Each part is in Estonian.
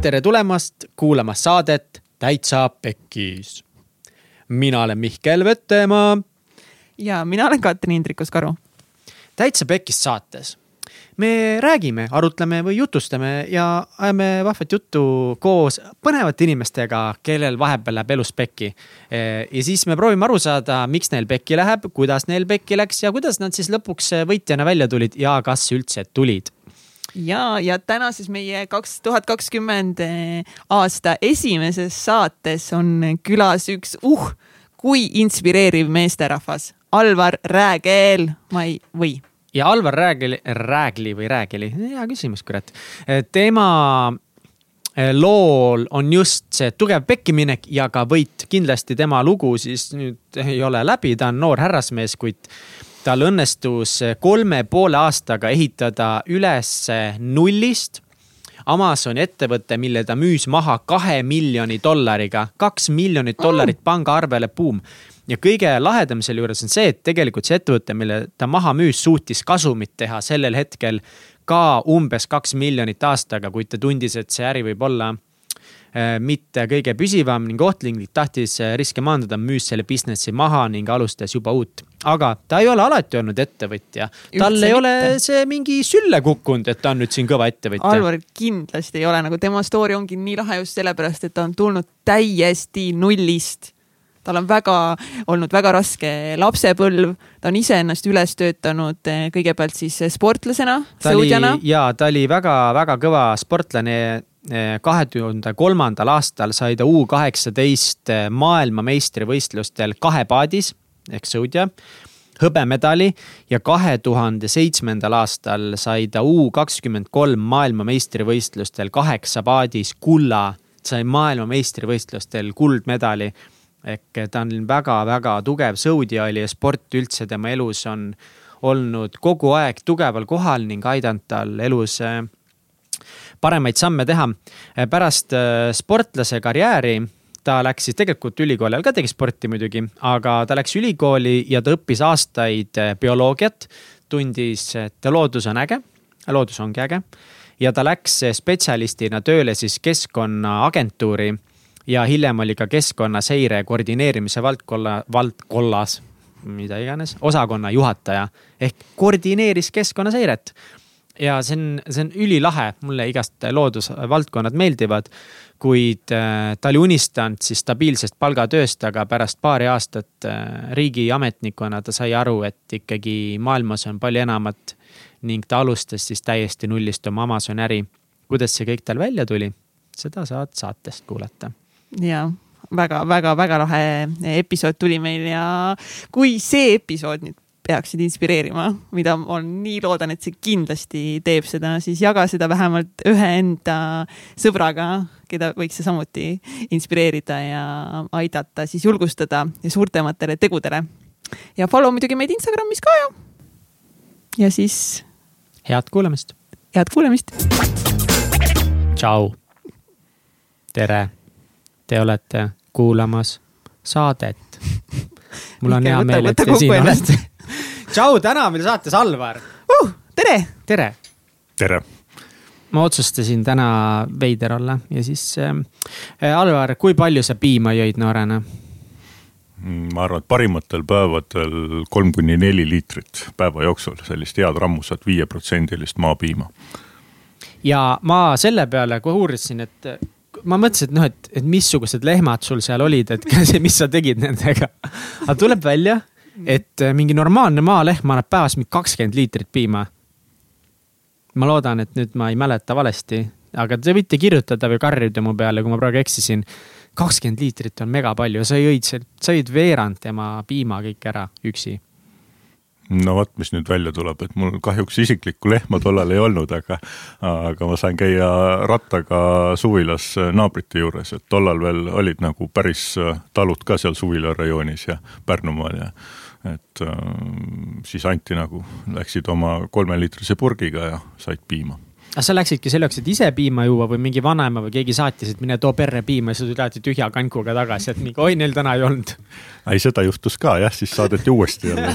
tere tulemast kuulama saadet Täitsa Pekkis. mina olen Mihkel Vettemaa. ja mina olen Katrin Hindrikus-Karu. täitsa Pekkis saates me räägime, arutleme või jutustame ja ajame vahvat juttu koos põnevate inimestega, kellel vahepeal läheb elus pekki. ja siis me proovime aru saada, miks neil pekki läheb, kuidas neil pekki läks ja kuidas nad siis lõpuks võitjana välja tulid ja kas üldse tulid ja, ja tänases meie kaks tuhat kakskümmend aasta esimeses saates on külas üks uh, kui inspireeriv meesterahvas, Alvar Räägel, ma ei, või? ja Alvar Räägli, Räägli või Räägeli, hea küsimus, kurat. tema eh, lool on just see tugev pekkiminek ja ka võit. kindlasti tema lugu siis nüüd ei ole läbi, ta on noor härrasmees, kuid tal õnnestus kolme poole aastaga ehitada üles nullist Amazoni ettevõte, mille ta müüs maha kahe miljoni dollariga, kaks miljonit dollarit pangaarvele, buum. ja kõige lahedam selle juures on see, et tegelikult see ettevõte, mille ta maha müüs, suutis kasumit teha sellel hetkel ka umbes kaks miljonit aastaga, kuid ta tundis, et see äri võib olla Äh, mitte kõige püsivam ning ohtlik, tahtis äh, riske maandada, müüs selle business'i maha ning alustas juba uut. Aga ta ei ole alati olnud ettevõtja, tal ei mitte. ole see mingi sülle kukkunud, et ta on nüüd siin kõva ettevõtja. Alvar kindlasti ei ole, nagu tema story ongi nii lahe just sellepärast, et ta on tulnud täiesti nullist tal on väga olnud väga raske lapsepõlv, ta on iseennast üles töötanud eh, kõigepealt siis sportlasena, sõudjana. ja ta oli väga-väga kõva sportlane eh, kahe tuhande kolmandal aastal sai ta U kaheksateist eh, maailmameistrivõistlustel kahepaadis ehk sõudja hõbemedali ja kahe tuhande seitsmendal aastal sai ta U kakskümmend kolm maailmameistrivõistlustel kaheksa paadis kulla, sai maailmameistrivõistlustel kuldmedali ehk ta on väga-väga tugev sõudja oli ja sport üldse tema elus on olnud kogu aeg tugeval kohal ning aidanud tal elus äh, paremaid samme teha. Pärast äh, sportlase karjääri ta läks siis tegelikult ülikooli ajal ka tegi sporti muidugi, aga ta läks ülikooli ja ta õppis aastaid bioloogiat. tundis, et loodus on äge, loodus ongi äge ja ta läks spetsialistina tööle siis keskkonnaagentuuri ja hiljem oli ka keskkonnaseire koordineerimise valdkonna, valdkollas, mida iganes, osakonna juhataja ehk koordineeris keskkonnaseiret. ja see on, see on ülilahe, mulle igast loodusvaldkonnad meeldivad. Kuid äh, ta oli unistanud siis stabiilsest palgatööst, aga pärast paari aastat äh, riigiametnikuna ta sai aru, et ikkagi maailmas on palju enamat. ning ta alustas siis täiesti nullist oma Amazoni äri. kuidas see kõik tal välja tuli, seda saad saatest kuulata ja väga-väga-väga lahe episood tuli meil ja kui see episood nüüd peaksid inspireerima, mida ma nii loodan, et see kindlasti teeb seda, siis jaga seda vähemalt ühe enda sõbraga, keda võiks see samuti inspireerida ja aidata siis julgustada suurtematele tegudele. ja follow muidugi meid Instagramis ka ju. ja siis. head kuulamist. head kuulamist. tšau. tere te olete kuulamas saadet. mul on hea meel, et te siin olete. tšau, täna meil saates Alvar uh,. tere. tere. tere ma otsustasin täna veider olla ja siis äh,. Alvar, kui palju sa piima jõid noorena? Mm, ma arvan, et parimatel päevadel kolm kuni neli liitrit päeva jooksul, sellist head rammusat viieprotsendilist maapiima. ja ma selle peale kohe uurisin, et ma mõtlesin, et noh, et, et missugused lehmad sul seal olid, et mis sa tegid nendega. aga tuleb välja, et äh, mingi normaalne maalehm annab päevas mingi kakskümmend liitrit piima. Ma loodan, et nüüd ma ei mäleta valesti, aga te võite kirjutada või karjuda mu peale, kui ma praegu eksisin. kakskümmend liitrit on mega palju, sa jõid, sa jõid veerand tema piima kõik ära üksi no vot, mis nüüd välja tuleb, et mul kahjuks isiklikku lehma tollal ei olnud, aga, aga ma sain käia rattaga suvilas naabrite juures, et tollal veel olid nagu päris talud ka seal suvila rajoonis ja Pärnumaal ja et äh, siis anti nagu, läksid oma kolmeliitrise purgiga ja said piima aga sa läksidki selleks, et ise piima juua või mingi vanaema või keegi saatis, et mine too perre piima ja sa tuled tühja kankuga tagasi, et mingi oi, neil täna ei olnud. ei, seda juhtus ka jah, siis saadeti uuesti jälle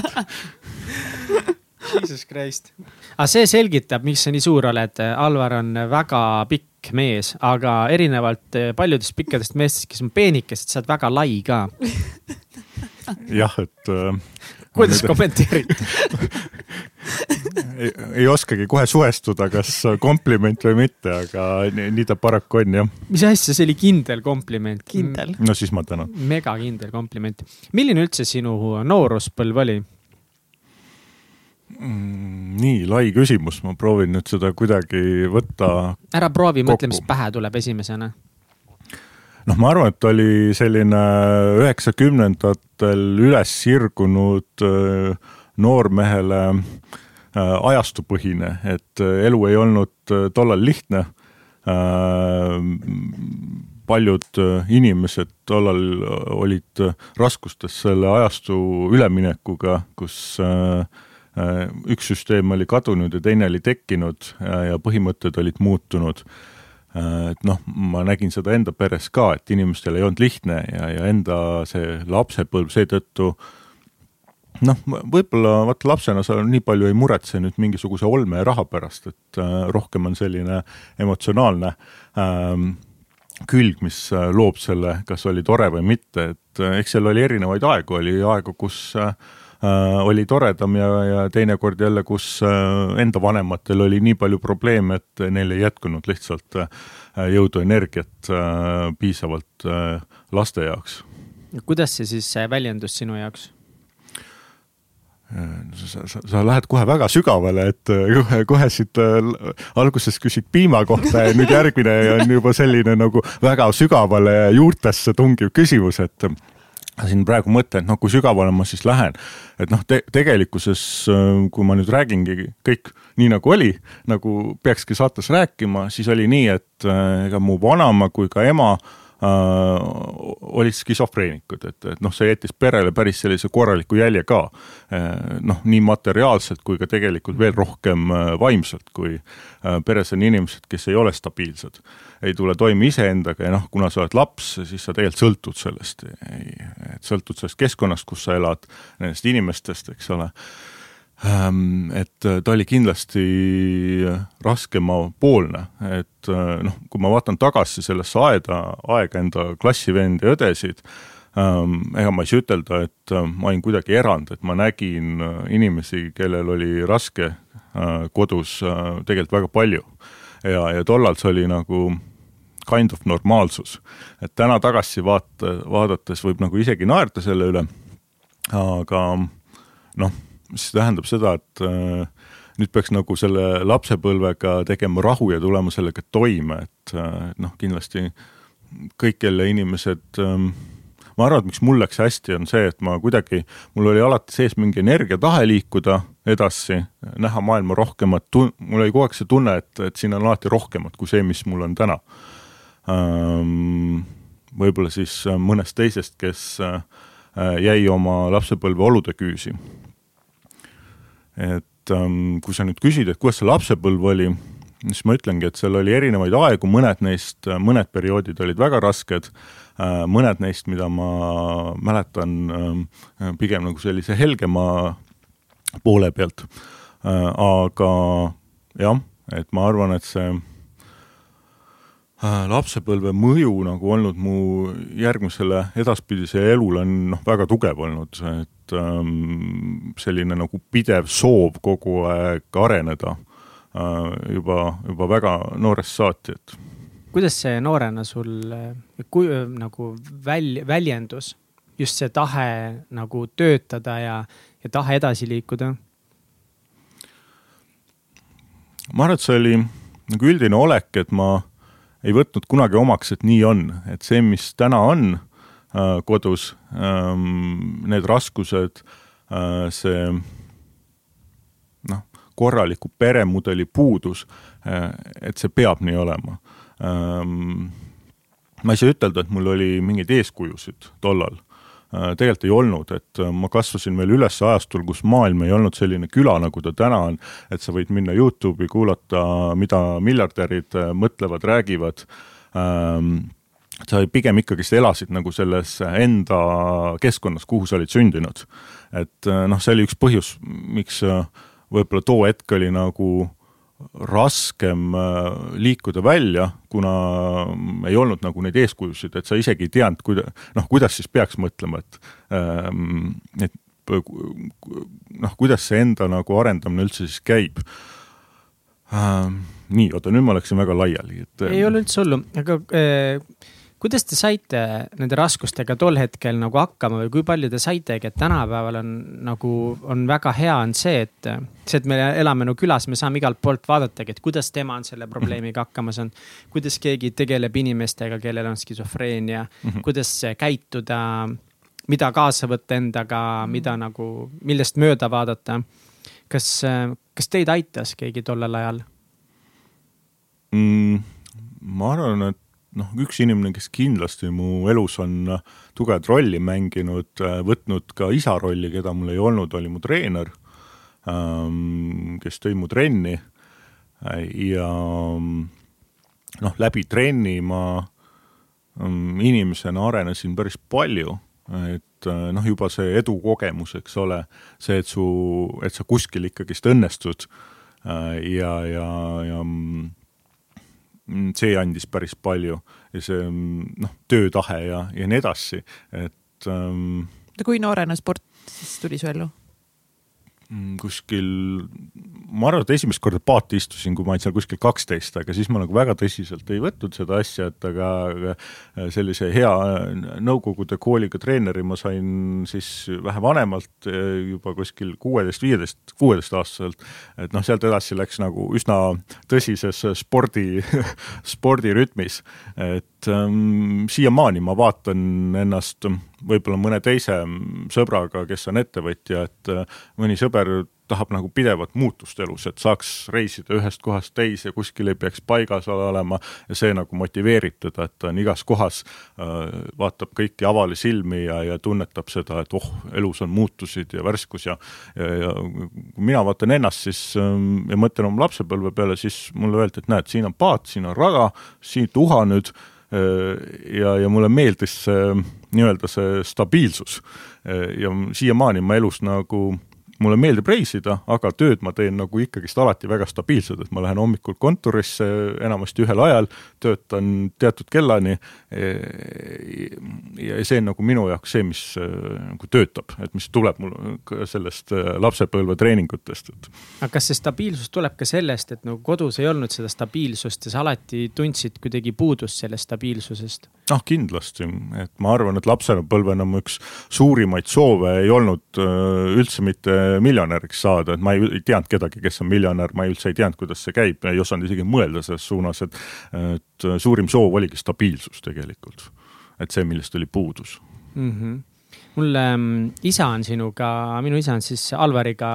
Jesus Christ. aga see selgitab, miks sa nii suur oled. Alvar on väga pikk mees, aga erinevalt paljudest pikkadest meestest, kes on peenikesed, sa oled väga lai ka. jah, et äh, kuidas kommenteerid ei, ei oskagi kohe suhestuda, kas kompliment või mitte, aga nii, nii ta paraku on jah. mis asja, see oli kindel kompliment. kindel. no siis ma tänan. megakindel kompliment. milline üldse sinu nooruspõlv oli? Mm, nii lai küsimus, ma proovin nüüd seda kuidagi võtta. ära proovi, mõtle, mis pähe tuleb esimesena noh, ma arvan, et oli selline üheksakümnendatel üles sirgunud äh, noormehele äh, ajastupõhine, et äh, elu ei olnud tollal lihtne. paljud inimesed tollal olid raskustes selle ajastu üleminekuga, kus üks süsteem oli kadunud ja teine oli tekkinud ja põhimõtted olid muutunud et noh, ma nägin seda enda peres ka, et inimestel ei olnud lihtne ja, ja enda see lapsepõlv seetõttu noh, võib-olla vaata lapsena sa nii palju ei muretse nüüd mingisuguse olme ja raha pärast, et äh, rohkem on selline emotsionaalne ähm, külg, mis äh, loob selle, kas oli tore või mitte, et äh, eks seal oli erinevaid aegu, oli aegu, kus äh, Äh, oli toredam ja, ja teinekord jälle, kus äh, enda vanematel oli nii palju probleeme, et neil ei jätkunud lihtsalt äh, jõudu, energiat piisavalt laste jaoks. kuidas see siis väljendus sinu jaoks? sa, sa, sa lähed kohe väga sügavale, et kohe, kohe siit alguses küsid piima kohta ja nüüd järgmine on juba selline nagu väga sügavale juurtesse tungiv küsimus, et siin praegu mõtlen, et noh, kui sügavale ma siis lähen, et noh te, tegelikkuses, äh, kui ma nüüd räägingi kõik nii nagu oli, nagu peakski saates rääkima, siis oli nii, et äh, ega mu vanaema kui ka ema äh, olid skisofreenikud, et, et noh, see jättis perele päris sellise korraliku jälje ka äh,. noh, nii materiaalselt kui ka tegelikult veel rohkem vaimselt, kui peres on inimesed, kes ei ole stabiilsed ei tule toime iseendaga ja noh, kuna sa oled laps, siis sa tegelikult sõltud sellest, et sõltud sellest keskkonnast, kus sa elad, nendest inimestest, eks ole. Ehm, et ta oli kindlasti raskemapoolne, et noh, kui ma vaatan tagasi sellesse aeda, aega enda klassivende ja õdesid, ehm, ega ma ei saa ütelda, et ma olin kuidagi erand, et ma nägin inimesi, kellel oli raske kodus tegelikult väga palju ja, ja tollal see oli nagu kind of normaalsus. et täna tagasi vaata, vaadates võib nagu isegi naerda selle üle, aga noh, mis tähendab seda, et äh, nüüd peaks nagu selle lapsepõlvega tegema rahu ja tulema sellega toime, et äh, noh, kindlasti kõik, kelle inimesed äh, ma arvan, et miks mul läks hästi, on see, et ma kuidagi, mul oli alati sees mingi energia, tahe liikuda edasi, näha maailma rohkemat, mul oli kogu aeg see tunne, et, et siin on alati rohkemat kui see, mis mul on täna võib-olla siis mõnest teisest, kes jäi oma lapsepõlve olude küüsi. et kui sa nüüd küsid, et kuidas see lapsepõlv oli, siis ma ütlengi, et seal oli erinevaid aegu, mõned neist, mõned perioodid olid väga rasked mõned neist, mida ma mäletan pigem nagu sellise helgema poole pealt. Äh, aga jah, et ma arvan, et see äh, lapsepõlve mõju nagu olnud mu järgmisele edaspidisele elule on noh, väga tugev olnud, et ähm, selline nagu pidev soov kogu aeg areneda äh, juba, juba väga noorest saati, et kuidas see noorena sul kui, nagu väl-, väljendus, just see tahe nagu töötada ja, ja tahe edasi liikuda? ma arvan, et see oli nagu üldine olek, et ma ei võtnud kunagi omaks, et nii on, et see, mis täna on äh, kodus ähm,, need raskused äh,, see noh, korraliku peremudeli puudus äh,, et see peab nii olema ähm, ma ei saa ütelda, et mul oli mingeid eeskujusid tollal. Tegelikult ei olnud, et äh, ma kasvasin veel üles ajastul, kus maailm ei olnud selline küla, nagu ta täna on, et sa võid minna Youtube'i, kuulata, mida miljardärid äh, mõtlevad, räägivad ähm, sa pigem ikkagist elasid nagu selles enda keskkonnas, kuhu sa olid sündinud. et äh, noh, see oli üks põhjus, miks äh, võib-olla too hetk oli nagu raskem äh, liikuda välja, kuna ei olnud nagu neid eeskujusid, et sa isegi ei teadnud, kuida-, noh, kuidas siis peaks mõtlema, et ähm, et noh, kuidas see enda nagu arendamine üldse siis käib ähm,. nii, oota, nüüd ma läksin väga laiali, et ei ole üldse hullu, aga äh kuidas te saite nende raskustega tol hetkel nagu hakkama või kui palju te saitegi, et tänapäeval on nagu, on väga hea on see, et. see, et me elame nagu külas, me saame igalt poolt vaadatagi, et kuidas tema on selle probleemiga hakkama saanud. kuidas keegi tegeleb inimestega, kellel on skisofreenia mm, -hmm. kuidas käituda, mida kaasa võtta endaga, mida nagu, millest mööda vaadata. kas, kas teid aitas keegi tollel ajal mm,? ma arvan, et noh, üks inimene, kes kindlasti mu elus on äh, tugevat rolli mänginud, äh, võtnud ka isa rolli, keda mul ei olnud, oli mu treener, ähm, kes tõi mu trenni. Ja noh, läbi trenni ma ähm, inimesena arenesin päris palju, et äh, noh, juba see edukogemus, eks ole, see, et su, et sa kuskil ikkagist õnnestud ja, ja, ja mm, Mm, see andis päris palju ja see mm, noh, töötahe ja, ja nii edasi, et ähm,. kui noorena sport siis tuli su ellu? Mm, kuskil, ma arvan, et esimest korda paati istusin, kui ma olin seal kuskil kaksteist, aga siis ma nagu väga tõsiselt ei võtnud seda asja, et aga, aga sellise hea Nõukogude kooliga treeneri ma sain siis vähe vanemalt, juba kuskil kuueteist, viieteist, kuueteistaastaselt. et noh, sealt edasi läks nagu üsna tõsises spordi spordirütmis, et ähm, siiamaani ma vaatan ennast võib-olla mõne teise sõbraga, kes on ettevõtja, et äh, mõni sõber tahab nagu pidevat muutust elus, et saaks reisida ühest kohast teise, kuskil ei peaks paigas olema ja see nagu motiveerib teda, et ta on igas kohas, äh, vaatab kõiki avali silmi ja, ja tunnetab seda, et oh, elus on muutusid ja värskus ja ja, ja kui mina vaatan ennast siis ähm, ja mõtlen oma lapsepõlve peale, siis mulle öeldi, et näed, siin on paat, siin on rada, siit uha nüüd ja, ja mulle meeldis see nii-öelda see stabiilsus. Äh, ja siiamaani ma elus nagu mulle meeldib reisida, aga tööd ma teen nagu ikkagist alati väga stabiilselt, et ma lähen hommikul kontorisse enamasti ühel ajal, töötan teatud kellani. ja see on nagu minu jaoks see, mis nagu töötab, et mis tuleb mul sellest lapsepõlve treeningutest, et. aga kas see stabiilsus tuleb ka sellest, et nagu kodus ei olnud seda stabiilsust ja sa alati tundsid kuidagi puudust sellest stabiilsusest? noh, kindlasti, et ma arvan, et lapsepõlvena mu üks suurimaid soove ei olnud üldse mitte miljonäriks saada, et ma ei, ei teadnud kedagi, kes on miljonär, ma üldse ei teadnud, kuidas see käib, ei osanud isegi mõelda selles suunas, et et suurim soov oligi stabiilsus tegelikult. et see, millest oli puudus mm. -hmm mul ähm, isa on sinuga, minu isa on siis Alvariga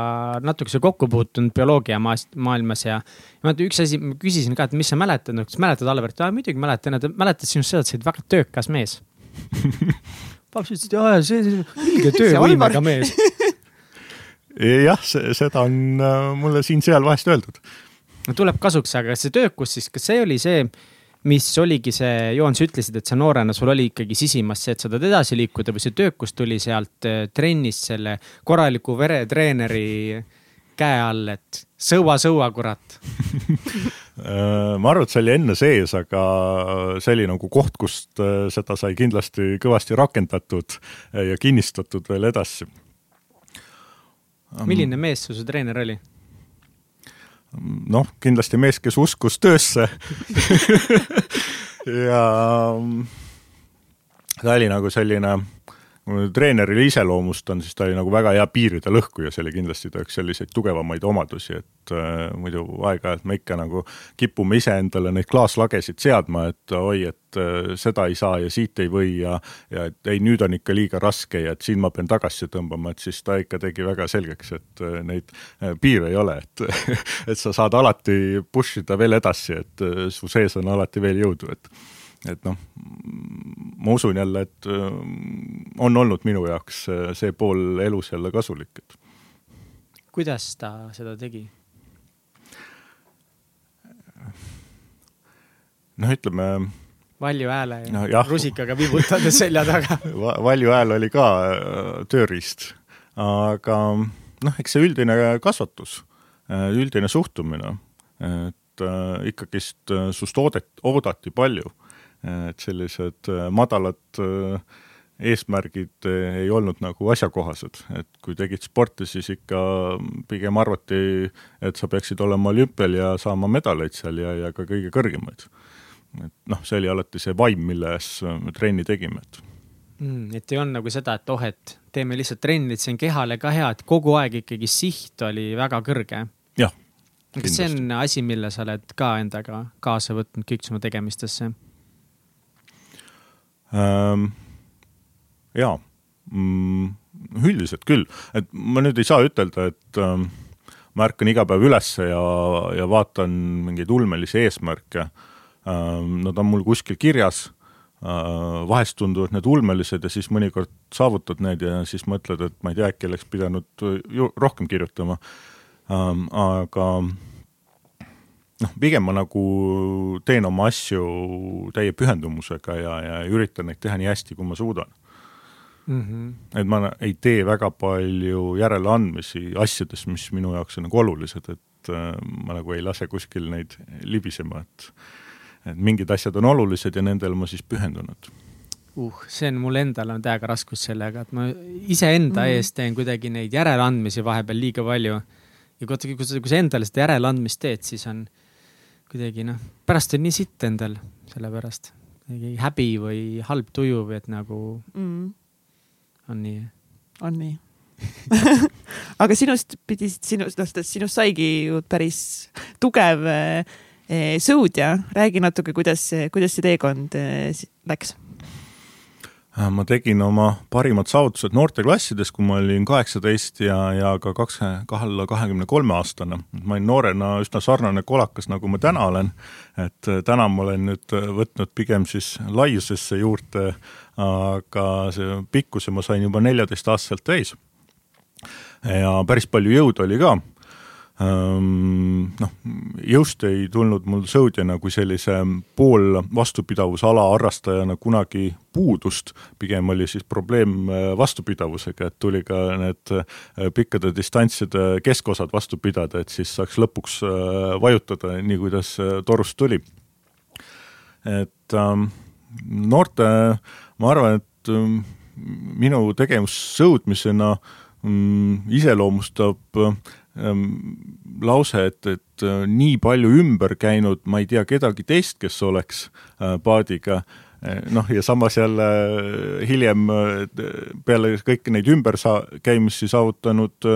natukese kokku puutunud bioloogia maast, maailmas ja. ja üks asi, ma küsisin ka, et mis sa mäletad, kas mäletad Alvarit, muidugi mäletan, ta mäletas sinust seda, et sa olid väga töökas mees paps ütles, et jaa, see on ilge töövõimega mees jah, seda on äh, mulle siin-seal vahest öeldud. no tuleb kasuks, aga see töökus siis, kas see oli see, mis oligi see, Joon, sa ütlesid, et sa noorena, sul oli ikkagi sisimas see, et sa tahad edasi liikuda või see töökus tuli sealt äh, trennist selle korraliku veretreeneri käe all, et sõua, sõua, kurat äh, ma arvan, et see oli enne sees, aga see oli nagu koht, kust seda sai kindlasti kõvasti rakendatud ja kinnistatud veel edasi milline mees su, su treener oli? noh, kindlasti mees, kes uskus töösse ja ta oli nagu selline kui ma treenerile iseloomustan, siis ta oli nagu väga hea piiride lõhkuja, see oli kindlasti ta üks selliseid tugevamaid omadusi, et äh, muidu aeg-ajalt me ikka nagu kipume iseendale neid klaaslagesid seadma, et oi, et äh, seda ei saa ja siit ei või ja ja et ei, nüüd on ikka liiga raske ja et siin ma pean tagasi tõmbama, et siis ta ikka tegi väga selgeks, et äh, neid äh, piire ei ole, et et sa saad alati push ida veel edasi, et äh, su sees on alati veel jõudu, et et noh, ma usun jälle, et äh, on olnud minu jaoks äh, see pool elus jälle kasulik, et. kuidas ta seda tegi? noh, ütleme. valju hääle ja no, rusikaga vibutades selja taga valju hääl oli ka äh, tööriist, aga noh, eks see üldine kasvatus, üldine suhtumine et ikkagist sust oodet-, oodati palju. Et sellised äh, madalad äh, eesmärgid äh, ei olnud nagu asjakohased, et kui tegid sporti, siis ikka pigem arvati, et sa peaksid olema olümpial ja saama medaleid seal ja, ja ka kõige kõrgemaid. et noh, see oli alati see vaim, milles me trenni tegime, et mm,. et ei olnud nagu seda, et oh, et teeme lihtsalt trenni, et see on kehale ka hea, et kogu aeg ikkagi siht oli väga kõrge. jah. kas see on asi, mille sa oled ka endaga kaasa võtnud kõik sinu tegemistesse? Jaa. Mm,, üldiselt küll, et ma nüüd ei saa ütelda, et ähm, ma ärkan iga päev ülesse ja, ja vaatan mingeid ulmelisi eesmärke. Ähm,. Nad on mul kuskil kirjas. Vahest tunduvad need ulmelised ja siis mõnikord saavutad need ja siis mõtled, et ma ei tea, äkki oleks pidanud rohkem kirjutama. Aga noh, pigem ma nagu teen oma asju täie pühendumusega ja, ja üritan neid teha nii hästi, kui ma suudan mm. -hmm. et ma ei tee väga palju järeleandmisi asjades, mis minu jaoks on nagu olulised, et äh, ma nagu ei lase kuskil neid libisema, et et mingid asjad on olulised ja nendele ma siis pühendunud uh, see on mul endal on täiega raskus sellega, et ma iseenda mm -hmm. eest teen kuidagi neid järeleandmisi vahepeal liiga palju. ja kui, kui sa, kui sa endale seda järeleandmist teed, siis on kuidagi noh, pärast on nii sitt endal selle pärast. häbi või halb tuju või et nagu mm on nii? on nii aga sinust pidi, sinust, noh, sinust saigi ju päris tugev eh, sõudja. räägi natuke, kuidas, kuidas see teekond eh, läks ma tegin oma parimad saavutused noorteklassides, kui ma olin kaheksateist ja, ja ka kaks, alla kahekümne kolme aastane. ma olin noorena üsna sarnane kolakas, nagu ma täna olen, et äh, täna ma olen nüüd äh, võtnud pigem siis laiusesse juurde, aga see pikkuse ma sain juba neljateistaastaselt täis. ja päris palju jõudu oli ka noh, jõust ei tulnud mul sõudjana kui sellise pool vastupidavusala harrastajana kunagi puudust, pigem oli siis probleem äh, vastupidavusega, et tuli ka need äh, pikkade distantside keskosad vastu pidada, et siis saaks lõpuks äh, vajutada nii, kuidas torust tuli. et ähm, noorte, ma arvan, et ähm, minu tegevus sõudmisena mm, iseloomustab lause, et, et äh, nii palju ümber käinud, ma ei tea kedagi teist, kes oleks äh, paadiga, äh, noh, ja samas jälle hiljem peale kõiki neid ümberkäimisi saavutanud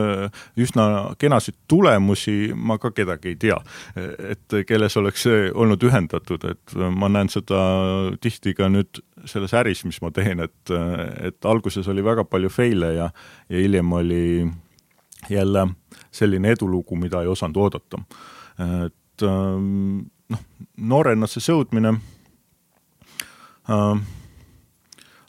üsna kenasid tulemusi, ma ka kedagi ei tea, et kelles oleks see olnud ühendatud, et ma näen seda tihti ka nüüd selles äris, mis ma teen, et, et alguses oli väga palju fail'e ja, ja hiljem oli jälle selline edulugu, mida ei osanud oodata. et ähm, noh, noorena see sõudmine äh,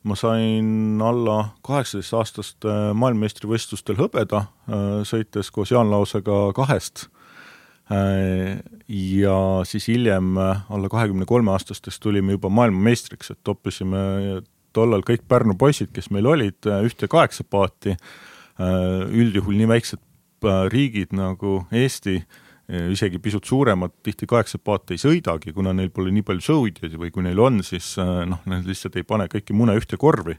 ma sain alla kaheksateistaastaste maailmameistrivõistlustel hõbeda, äh, sõites koos Jaan Lausega kahest. Äh, ja siis hiljem alla kahekümne kolme aastastest tulime juba maailmameistriks, et toppisime tollal kõik Pärnu poisid, kes meil olid, ühte kaheksa paati. üldjuhul nii väiksed Äh, riigid nagu Eesti, äh, isegi pisut suuremad, tihti kaheksa paati ei sõidagi, kuna neil pole nii palju sõudjaid või kui neil on, siis äh, noh, nad lihtsalt ei pane kõiki mune ühte korvi.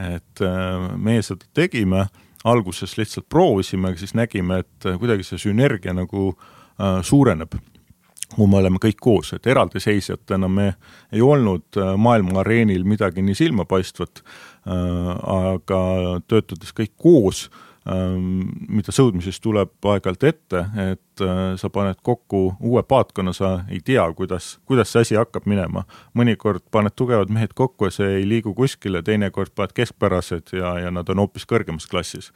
et meie seda tegime, alguses lihtsalt proovisime, siis nägime, et kuidagi see sünergia nagu suureneb kui me oleme kõik koos, et eraldiseisjatena me ei olnud maailma areenil midagi nii silmapaistvat, aga töötades kõik koos äh, mida sõudmises tuleb aeg-ajalt ette, et äh, sa paned kokku uue paatkonna, sa ei tea, kuidas, kuidas see asi hakkab minema. mõnikord paned tugevad mehed kokku ja see ei liigu kuskile, teinekord paned keskpärased ja, ja nad on hoopis kõrgemas klassis.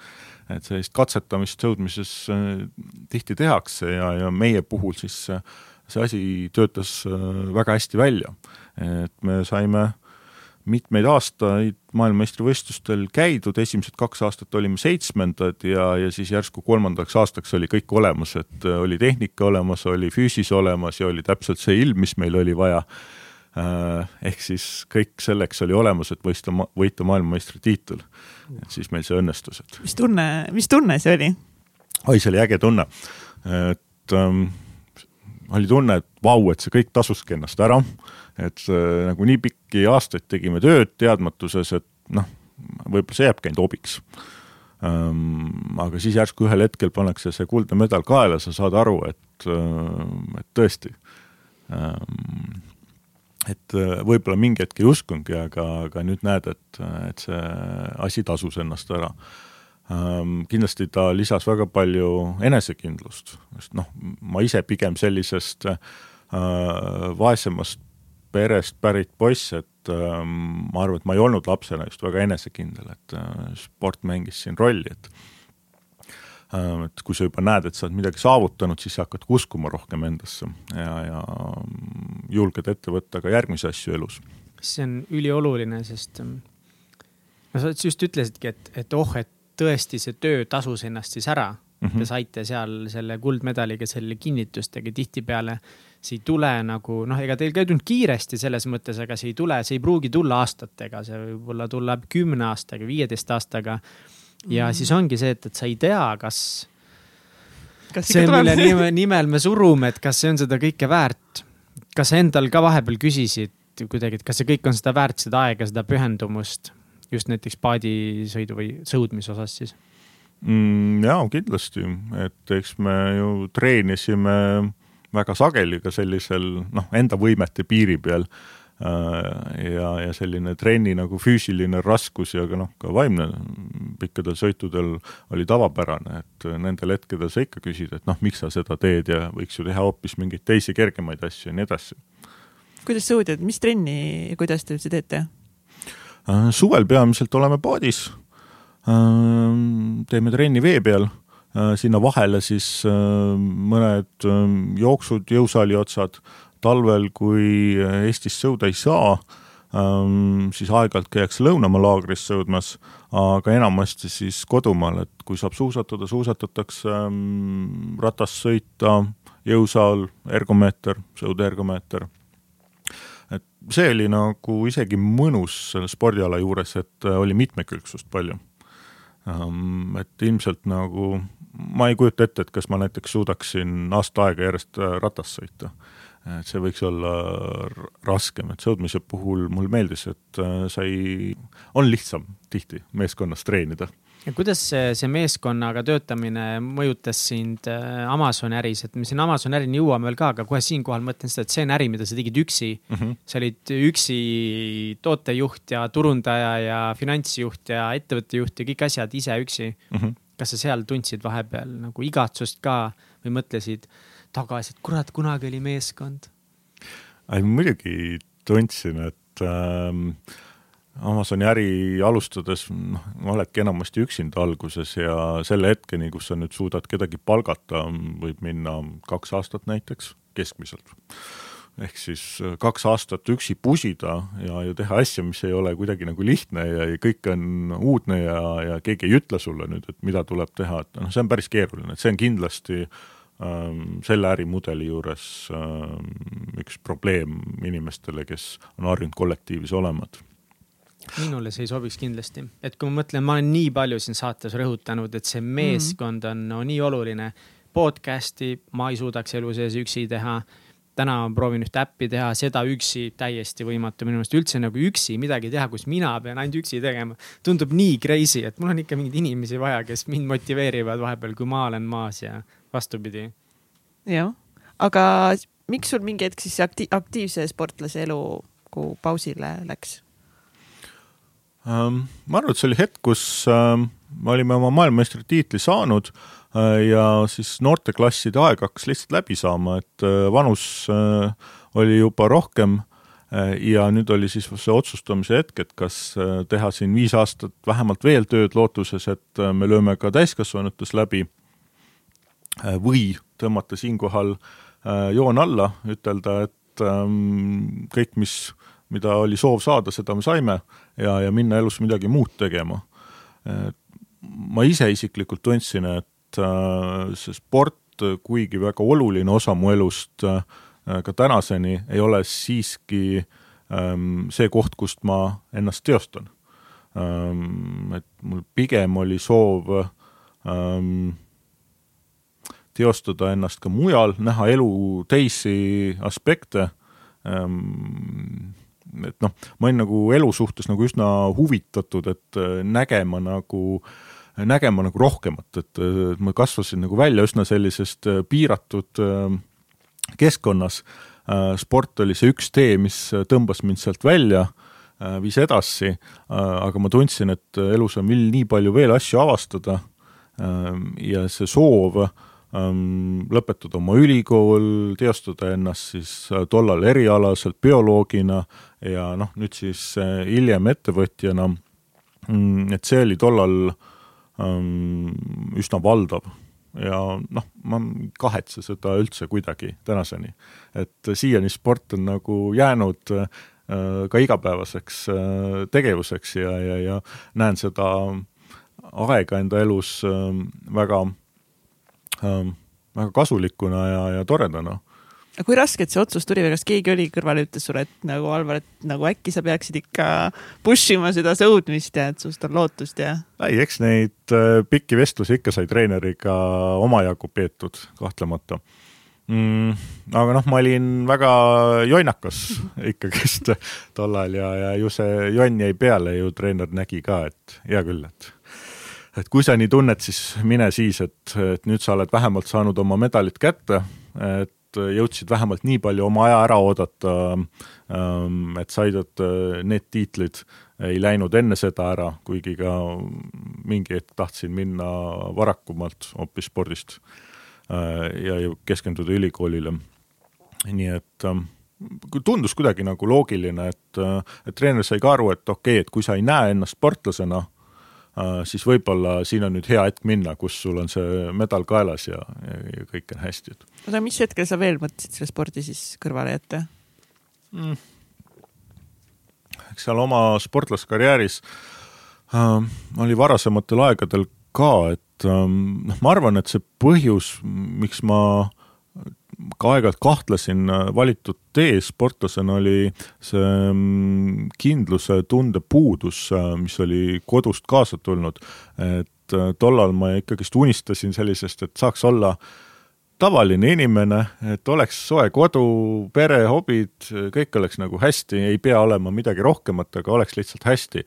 et sellist katsetamist sõudmises äh, tihti tehakse ja, ja meie puhul siis äh, see asi töötas väga hästi välja. et me saime mitmeid aastaid maailmameistrivõistlustel käidud, esimesed kaks aastat olime seitsmendad ja, ja siis järsku kolmandaks aastaks oli kõik olemas, et äh, oli tehnika olemas, oli füüsis olemas ja oli täpselt see ilm, mis meil oli vaja. Äh, ehk siis kõik selleks oli olemas, et võista, võita maailmameistritiitel. et siis meil see õnnestus, et. mis tunne, mis tunne see oli? oi, see oli äge tunne, et ähm, oli tunne, et vau, et see kõik tasuski ennast ära, et äh, nagu nii pikki aastaid tegime tööd teadmatuses, et noh, võib-olla see jääbki ainult hobiks ähm,. aga siis järsku ühel hetkel pannakse see kuldne medal kaela, sa saad aru, et, äh, et tõesti ähm,, et äh, võib-olla mingi hetk ei uskunudki, aga, aga nüüd näed, et, et see asi tasus ennast ära ähm,. Kindlasti ta lisas väga palju enesekindlust, sest noh, ma ise pigem sellisest äh, vaesemast perest pärit poiss, et äh, ma arvan, et ma ei olnud lapsena just väga enesekindel, et äh, sport mängis siin rolli, et äh, et kui sa juba näed, et sa oled midagi saavutanud, siis sa hakkad uskuma rohkem endasse ja, ja julged ette võtta ka järgmisi asju elus. see on ülioluline, sest no sa just ütlesidki, et, et oh, et tõesti see töö tasus ennast siis ära mm. -hmm. Te saite seal selle kuldmedaliga selle kinnitust, aga tihtipeale see ei tule nagu noh, ega teil ka ei tulnud kiiresti selles mõttes, aga see ei tule, see ei pruugi tulla aastatega, see võib-olla tuleb kümne aastaga, viieteist aastaga. ja mm. siis ongi see, et, et sa ei tea, kas, kas see, mille nimel, nimel me surume, et kas see on seda kõike väärt. kas sa endal ka vahepeal küsisid kuidagi, et kas see kõik on seda väärt, seda aega, seda pühendumust just näiteks paadisõidu või sõudmise osas siis mm,? jaa, kindlasti, et eks me ju treenisime väga sageli ka sellisel noh, enda võimete piiri peal äh, ja, ja selline trenni nagu füüsiline raskus ja ka noh, ka vaimne pikkadel sõitudel oli tavapärane, et nendel hetkedel sa ikka küsid, et noh, miks sa seda teed ja võiks ju teha hoopis mingeid teisi kergemaid asju ja nii edasi. kuidas sõudjad, mis trenni, kuidas te üldse teete? Äh, suvel peamiselt oleme paadis, äh, teeme trenni vee peal, äh, sinna vahele siis mõned jooksud, jõusaali otsad, talvel, kui Eestis sõuda ei saa, siis aeg-ajalt käiakse lõunamaa laagris sõudmas, aga enamasti siis kodumaal, et kui saab suusatada, suusatatakse, ratas sõita, jõusaal, ergomeeter, sõudeergomeeter. et see oli nagu isegi mõnus selle spordiala juures, et äh, oli mitmekülgsust palju. Ähm, et ilmselt nagu ma ei kujuta ette, et kas ma näiteks suudaksin aasta aega järjest äh, ratast sõita. et see võiks olla raskem, et sõudmise puhul mulle meeldis, et äh, sai, on lihtsam tihti meeskonnas treenida ja kuidas see, see meeskonnaga töötamine mõjutas sind äh, Amazoni äris, et me siin Amazoni ärini jõuame veel ka, aga kohe siinkohal mõtlen seda, et see on äri, mida sa tegid üksi mm. -hmm. sa olid üksi tootejuht ja turundaja ja finantsjuht ja ettevõtte juht ja kõik asjad ise üksi mm. -hmm. kas sa seal tundsid vahepeal nagu igatsust ka või mõtlesid tagasi, et kurat, kunagi oli meeskond? ei muidugi tundsin, et ähm, Amazoni äri alustades noh, oledki enamasti üksinda alguses ja selle hetkeni, kus sa nüüd suudad kedagi palgata, võib minna kaks aastat näiteks keskmiselt. ehk siis äh, kaks aastat üksi pusida ja, ja teha asja, mis ei ole kuidagi nagu lihtne ja, ja kõik on uudne ja, ja keegi ei ütle sulle nüüd, et mida tuleb teha, et noh, see on päris keeruline, et see on kindlasti ähm, selle ärimudeli juures ähm, üks probleem inimestele, kes on harjunud kollektiivis olema minule see ei sobiks kindlasti, et kui ma mõtlen, ma olen nii palju siin saates rõhutanud, et see meeskond on no, nii oluline. podcast'i ma ei suudaks elu sees üksi teha. täna ma proovin ühte äppi teha, seda üksi täiesti võimatu, minu meelest üldse nagu üksi midagi teha, kus mina pean ainult üksi tegema. tundub nii crazy, et mul on ikka mingeid inimesi vaja, kes mind motiveerivad vahepeal, kui ma olen maas ja vastupidi. jah, aga miks sul mingi hetk siis akti aktiivse sportlase elu pausile läks? Ähm, ma arvan, et see oli hetk, kus ähm, me olime oma maailmameistritiitli saanud äh, ja siis noorteklasside aeg hakkas lihtsalt läbi saama, et äh, vanus äh, oli juba rohkem ja nüüd oli siis see otsustamise hetk, et kas teha siin viis aastat vähemalt veel tööd lootuses, et me lööme ka täiskasvanutes läbi või tõmmata siinkohal joon alla, ütelda, et ähm, kõik, mis mida oli soov saada, seda me saime ja, ja minna elus midagi muud tegema. ma ise isiklikult tundsin, et äh, see sport, kuigi väga oluline osa mu elust äh, ka tänaseni, ei ole siiski ähm, see koht, kust ma ennast teostan. Ähm, et mul pigem oli soov ähm, teostada ennast ka mujal, näha elu teisi aspekte ähm, et noh, ma olin nagu elu suhtes nagu üsna huvitatud, et äh, nägema nagu, nägema nagu rohkemat, et ma kasvasin nagu välja üsna sellisest äh, piiratud äh, keskkonnas. sport oli see üks tee, mis tõmbas mind sealt välja, viis edasi, aga ma tundsin, et elus on veel nii palju veel asju avastada ja see soov lõpetada oma ülikool, teostada ennast siis tollal erialaselt bioloogina ja noh, nüüd siis äh, hiljem ettevõtjana, mm, et see oli tollal um, üsna valdav ja noh, ma ei kahetse seda üldse kuidagi tänaseni. et siiani sport on nagu jäänud äh, ka igapäevaseks äh, tegevuseks ja, ja, ja näen seda aega enda elus äh, väga äh,, väga kasulikuna ja, ja toredana aga kui raskelt see otsus tuli või kas keegi oli kõrval ja ütles sulle, et nagu Alvar, et nagu äkki sa peaksid ikka push ima seda sõudmist ja et sinust on lootust ja? ei, eks neid äh, pikki vestlusi ikka sai treeneriga omajagu peetud, kahtlemata mm,. aga noh, ma olin väga jonnakas ikkagist tollal ja, ja ju see jonn jäi peale ju treener nägi ka, et hea küll, et et kui sa nii tunned, siis mine siis, et, et nüüd sa oled vähemalt saanud oma medalid kätte, et jõudsid vähemalt nii palju oma aja ära oodata, ähm, et said, et äh, need tiitlid ei läinud enne seda ära, kuigi ka mingi hetk tahtsin minna varakumalt hoopis spordist äh, ja keskenduda ülikoolile. nii et ähm, tundus kuidagi nagu loogiline, et, äh, et treener sai ka aru, et okei okay,, et kui sa ei näe ennast sportlasena siis võib-olla siin on nüüd hea hetk minna, kus sul on see medal kaelas ja, ja, ja kõik on hästi. oota, mis hetkel sa veel mõtlesid selle spordi siis kõrvale jätta mm.? eks seal oma sportlaskarjääris äh, oli varasematel aegadel ka, et ähm, noh äh,, ma arvan, et see põhjus, miks ma ka aeg-ajalt kahtlesin äh, valitud tee sportlasena, oli see mm, kindluse tunde puudus, äh, mis oli kodust kaasa tulnud. et äh, tollal ma ikkagist unistasin sellisest, et saaks olla tavaline inimene, et oleks soe kodu, pere, hobid, kõik oleks nagu hästi, ei pea olema midagi rohkemat, aga oleks lihtsalt hästi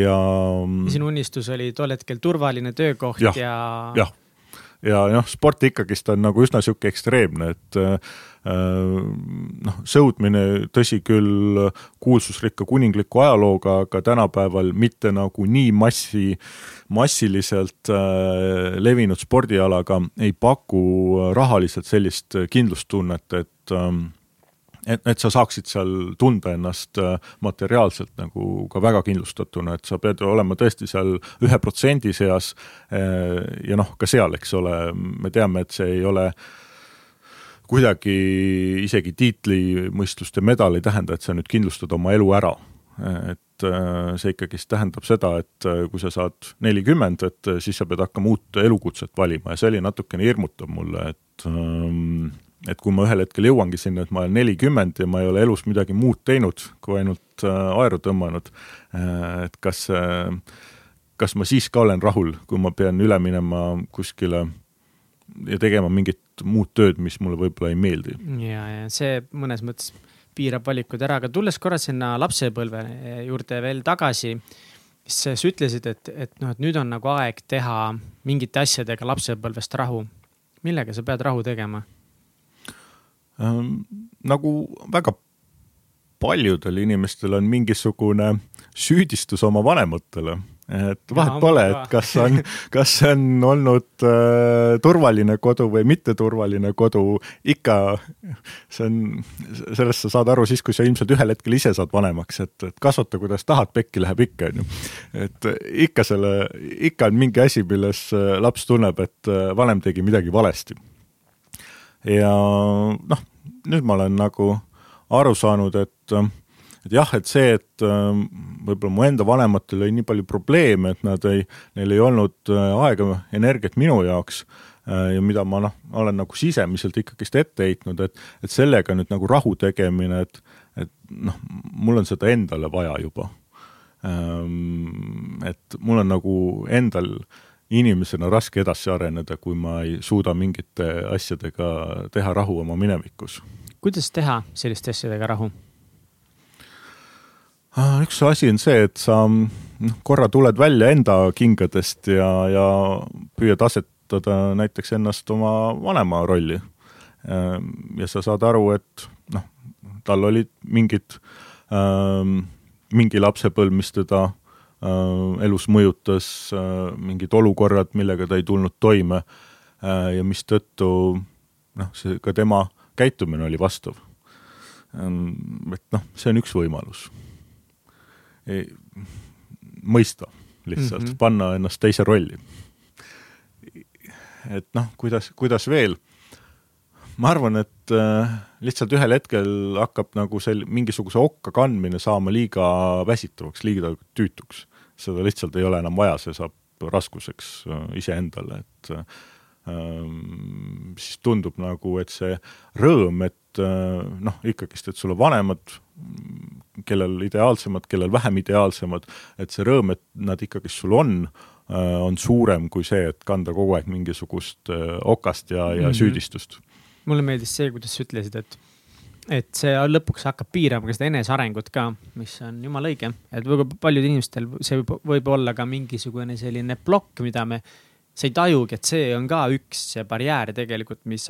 ja. Mm, sinu unistus oli tol hetkel turvaline töökoht ja, ja. jah ja noh, sport ikkagist on nagu üsna niisugune ekstreemne, et äh, noh, sõudmine, tõsi küll, kuulsusrikka kuningliku ajalooga, aga tänapäeval mitte nagu nii massi, massiliselt äh, levinud spordialaga ei paku rahaliselt sellist kindlustunnet, et ähm, et, et sa saaksid seal tunda ennast äh, materiaalselt nagu ka väga kindlustatuna, et sa pead olema tõesti seal ühe protsendi seas. Äh, ja noh, ka seal, eks ole, me teame, et see ei ole kuidagi isegi tiitlimõistlust ja medal ei tähenda, et sa nüüd kindlustad oma elu ära. et äh, see ikkagist tähendab seda, et kui sa saad nelikümmend, et siis sa pead hakkama uut elukutset valima ja see oli natukene hirmutav mulle, et ähm, et kui ma ühel hetkel jõuangi sinna, et ma olen nelikümmend ja ma ei ole elus midagi muud teinud, kui ainult äh, aeru tõmmanud, äh, et kas, äh, kas ma siis ka olen rahul, kui ma pean üle minema kuskile ja tegema mingit muud tööd, mis mulle võib-olla ei meeldi. ja, ja see mõnes mõttes piirab valikud ära, aga tulles korra sinna lapsepõlve juurde veel tagasi, siis sa ütlesid, et, et noh, et nüüd on nagu aeg teha mingite asjadega lapsepõlvest rahu. millega sa pead rahu tegema? Ähm, nagu väga paljudel inimestel on mingisugune süüdistus oma vanematele et vahet pole, et kas on, kas see on olnud äh, turvaline kodu või mitteturvaline kodu, ikka see on, sellest sa saad aru siis, kui sa ilmselt ühel hetkel ise saad vanemaks, et, et kasvata kuidas tahad, pekki läheb ikka, on ju. et ikka selle, ikka on mingi asi, milles äh, laps tunneb, et äh, vanem tegi midagi valesti ja noh, nüüd ma olen nagu aru saanud, et et jah, et see, et võib-olla mu enda vanematel oli nii palju probleeme, et nad ei, neil ei olnud äh, aega, energiat minu jaoks äh, ja mida ma noh, olen nagu sisemiselt ikkagist ette heitnud, et, et sellega nüüd nagu rahu tegemine, et, et noh, mul on seda endale vaja juba. Ähm, et mul on nagu endal inimesena raske edasi areneda, kui ma ei suuda mingite asjadega teha rahu oma minevikus. kuidas teha selliste asjadega rahu? Ah, üks asi on see, et sa noh, korra tuled välja enda kingadest ja, ja püüad asetada näiteks ennast oma vanema rolli. Ehm, ja sa saad aru, et noh, tal olid mingid ähm,, mingi lapsepõlv, mis teda äh, elus mõjutas äh,, mingid olukorrad, millega ta ei tulnud toime äh, ja mistõttu noh, see ka tema käitumine oli vastav ähm,. et noh, see on üks võimalus mõista lihtsalt mm, -hmm. panna ennast teise rolli. et noh, kuidas, kuidas veel, ma arvan, et äh, lihtsalt ühel hetkel hakkab nagu sel-, mingisuguse okka kandmine saama liiga väsitavaks, liiga tüütuks. Seda lihtsalt ei ole enam vaja, see saab raskuseks äh, iseendale, et äh, siis tundub nagu, et see rõõm, et äh, noh, ikkagist, et sul on vanemad, kellel ideaalsemad, kellel vähem ideaalsemad, et see rõõm, et nad ikkagi sul on, äh, on suurem kui see, et kanda kogu aeg mingisugust äh, okast ja, ja mm -hmm. süüdistust. mulle meeldis see, kuidas sa ütlesid, et, et see lõpuks hakkab piirama ka seda enesearengut ka, mis on jumala õige, et võib-olla paljudel inimestel see võib, võib olla ka mingisugune selline plokk, mida me, sa ei tajugi, et see on ka üks barjäär tegelikult, mis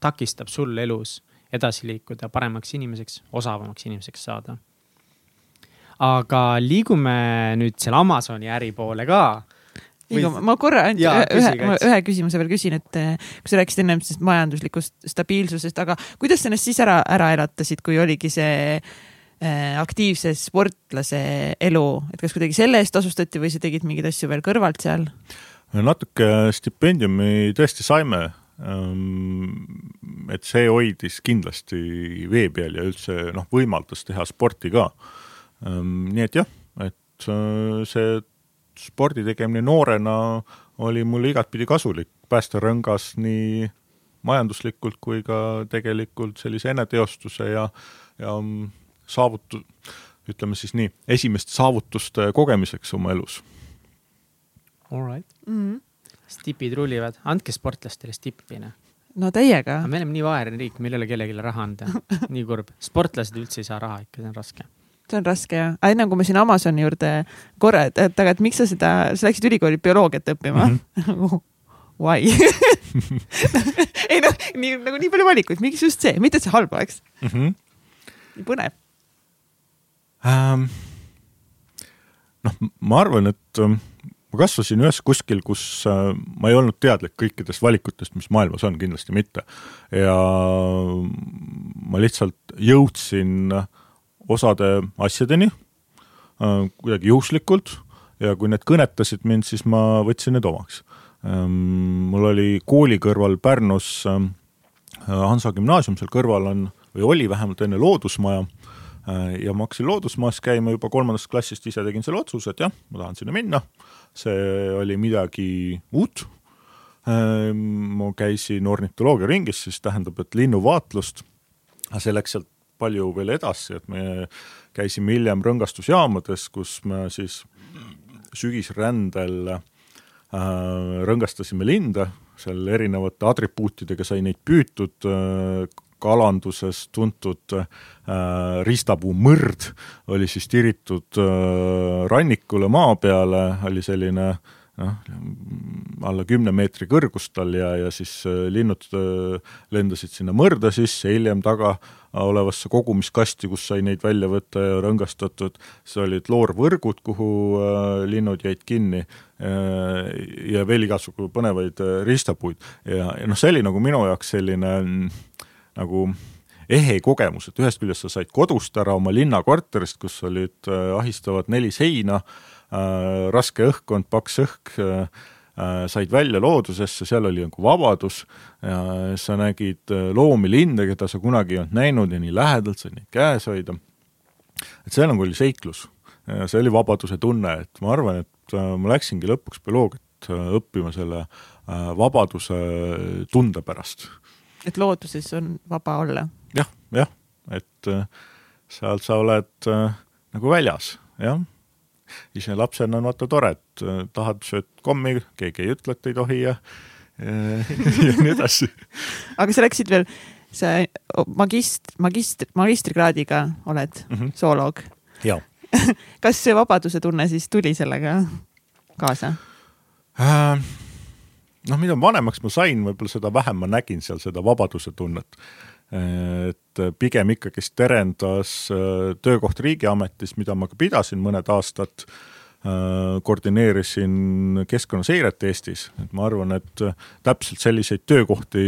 takistab sul elus edasi liikuda, paremaks inimeseks, osavamaks inimeseks saada. aga liigume nüüd selle Amazoni äri poole ka Või... ma korra ainult ühe, ühe, ühe küsimuse veel küsin, et eh, kui sa rääkisid ennem sellest majanduslikust stabiilsusest, aga kuidas sa ennast siis ära, ära elatasid, kui oligi see äh, aktiivse sportlase elu, et kas kuidagi selle eest tasustati või sa tegid mingeid asju veel kõrvalt seal? natuke stipendiumi tõesti saime Ehm, et see hoidis kindlasti vee peal ja üldse noh, võimaldas teha sporti ka. Ehm, nii et jah, et äh, see spordi tegemine noorena oli mulle igatpidi kasulik, päästerõngas nii majanduslikult kui ka tegelikult sellise eneteostuse ja, ja saavutu-, ütleme siis nii, esimeste saavutuste kogemiseks oma elus. All right mm. -hmm stipid rullivad, andke sportlastele stippi noh. no täiega. me oleme nii vaene riik, meil ei ole kellelegi raha anda, nii kurb. sportlased üldse ei saa raha ikka, see on raske see on raske jah, aga enne kui me siin Amazoni juurde korra, et, et aga, et miks sa seda, sa läksid ülikooli bioloogiat õppima mm? -hmm. Why ei noh, nii nagu nii palju valikuid, miks just see, mitte et see halb oleks mm. -hmm. põnev um,. noh, ma arvan, et um, ma kasvasin ühes kuskil, kus äh, ma ei olnud teadlik kõikidest valikutest, mis maailmas on, kindlasti mitte. ja ma lihtsalt jõudsin osade asjadeni äh, kuidagi juhuslikult ja kui need kõnetasid mind, siis ma võtsin need omaks. Ähm, mul oli kooli kõrval Pärnus äh, Hansa gümnaasium, seal kõrval on, või oli vähemalt enne loodusmaja ja ma hakkasin loodusmajas käima juba kolmandast klassist, ise tegin selle otsuse, et jah, ma tahan sinna minna see oli midagi uut. Ehm, ma käisin ornitoloogia ringis, siis tähendab, et linnuvaatlust, see läks sealt palju veel edasi, et me käisime hiljem rõngastusjaamades, kus me siis sügisrändel äh, rõngastasime linde, seal erinevate atribuutidega sai neid püütud äh,, kalanduses tuntud äh, riistapuu mõrd oli siis tiritud äh, rannikule maa peale, oli selline noh, alla kümne meetri kõrgust tal ja, ja siis äh, linnud äh, lendasid sinna mõrda sisse, hiljem taga olevasse kogumiskasti, kus sai neid välja võtta ja rõngastatud, see olid loorvõrgud, kuhu äh, linnud jäid kinni ja veel igasugu põnevaid riistapuid. Ja, ja noh, see oli nagu minu jaoks selline äh, nagu ehe kogemus, et ühest küljest sa said kodust ära oma linnakorterist, kus olid ahistavad neli seina äh,, raske õhkkond, paks õhk äh,, äh said välja loodusesse, seal oli nagu vabadus ja sa nägid äh, loomi, linde, keda sa kunagi ei olnud näinud ja nii lähedalt said neid käes hoida. et see nagu oli seiklus ja see oli vabaduse tunne, et ma arvan, et äh, ma läksingi lõpuks bioloogiat õppima selle vabaduse tunde pärast et looduses on vaba olla ja,? jah, jah, et äh, seal sa oled äh, nagu väljas, jah. Ise lapsena on vaata tore, et äh, tahad, sööd kommi, keegi ei ütle, et ei tohi ja ja nii edasi. aga sa läksid veel, sa magist-, magist-, magistrikraadiga oled mm -hmm. zooloog. kas see vabaduse tunne siis tuli sellega kaasa äh,? noh, mida vanemaks ma sain, võib-olla seda vähem ma nägin seal seda vabaduse tunnet. Et pigem ikkagist terendas äh, töökoht riigiametis, mida ma ka pidasin mõned aastad Äh, koordineerisin keskkonnaseiret Eestis, et ma arvan, et täpselt selliseid töökohti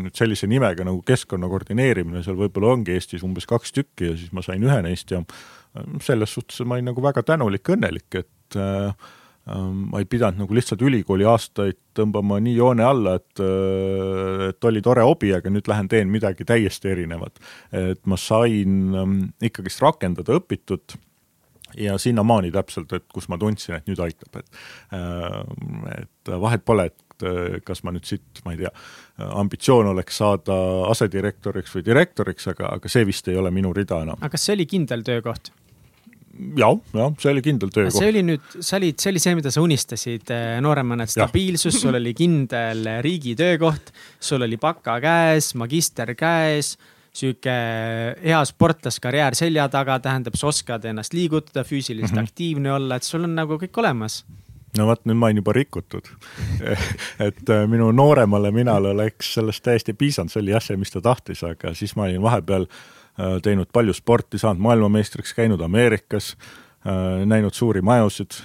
nüüd sellise nimega nagu keskkonna koordineerimine, seal võib-olla ongi Eestis umbes kaks tükki ja siis ma sain ühe neist ja äh, selles suhtes ma olin nagu väga tänulik, õnnelik, et äh, ma ei pidanud nagu lihtsalt ülikooli aastaid tõmbama nii joone alla, et, et oli tore hobi, aga nüüd lähen teen midagi täiesti erinevat. et ma sain ähm, ikkagist rakendada õpitut ja sinnamaani täpselt, et kus ma tundsin, et nüüd aitab, et äh, et vahet pole, et äh, kas ma nüüd siit, ma ei tea, ambitsioon oleks saada asedirektoriks või direktoriks, aga, aga see vist ei ole minu rida enam. aga kas see oli kindel töökoht? Jah, jah, see oli kindel töökoht. see oli nüüd, sa olid, see oli see, mida sa unistasid äh, nooremana, et stabiilsus, sul oli kindel riigi töökoht, sul oli baka käes, magister käes sihuke hea sportlaskarjäär selja taga, tähendab, sa oskad ennast liigutada, füüsiliselt mm -hmm. aktiivne olla, et sul on nagu kõik olemas no vot, nüüd ma olen juba rikutud et äh, minu nooremale minale oleks sellest täiesti piisanud, see oli jah see, mis ta tahtis, aga siis ma olin vahepeal äh, teinud palju sporti, saanud maailmameistriks, käinud Ameerikas, äh, näinud suuri majusid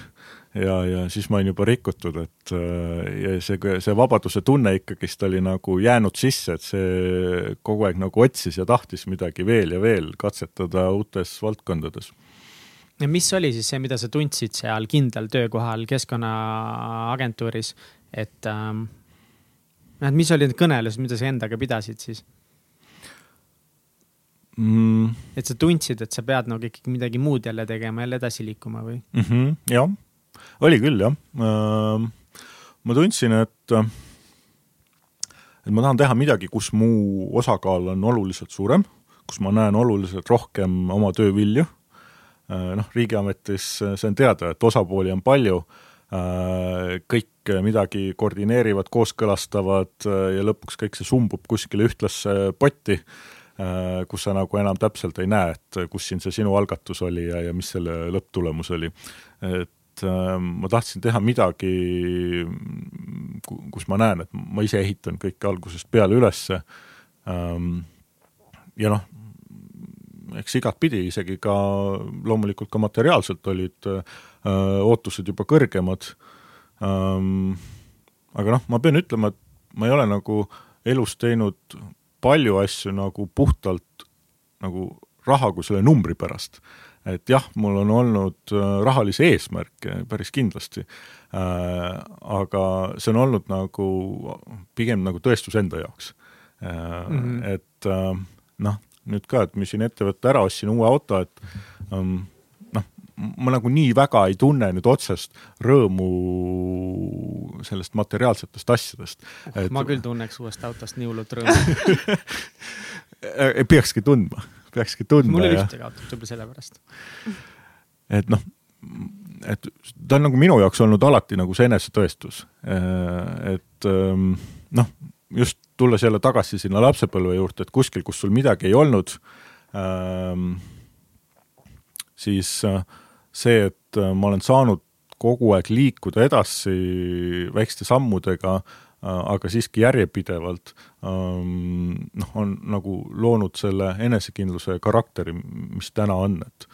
ja, ja siis ma olin juba rikutud, et äh, ja see, see vabaduse tunne ikkagist oli nagu jäänud sisse, et see kogu aeg nagu otsis ja tahtis midagi veel ja veel katsetada uutes valdkondades. ja mis oli siis see, mida sa tundsid seal kindlal töökohal Keskkonnaagentuuris, et ähm, et mis olid need kõnelused, mida sa endaga pidasid siis? Mm. et sa tundsid, et sa pead nagu ikkagi midagi muud jälle tegema, jälle edasi liikuma või mm? -hmm, jah oli küll, jah. Äh, ma tundsin, et, et ma tahan teha midagi, kus mu osakaal on oluliselt suurem, kus ma näen oluliselt rohkem oma töö vilju. Äh, noh, riigiametis see on teada, et osapooli on palju, äh, kõik midagi koordineerivad, kooskõlastavad ja lõpuks kõik see sumbub kuskile ühtlasse potti kus sa nagu enam täpselt ei näe, et kus siin see sinu algatus oli ja, ja mis selle lõpptulemus oli. et et äh, ma tahtsin teha midagi, kus ma näen, et ma ise ehitan kõike algusest peale ülesse. Ähm, ja noh, eks igatpidi, isegi ka loomulikult ka materiaalselt olid äh, ootused juba kõrgemad. Ähm, aga noh, ma pean ütlema, et ma ei ole nagu elus teinud palju asju nagu puhtalt nagu raha kui selle numbri pärast et jah, mul on olnud äh, rahalisi eesmärke päris kindlasti äh,, aga see on olnud nagu pigem nagu tõestus enda jaoks äh,. Mm -hmm. et äh, noh, nüüd ka, et müüsin ettevõtte ära, ostsin uue auto, et ähm, ma nagu nii väga ei tunne nüüd otsest rõõmu sellest materiaalsetest asjadest uh,. Et... ma küll tunneks uuest autost nii hullult rõõmu peakski tundma peakski tundma. mul oli ühtegi autot, võib-olla sellepärast. et noh, et ta on nagu minu jaoks olnud alati nagu see enesetõestus. et ähm, noh, just tulles jälle tagasi sinna lapsepõlve juurde, et kuskil, kus sul midagi ei olnud, ähm, siis äh, see, et äh, ma olen saanud kogu aeg liikuda edasi väikeste sammudega Äh, aga siiski järjepidevalt ähm, noh, on nagu loonud selle enesekindluse karakteri, mis täna on, et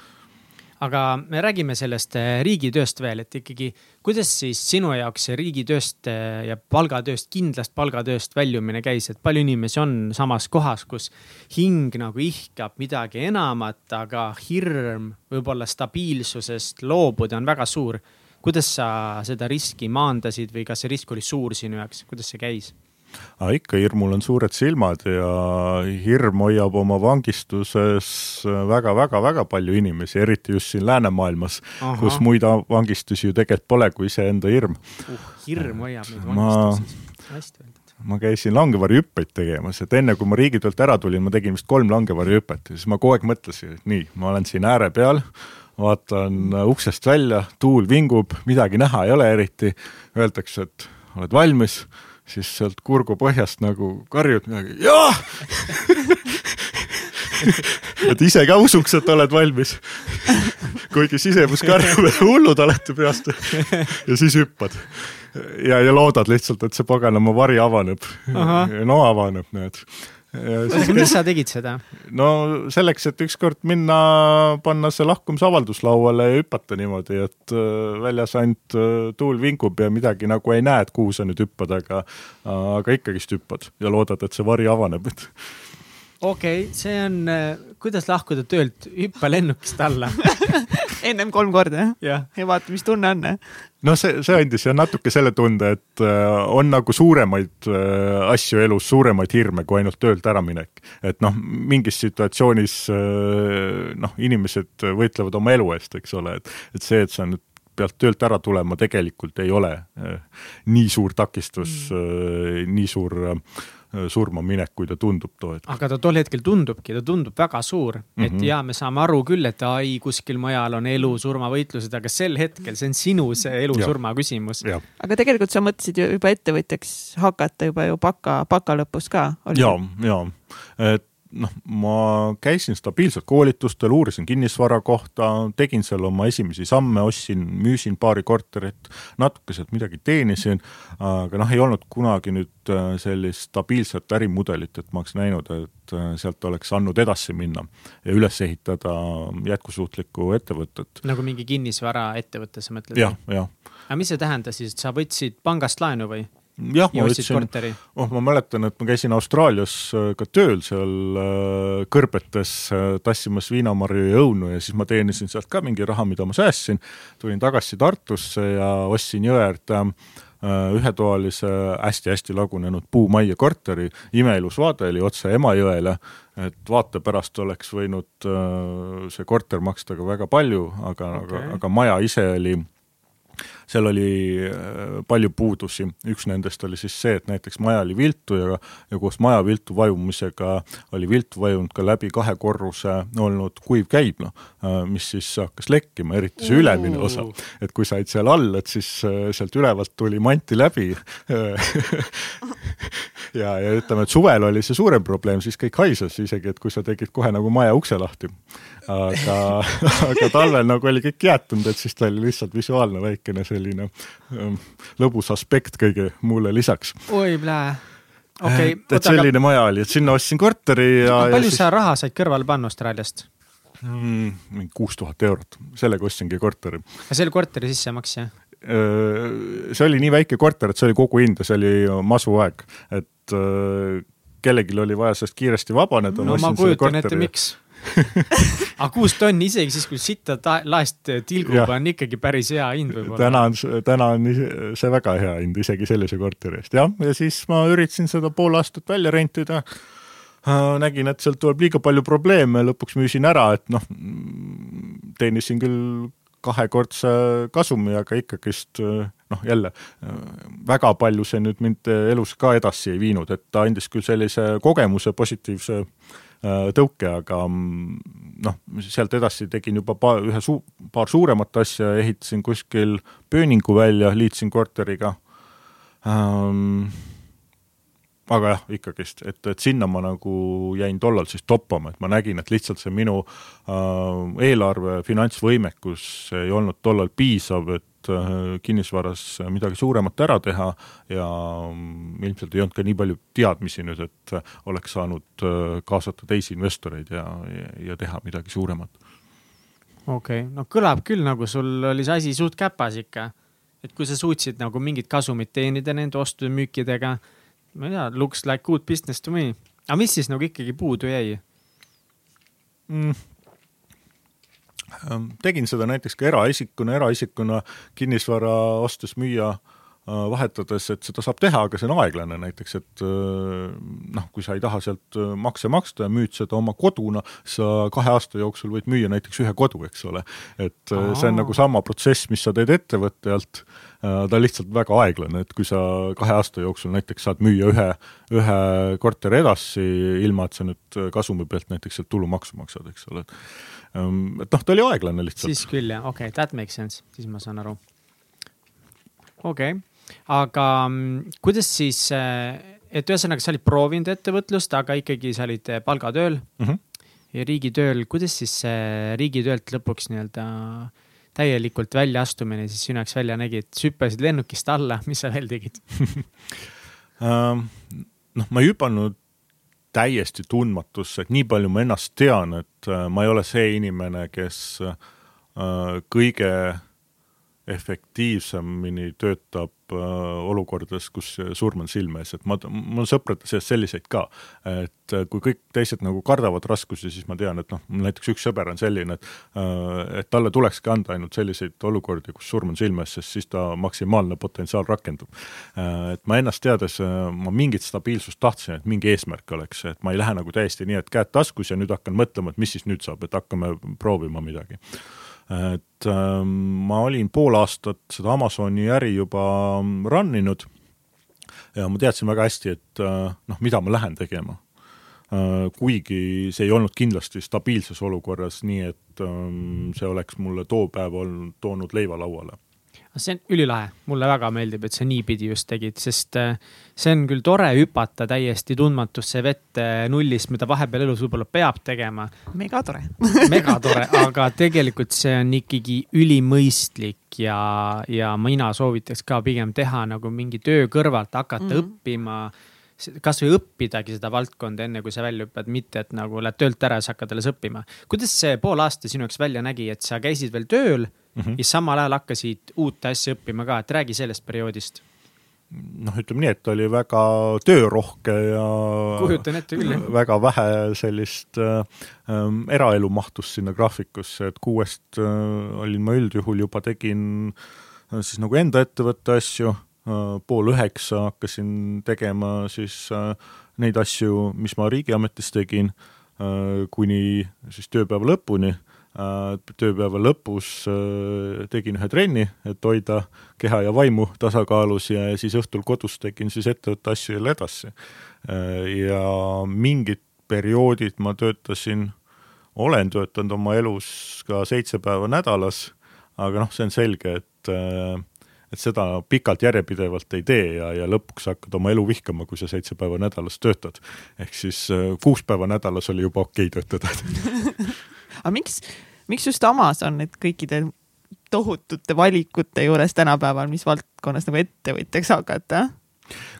aga me räägime sellest äh, riigitööst veel, et ikkagi, kuidas siis sinu jaoks see riigitööst äh, ja palgatööst, kindlast palgatööst väljumine käis, et palju inimesi on samas kohas, kus hing nagu ihkab midagi enamat, aga hirm võib-olla stabiilsusest loobuda on väga suur. Kuidas sa seda riski maandasid või kas see risk oli suur sinu jaoks, kuidas see käis? Aga ikka hirmul on suured silmad ja hirm hoiab oma vangistuses väga-väga-väga palju inimesi, eriti just siin läänemaailmas, kus muid vangistusi ju tegelikult pole kui iseenda hirm. Uh,. hirm hoiab neid vangistuses ma..., hästi öeldud. ma käisin langevarjuhüppeid tegemas, et enne kui ma riigitöölt ära tulin, ma tegin vist kolm langevarjuhüpet ja siis ma kogu aeg mõtlesin, et nii, ma olen siin ääre peal, vaatan uksest välja, tuul vingub, midagi näha ei ole eriti, öeldakse, et oled valmis, siis sealt kurgu põhjast nagu karjud midagi, jah et ise ka usuks, et oled valmis. kuigi sisemus karjub, et hullud olete peast ja siis hüppad. ja, ja loodad lihtsalt, et see paganama vari avaneb. no avaneb, näed miks sa tegid seda? no selleks, et ükskord minna, panna see lahkumisavaldus lauale ja hüpata niimoodi, et äh, väljas ainult äh, tuul vingub ja midagi nagu ei näe, et kuhu sa nüüd hüppad, aga aga ikkagist hüppad ja loodad, et see vari avaneb, et okei okay,, see on, äh, kuidas lahkuda töölt, hüppa lennukist alla ennem kolm korda jah? ja vaata, mis tunne on. no see, see andis jah natuke selle tunde, et äh, on nagu suuremaid äh, asju elus, suuremaid hirme kui ainult töölt äraminek. et noh, mingis situatsioonis noh, inimesed võitlevad oma elu eest, eks ole, et, et see, et sa nüüd pealt töölt ära tulema tegelikult ei ole nii suur takistus mm., nii suur äh, Äh, surma minek, kui ta tundub too hetk. aga ta tol hetkel tundubki, ta tundub väga suur mm, -hmm. et ja me saame aru küll, et ai, kuskil mujal on elu-surmavõitlused, aga sel hetkel see on sinu see elu-surma küsimus. aga tegelikult sa mõtlesid ju juba ettevõtjaks hakata juba ju baka, baka lõpus ka? ja, ja, et noh, ma käisin stabiilselt koolitustel, uurisin kinnisvara kohta, tegin seal oma esimesi samme, ostsin, müüsin paari korterit, natuke sealt midagi teenisin, aga noh, ei olnud kunagi nüüd äh, sellist stabiilset ärimudelit, et ma oleks näinud, et äh, sealt oleks andnud edasi minna ja üles ehitada jätkusuutlikku ettevõtet. nagu mingi kinnisvaraettevõte, sa mõtled? jah, jah. aga mis see tähendas siis, et sa võtsid pangast laenu või? Jah, ma võtsin, oh ma mäletan, et ma käisin Austraalias äh, ka tööl seal äh, kõrbetes äh, tassimas viinamarju ja õunu ja siis ma teenisin sealt ka mingi raha, mida ma säästsin. tulin tagasi Tartusse ja ostsin jõe äärde ühetoalise hästi-hästi lagunenud puumajja korteri, imeilus vaade oli otse Emajõele, et vaate pärast oleks võinud see korter maksta ka väga palju, aga okay., aga, aga maja ise oli seal oli äh, palju puudusi, üks nendest oli siis see, et näiteks maja oli viltu ja, ja koos maja viltu vajumisega oli viltu vajunud ka läbi kahe korruse olnud kuiv käibla, äh, mis siis hakkas lekkima, eriti see ülemine osa. et kui said seal all, et siis äh, sealt ülevalt tuli manti läbi ja, ja ütleme, et suvel oli see suurem probleem, siis kõik haises isegi, et kui sa tegid kohe nagu maja ukse lahti. aga, aga talvel nagu oli kõik jäätunud, et siis ta oli lihtsalt visuaalne väikene selline ähm, lõbus aspekt kõige muule lisaks. oi, plää okay,. et, et selline aga... maja oli, et sinna ostsin korteri ja. palju ja sa siis... raha said kõrvale panna Austraaliast? mm,? mingi kuus tuhat eurot, sellega ostsingi korteri. see oli korteri sissemaks, jah? see oli nii väike korter, et see oli kogu hind ja see oli masuaeg, et kellelgi oli vaja sellest kiiresti vabaneda. no ma kujutan ette, miks aga kuus tonni isegi siis, kui sitta laest tilgub, on ikkagi päris hea hind võib-olla. täna on, täna on see väga hea hind isegi sellise korteri eest. Jah, ja siis ma üritasin seda pool aastat välja rentida. Äh, nägin, et sealt tuleb liiga palju probleeme, lõpuks müüsin ära, et noh, teenisin küll kahekordse kasumi, aga ikkagist noh, jälle väga palju see nüüd mind elus ka edasi ei viinud, et ta andis küll sellise kogemuse, positiivse Äh, tõuke, aga mm, noh, sealt edasi tegin juba paar, ühe suu-, paar suuremat asja, ehitasin kuskil Pööningu välja, liitsin korteriga ähm,. aga jah, ikkagist, et, et sinna ma nagu jäin tollal siis toppama, et ma nägin, et lihtsalt see minu äh, eelarve finantsvõimekus ei olnud tollal piisav, et Äh, kinnisvaras midagi suuremat ära teha ja mm, ilmselt ei olnud ka nii palju teadmisi nüüd, et oleks saanud äh, kaasata teisi investoreid ja, ja, teha midagi suuremat. okei okay., no kõlab küll nagu sul oli see asi suht käpas ikka. et kui sa suutsid nagu mingit kasumit teenida nende ostude-müükidega, ma ei tea, looks like good business to me. aga mis siis nagu ikkagi puudu jäi mm.? Ehm, tegin seda näiteks ka eraisikuna, eraisikuna kinnisvara ostes-müüa vahetades, et seda saab teha, aga see on aeglane näiteks, et noh, kui sa ei taha sealt makse maksta ja müüd seda oma koduna, sa kahe aasta jooksul võid müüa näiteks ühe kodu, eks ole. et Aa. see on nagu sama protsess, mis sa teed ettevõtte alt, ta on lihtsalt väga aeglane, et kui sa kahe aasta jooksul näiteks saad müüa ühe, ühe korteri edasi, ilma et sa nüüd kasumi pealt näiteks sealt tulumaksu maksad, eks ole, et et noh, ta oli aeglane lihtsalt. siis küll jah, okei okay,, that makes sense, siis ma saan aru. okei okay., aga mm, kuidas siis, eh, et ühesõnaga, sa olid proovinud ettevõtlust, aga ikkagi sa olid eh, palgatööl. Mm -hmm. ja riigitööl, kuidas siis see riigitöölt lõpuks nii-öelda täielikult väljaastumine siis sinu jaoks välja nägi, et sa hüppasid lennukist alla, mis sa veel tegid? Ehm, noh, ma ei hüpanud täiesti tundmatusse, et nii palju ma ennast tean, et äh, ma ei ole see inimene, kes äh, kõige efektiivsemini töötab äh, olukordades, kus surm on silme ees, et ma, mul on sõprade seas selliseid ka. et äh, kui kõik teised nagu kardavad raskusi, siis ma tean, et noh, näiteks üks sõber on selline, et äh, et talle tulekski anda ainult selliseid olukordi, kus surm on silme ees, sest siis ta maksimaalne potentsiaal rakendub. Et ma ennast teades, ma mingit stabiilsust tahtsin, et mingi eesmärk oleks, et ma ei lähe nagu täiesti nii, et käed taskus ja nüüd hakkan mõtlema, et mis siis nüüd saab, et hakkame proovima midagi et ähm, ma olin pool aastat seda Amazoni äri juba run inud ja ma teadsin väga hästi, et äh, noh, mida ma lähen tegema äh,. kuigi see ei olnud kindlasti stabiilses olukorras, nii et ähm, see oleks mulle too päev olnud, toonud leiva lauale see on ülilahe, mulle väga meeldib, et sa niipidi just tegid, sest äh, see on küll tore hüpata täiesti tundmatusse vette nullist, mida vahepeal elus võib-olla peab tegema. megatore megatore, aga tegelikult see on ikkagi ülimõistlik ja, ja mina soovitaks ka pigem teha nagu mingi töö kõrvalt, hakata mm -hmm. õppima kasvõi õppidagi seda valdkonda, enne kui sa välja hüppad, mitte et nagu lähed töölt ära ja siis hakkad alles õppima. kuidas see pool aasta sinu jaoks välja nägi, et sa käisid veel tööl mm -hmm. ja samal ajal hakkasid uut asja õppima ka, et räägi sellest perioodist noh, ütleme nii, et oli väga töörohke ja kujutan ette küll, jah. väga vähe sellist äh, eraelu mahtus sinna graafikusse, et kuuest äh, olin ma üldjuhul juba tegin äh, siis nagu enda ettevõtte asju äh,, pool üheksa hakkasin tegema siis äh, neid asju, mis ma riigiametis tegin äh,, kuni siis tööpäeva lõpuni Äh, tööpäeva lõpus äh, tegin ühe trenni, et hoida keha ja vaimu tasakaalus ja siis õhtul kodus tegin siis ettevõtte asju jälle edasi. Äh, ja mingid perioodid ma töötasin, olen töötanud oma elus ka seitse päeva nädalas, aga noh, see on selge, et et seda pikalt järjepidevalt ei tee ja, ja lõpuks hakkad oma elu vihkama, kui sa seitse päeva nädalas töötad. ehk siis kuus päeva nädalas oli juba okei okay töötada aga miks, miks just Amazon, et kõikide tohutute valikute juures tänapäeval, mis valdkonnas nagu ettevõtjaks hakata?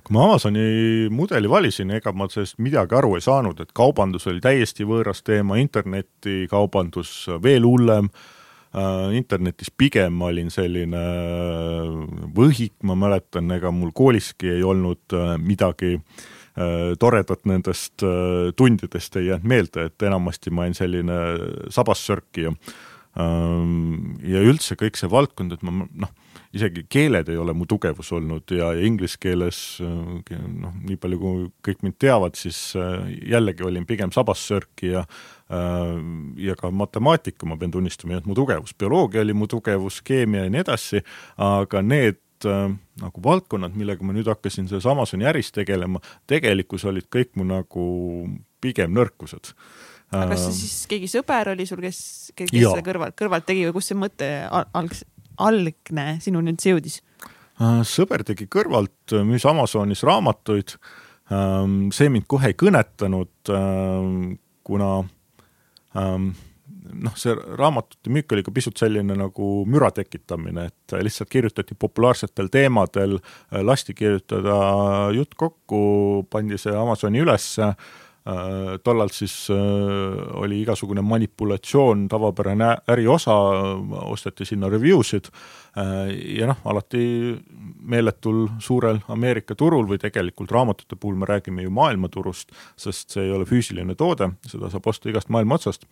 kui ma Amazoni mudeli valisin, ega ma sellest midagi aru ei saanud, et kaubandus oli täiesti võõras teema, internetikaubandus veel hullem äh,, internetis pigem ma olin selline võhik, ma mäletan, ega mul kooliski ei olnud äh, midagi äh, Äh, toredat nendest äh, tundidest ei jäänud meelde, et enamasti ma olin selline sabassörkija. Ähm, ja üldse kõik see valdkond, et ma noh, isegi keeled ei ole mu tugevus olnud ja, ja inglise keeles äh, noh, nii palju kui kõik mind teavad, siis jällegi olin pigem sabassörkija ja ka matemaatika, ma pean tunnistama, ei olnud mu tugevus, bioloogia oli mu tugevus, keemia ja nii edasi, aga need äh, nagu valdkonnad, millega ma nüüd hakkasin selles Amazoni äris tegelema, tegelikkus olid kõik mu nagu pigem nõrkused aga kas see äh, siis keegi sõber oli sul, kes, kes seda kõrvalt, kõrvalt tegi või kust see mõte alg-, algne sinuni üldse jõudis? Äh, sõber tegi kõrvalt, müüs Amazonis raamatuid. Ähm, see mind kohe ei kõnetanud, ähm, kuna ähm, noh, see raamatute müük oli ka pisut selline nagu müra tekitamine, et lihtsalt kirjutati populaarsetel teemadel, lasti kirjutada jutt kokku, pandi see Amazoni ülesse, tollal siis oli igasugune manipulatsioon, tavapärane äriosa, osteti sinna review sid ja noh, alati meeletul suurel Ameerika turul või tegelikult raamatute puhul me räägime ju maailmaturust, sest see ei ole füüsiline toode, seda saab osta igast maailma otsast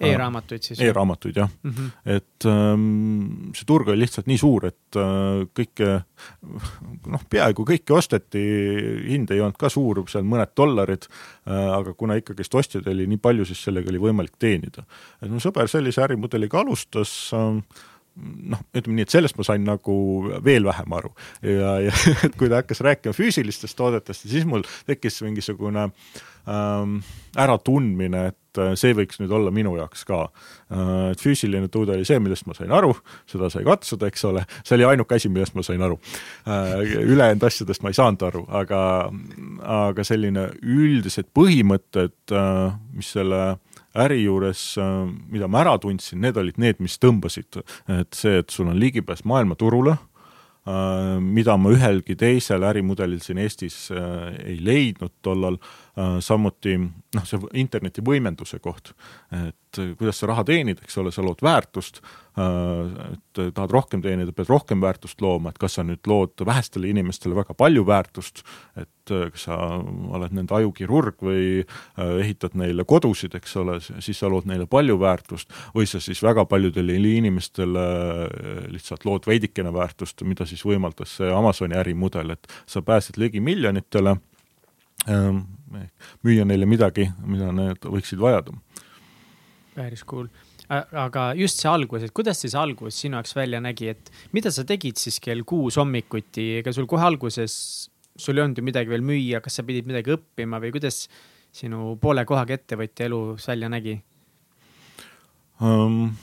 E-raamatuid siis? E-raamatuid jah mm, -hmm. et ähm, see turg oli lihtsalt nii suur, et äh, kõike noh, peaaegu kõike osteti, hind ei olnud ka suur, seal mõned dollarid äh,, aga kuna ikkagist ostjaid oli nii palju, siis sellega oli võimalik teenida. et mu sõber sellise ärimudeliga alustas äh, noh, ütleme nii, et sellest ma sain nagu veel vähem aru ja, ja et kui ta hakkas rääkima füüsilistest toodetest, siis mul tekkis mingisugune ähm, äratundmine, et äh, see võiks nüüd olla minu jaoks ka. Äh, et füüsiline tuude oli see, millest ma sain aru, seda sai katsuda, eks ole, see oli ainuke asi, millest ma sain aru. Äh, ülejäänud asjadest ma ei saanud aru, aga, aga selline üldised põhimõtted, mis selle äri juures, mida ma ära tundsin, need olid need, mis tõmbasid, et see, et sul on ligipääs maailmaturule mida ma ühelgi teisel ärimudelil siin Eestis ei leidnud tollal Äh, samuti noh, see interneti võimenduse koht, et kuidas sa raha teenid, eks ole, sa lood väärtust, äh, et tahad rohkem teenida, pead rohkem väärtust looma, et kas sa nüüd lood vähestele inimestele väga palju väärtust, et äh, kas sa oled nende ajukirurg või ehitad neile kodusid, eks ole, siis sa lood neile palju väärtust, või sa siis väga paljudele inimestele lihtsalt lood veidikene väärtust, mida siis võimaldas see Amazoni ärimudel, et sa pääsed ligi miljonitele müüa neile midagi, mida nad võiksid vajada. päris cool aga just see algus, et kuidas siis algus sinu jaoks välja nägi, et mida sa tegid siis kell kuus hommikuti, ega sul kohe alguses, sul ei olnud ju midagi veel müüa, kas sa pidid midagi õppima või kuidas sinu poole kohaga ettevõtja elus välja nägi um,?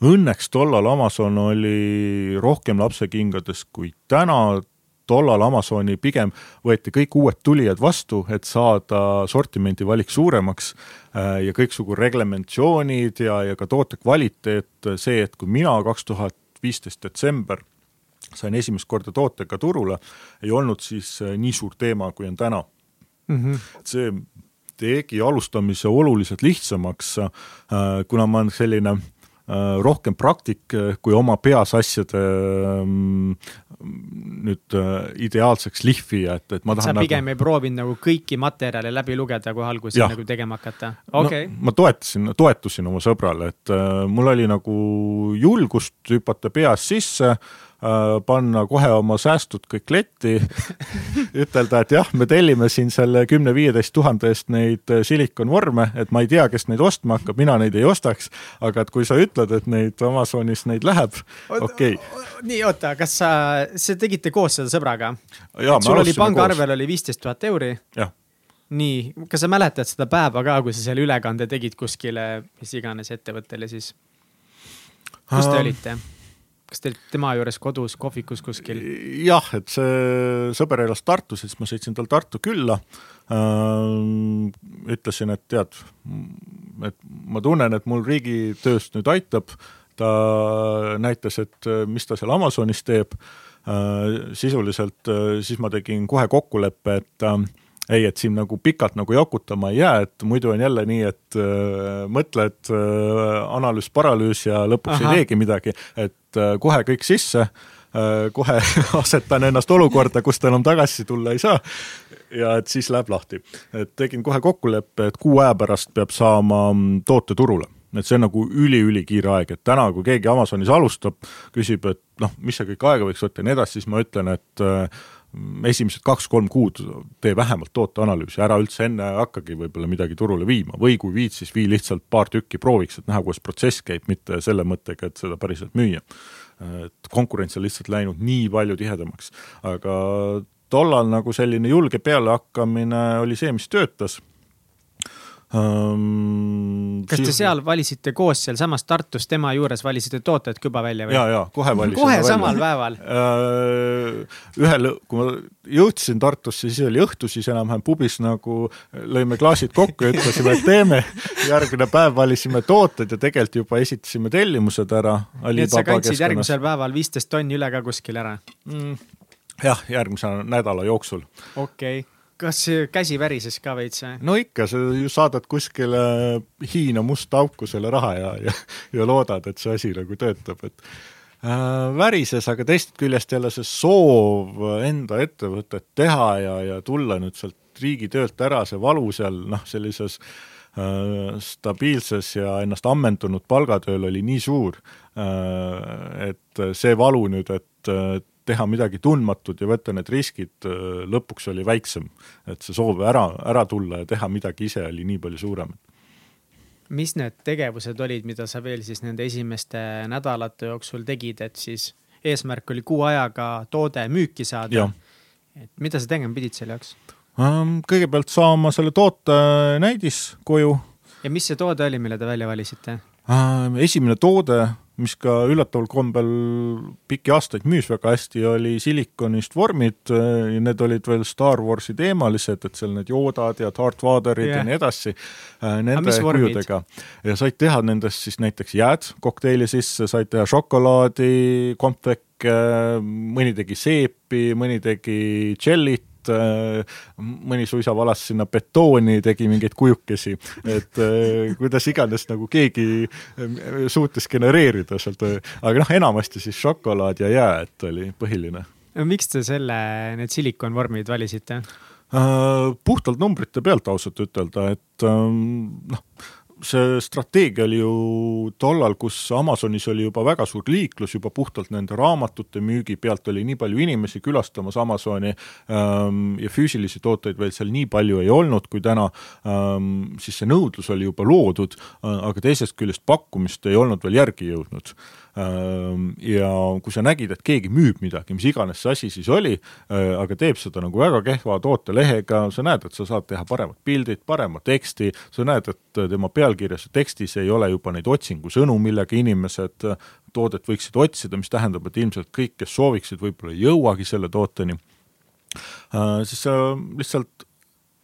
Õnneks tollal Amazon oli rohkem lapsekingades kui täna, tollal Amazoni pigem võeti kõik uued tulijad vastu, et saada sortimendi valik suuremaks äh, ja kõiksugu reglementsioonid ja, ja ka toote kvaliteet, see, et kui mina kaks tuhat viisteist detsember sain esimest korda tootega turule, ei olnud siis äh, nii suur teema, kui on täna mm. -hmm. see tegi alustamise oluliselt lihtsamaks, äh, kuna ma olen selline Äh, rohkem praktik äh, kui oma peas asjade ähm, nüüd äh, ideaalseks lihvija, et, et ma tahan. sa pigem nagu... ei proovinud nagu kõiki materjale läbi lugeda, kui alguses nagu tegema hakata, okei okay. no,. ma toetasin, toetusin oma sõbrale, et äh, mul oli nagu julgust hüpata peas sisse äh, Äh, panna kohe oma säästud kõik letti ütelda, et jah, me tellime siin selle kümne-viieteist tuhande eest neid äh, silikonvorme, et ma ei tea, kes neid ostma hakkab, mina neid ei ostaks, aga et kui sa ütled, et neid Amazonis neid läheb, okei okay.. nii, oota, kas sa, sa tegite koos seda sõbraga? sul oli pangaarvel oli viisteist tuhat euri? jah nii, kas sa mäletad seda päeva ka, kui sa selle ülekande tegid kuskile, mis iganes ettevõttele siis? kus te olite? Kas te olite tema juures kodus kohvikus kuskil? jah, et see sõber elas Tartus, siis ma sõitsin tal Tartu külla äh,. ütlesin, et tead, et ma tunnen, et mul riigitööst nüüd aitab. ta näitas, et mis ta seal Amazonis teeb äh,. sisuliselt äh, siis ma tegin kohe kokkuleppe, et äh, ei, et siin nagu pikalt nagu jokutama ei jää, et muidu on jälle nii, et äh, mõtled äh, analüüs-paralüüs ja lõpuks Aha. ei teegi midagi, et äh, kohe kõik sisse äh,, kohe asetan ennast olukorda, kust enam tagasi tulla ei saa ja et siis läheb lahti. et tegin kohe kokkuleppe, et kuu aja pärast peab saama mm, toote turule et see on nagu üli-ülikiire aeg, et täna, kui keegi Amazonis alustab, küsib, et noh, mis see kõik aega võiks võtta ja nii edasi, siis ma ütlen, et äh, esimesed kaks-kolm kuud tee vähemalt tooteanalüüsi, ära üldse enne hakkagi võib-olla midagi turule viima. Või kui viid, siis vii lihtsalt paar tükki prooviks, et näha, kuidas protsess käib, mitte selle mõttega, et seda päriselt müüa. et konkurents on lihtsalt läinud nii palju tihedamaks, aga tollal nagu selline julge pealehakkamine oli see, mis töötas um,. kas te seal valisite koos sealsamas Tartus tema juures valisite tooted küba välja või? ja, ja kohe valisime kohe samal välja. päeval uh,? ühel, kui ma jõudsin Tartusse, siis oli õhtu, siis enam-vähem pubis nagu lõime klaasid kokku ja ütlesime, et teeme. järgmine päev valisime tooted ja tegelikult juba esitasime tellimused ära. nii et sa kandsid järgmisel päeval viisteist tonni üle ka kuskil ära mm.? jah, järgmise nädala jooksul. okei okay kas käsi värises ka veits või? no ikka, sa ju saadad kuskile Hiina musta auku selle raha ja, ja, ja loodad, et see asi nagu töötab, et äh, värises, aga teisest küljest jälle see soov enda ettevõtet teha ja, ja tulla nüüd sealt riigitöölt ära, see valu seal noh, sellises äh, stabiilses ja ennast ammendunud palgatööl oli nii suur äh,, et see valu nüüd, et teha midagi tundmatut ja võtta need riskid, äh, lõpuks oli väiksem. et see soov ära, ära tulla ja teha midagi ise oli nii palju suurem. mis need tegevused olid, mida sa veel siis nende esimeste nädalate jooksul tegid, et siis eesmärk oli kuu ajaga toode müüki saada? et mida sa tegema pidid selle jaoks? kõigepealt saama selle toote näidis koju. ja mis see toode oli, mille te välja valisite? esimene toode mis ka üllataval kombel pikki aastaid müüs väga hästi, oli silikonist vormid ja need olid veel Star Warsi teemalised, et seal need joodad ja Darth Vaderid yeah. ja nii edasi, äh, nende kujudega. ja said teha nendest siis näiteks jääd kokteili sisse, said teha šokolaadi, kompvekke, mõni tegi seepi, mõni tegi džellit, Äh, mõni suisa valas sinna betooni, tegi mingeid kujukesi, et äh, kuidas iganes nagu keegi äh, suutis genereerida sealt, aga noh, enamasti siis šokolaad ja jääd oli põhiline. miks te selle, need silikonvormid valisite? puhtalt numbrite pealt ausalt ütelda, et ähm, noh see strateegia oli ju tollal, kus Amazonis oli juba väga suur liiklus juba puhtalt nende raamatute müügi pealt oli nii palju inimesi külastamas Amazoni ähm, ja füüsilisi tooteid veel seal nii palju ei olnud kui täna ähm,, siis see nõudlus oli juba loodud äh,, aga teisest küljest pakkumist ei olnud veel järgi jõudnud ja kui sa nägid, et keegi müüb midagi, mis iganes see asi siis oli, äh, aga teeb seda nagu väga kehva tootelehega, sa näed, et sa saad teha paremad pildid, parema teksti, sa näed, et tema pealkirjas ja tekstis ei ole juba neid otsingusõnu, millega inimesed äh, toodet võiksid otsida, mis tähendab, et ilmselt kõik, kes sooviksid, võib-olla ei jõuagi selle tooteni, äh, siis sa lihtsalt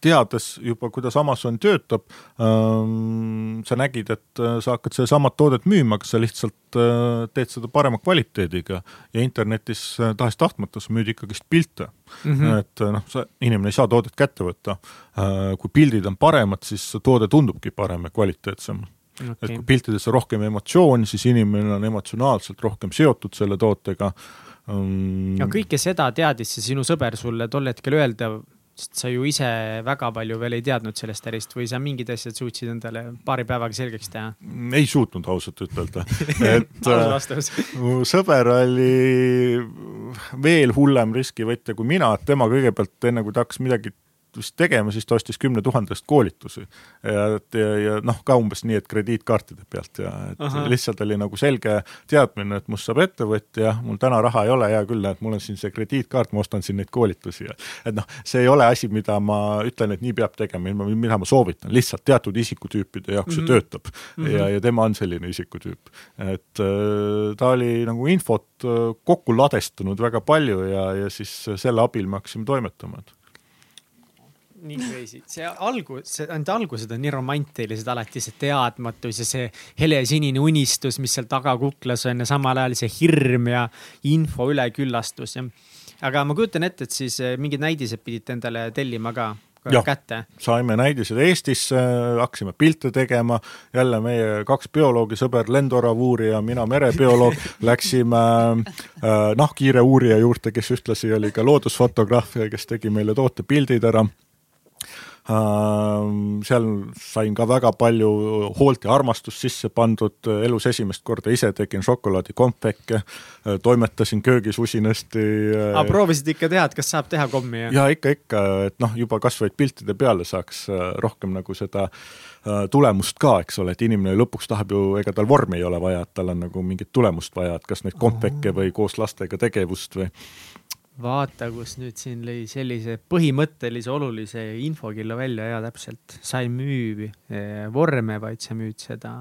teades juba, kuidas Amazon töötab ähm,, sa nägid, et äh, sa hakkad sedasama toodet müüma, aga sa lihtsalt äh, teed seda parema kvaliteediga ja internetis äh, tahes-tahtmata sa müüd ikkagist pilte mm. -hmm. et äh, noh, sa, inimene ei saa toodet kätte võtta äh,. kui pildid on paremad, siis toode tundubki parem ja kvaliteetsem okay.. et kui piltides on rohkem emotsiooni, siis inimene on emotsionaalselt rohkem seotud selle tootega um.... ja kõike seda teadis see sinu sõber sulle tol hetkel öelda sest sa ju ise väga palju veel ei teadnud sellest ärist või sa mingid asjad suutsid endale paari päevaga selgeks teha? ei suutnud ausalt ütelda, et äh, mu sõber oli veel hullem riskivõtja kui mina, et tema kõigepealt enne kui ta hakkas midagi vist tegema, siis ta ostis kümne tuhande eest koolitusi. ja, ja, ja noh, ka umbes nii, et krediitkaartide pealt ja et Aha. lihtsalt oli nagu selge teadmine, et must saab ettevõtja, mul täna raha ei ole, hea küll, et mul on siin see krediitkaart, ma ostan siin neid koolitusi ja et noh, see ei ole asi, mida ma ütlen, et nii peab tegema, mida ma soovitan, lihtsalt teatud isikutüüpide jaoks mm -hmm. see mhm. töötab mm. -hmm. ja, ja tema on selline isikutüüp. et äh, ta oli nagu infot äh, kokku ladestunud väga palju ja, ja siis selle abil me hakkasime toimetama, et nii crazy, see algus, need algused on nii romantilised alati, see teadmatus ja see helesinine unistus, mis seal taga kuklas on ja samal ajal see hirm ja info üleküllastus ja. aga ma kujutan ette, et siis eh, mingid näidised pidite endale tellima ka ja, kätte. saime näidised Eestisse, hakkasime pilte tegema, jälle meie kaks bioloogi, sõber lendoravuurija, mina merebioloog läksime äh, nahkhiire uurija juurde, kes ühtlasi oli ka loodusfotograaf ja kes tegi meile tootepildid ära seal sain ka väga palju hoolt ja armastust sisse pandud, elus esimest korda ise tegin šokolaadikompveke, toimetasin köögis usinasti. aga proovisid ikka teha, et kas saab teha kommi? ja ikka, ikka, et noh, juba kasvõi piltide peale saaks äh, rohkem nagu seda äh, tulemust ka, eks ole, et inimene lõpuks tahab ju, ega tal vormi ei ole vaja, et tal on nagu mingit tulemust vaja, et kas neid kompveke või koos lastega tegevust või vaata, kus nüüd siin lõi sellise põhimõttelise olulise infokilla välja ja täpselt, sa ei müü eh, vorme, vaid sa müüd seda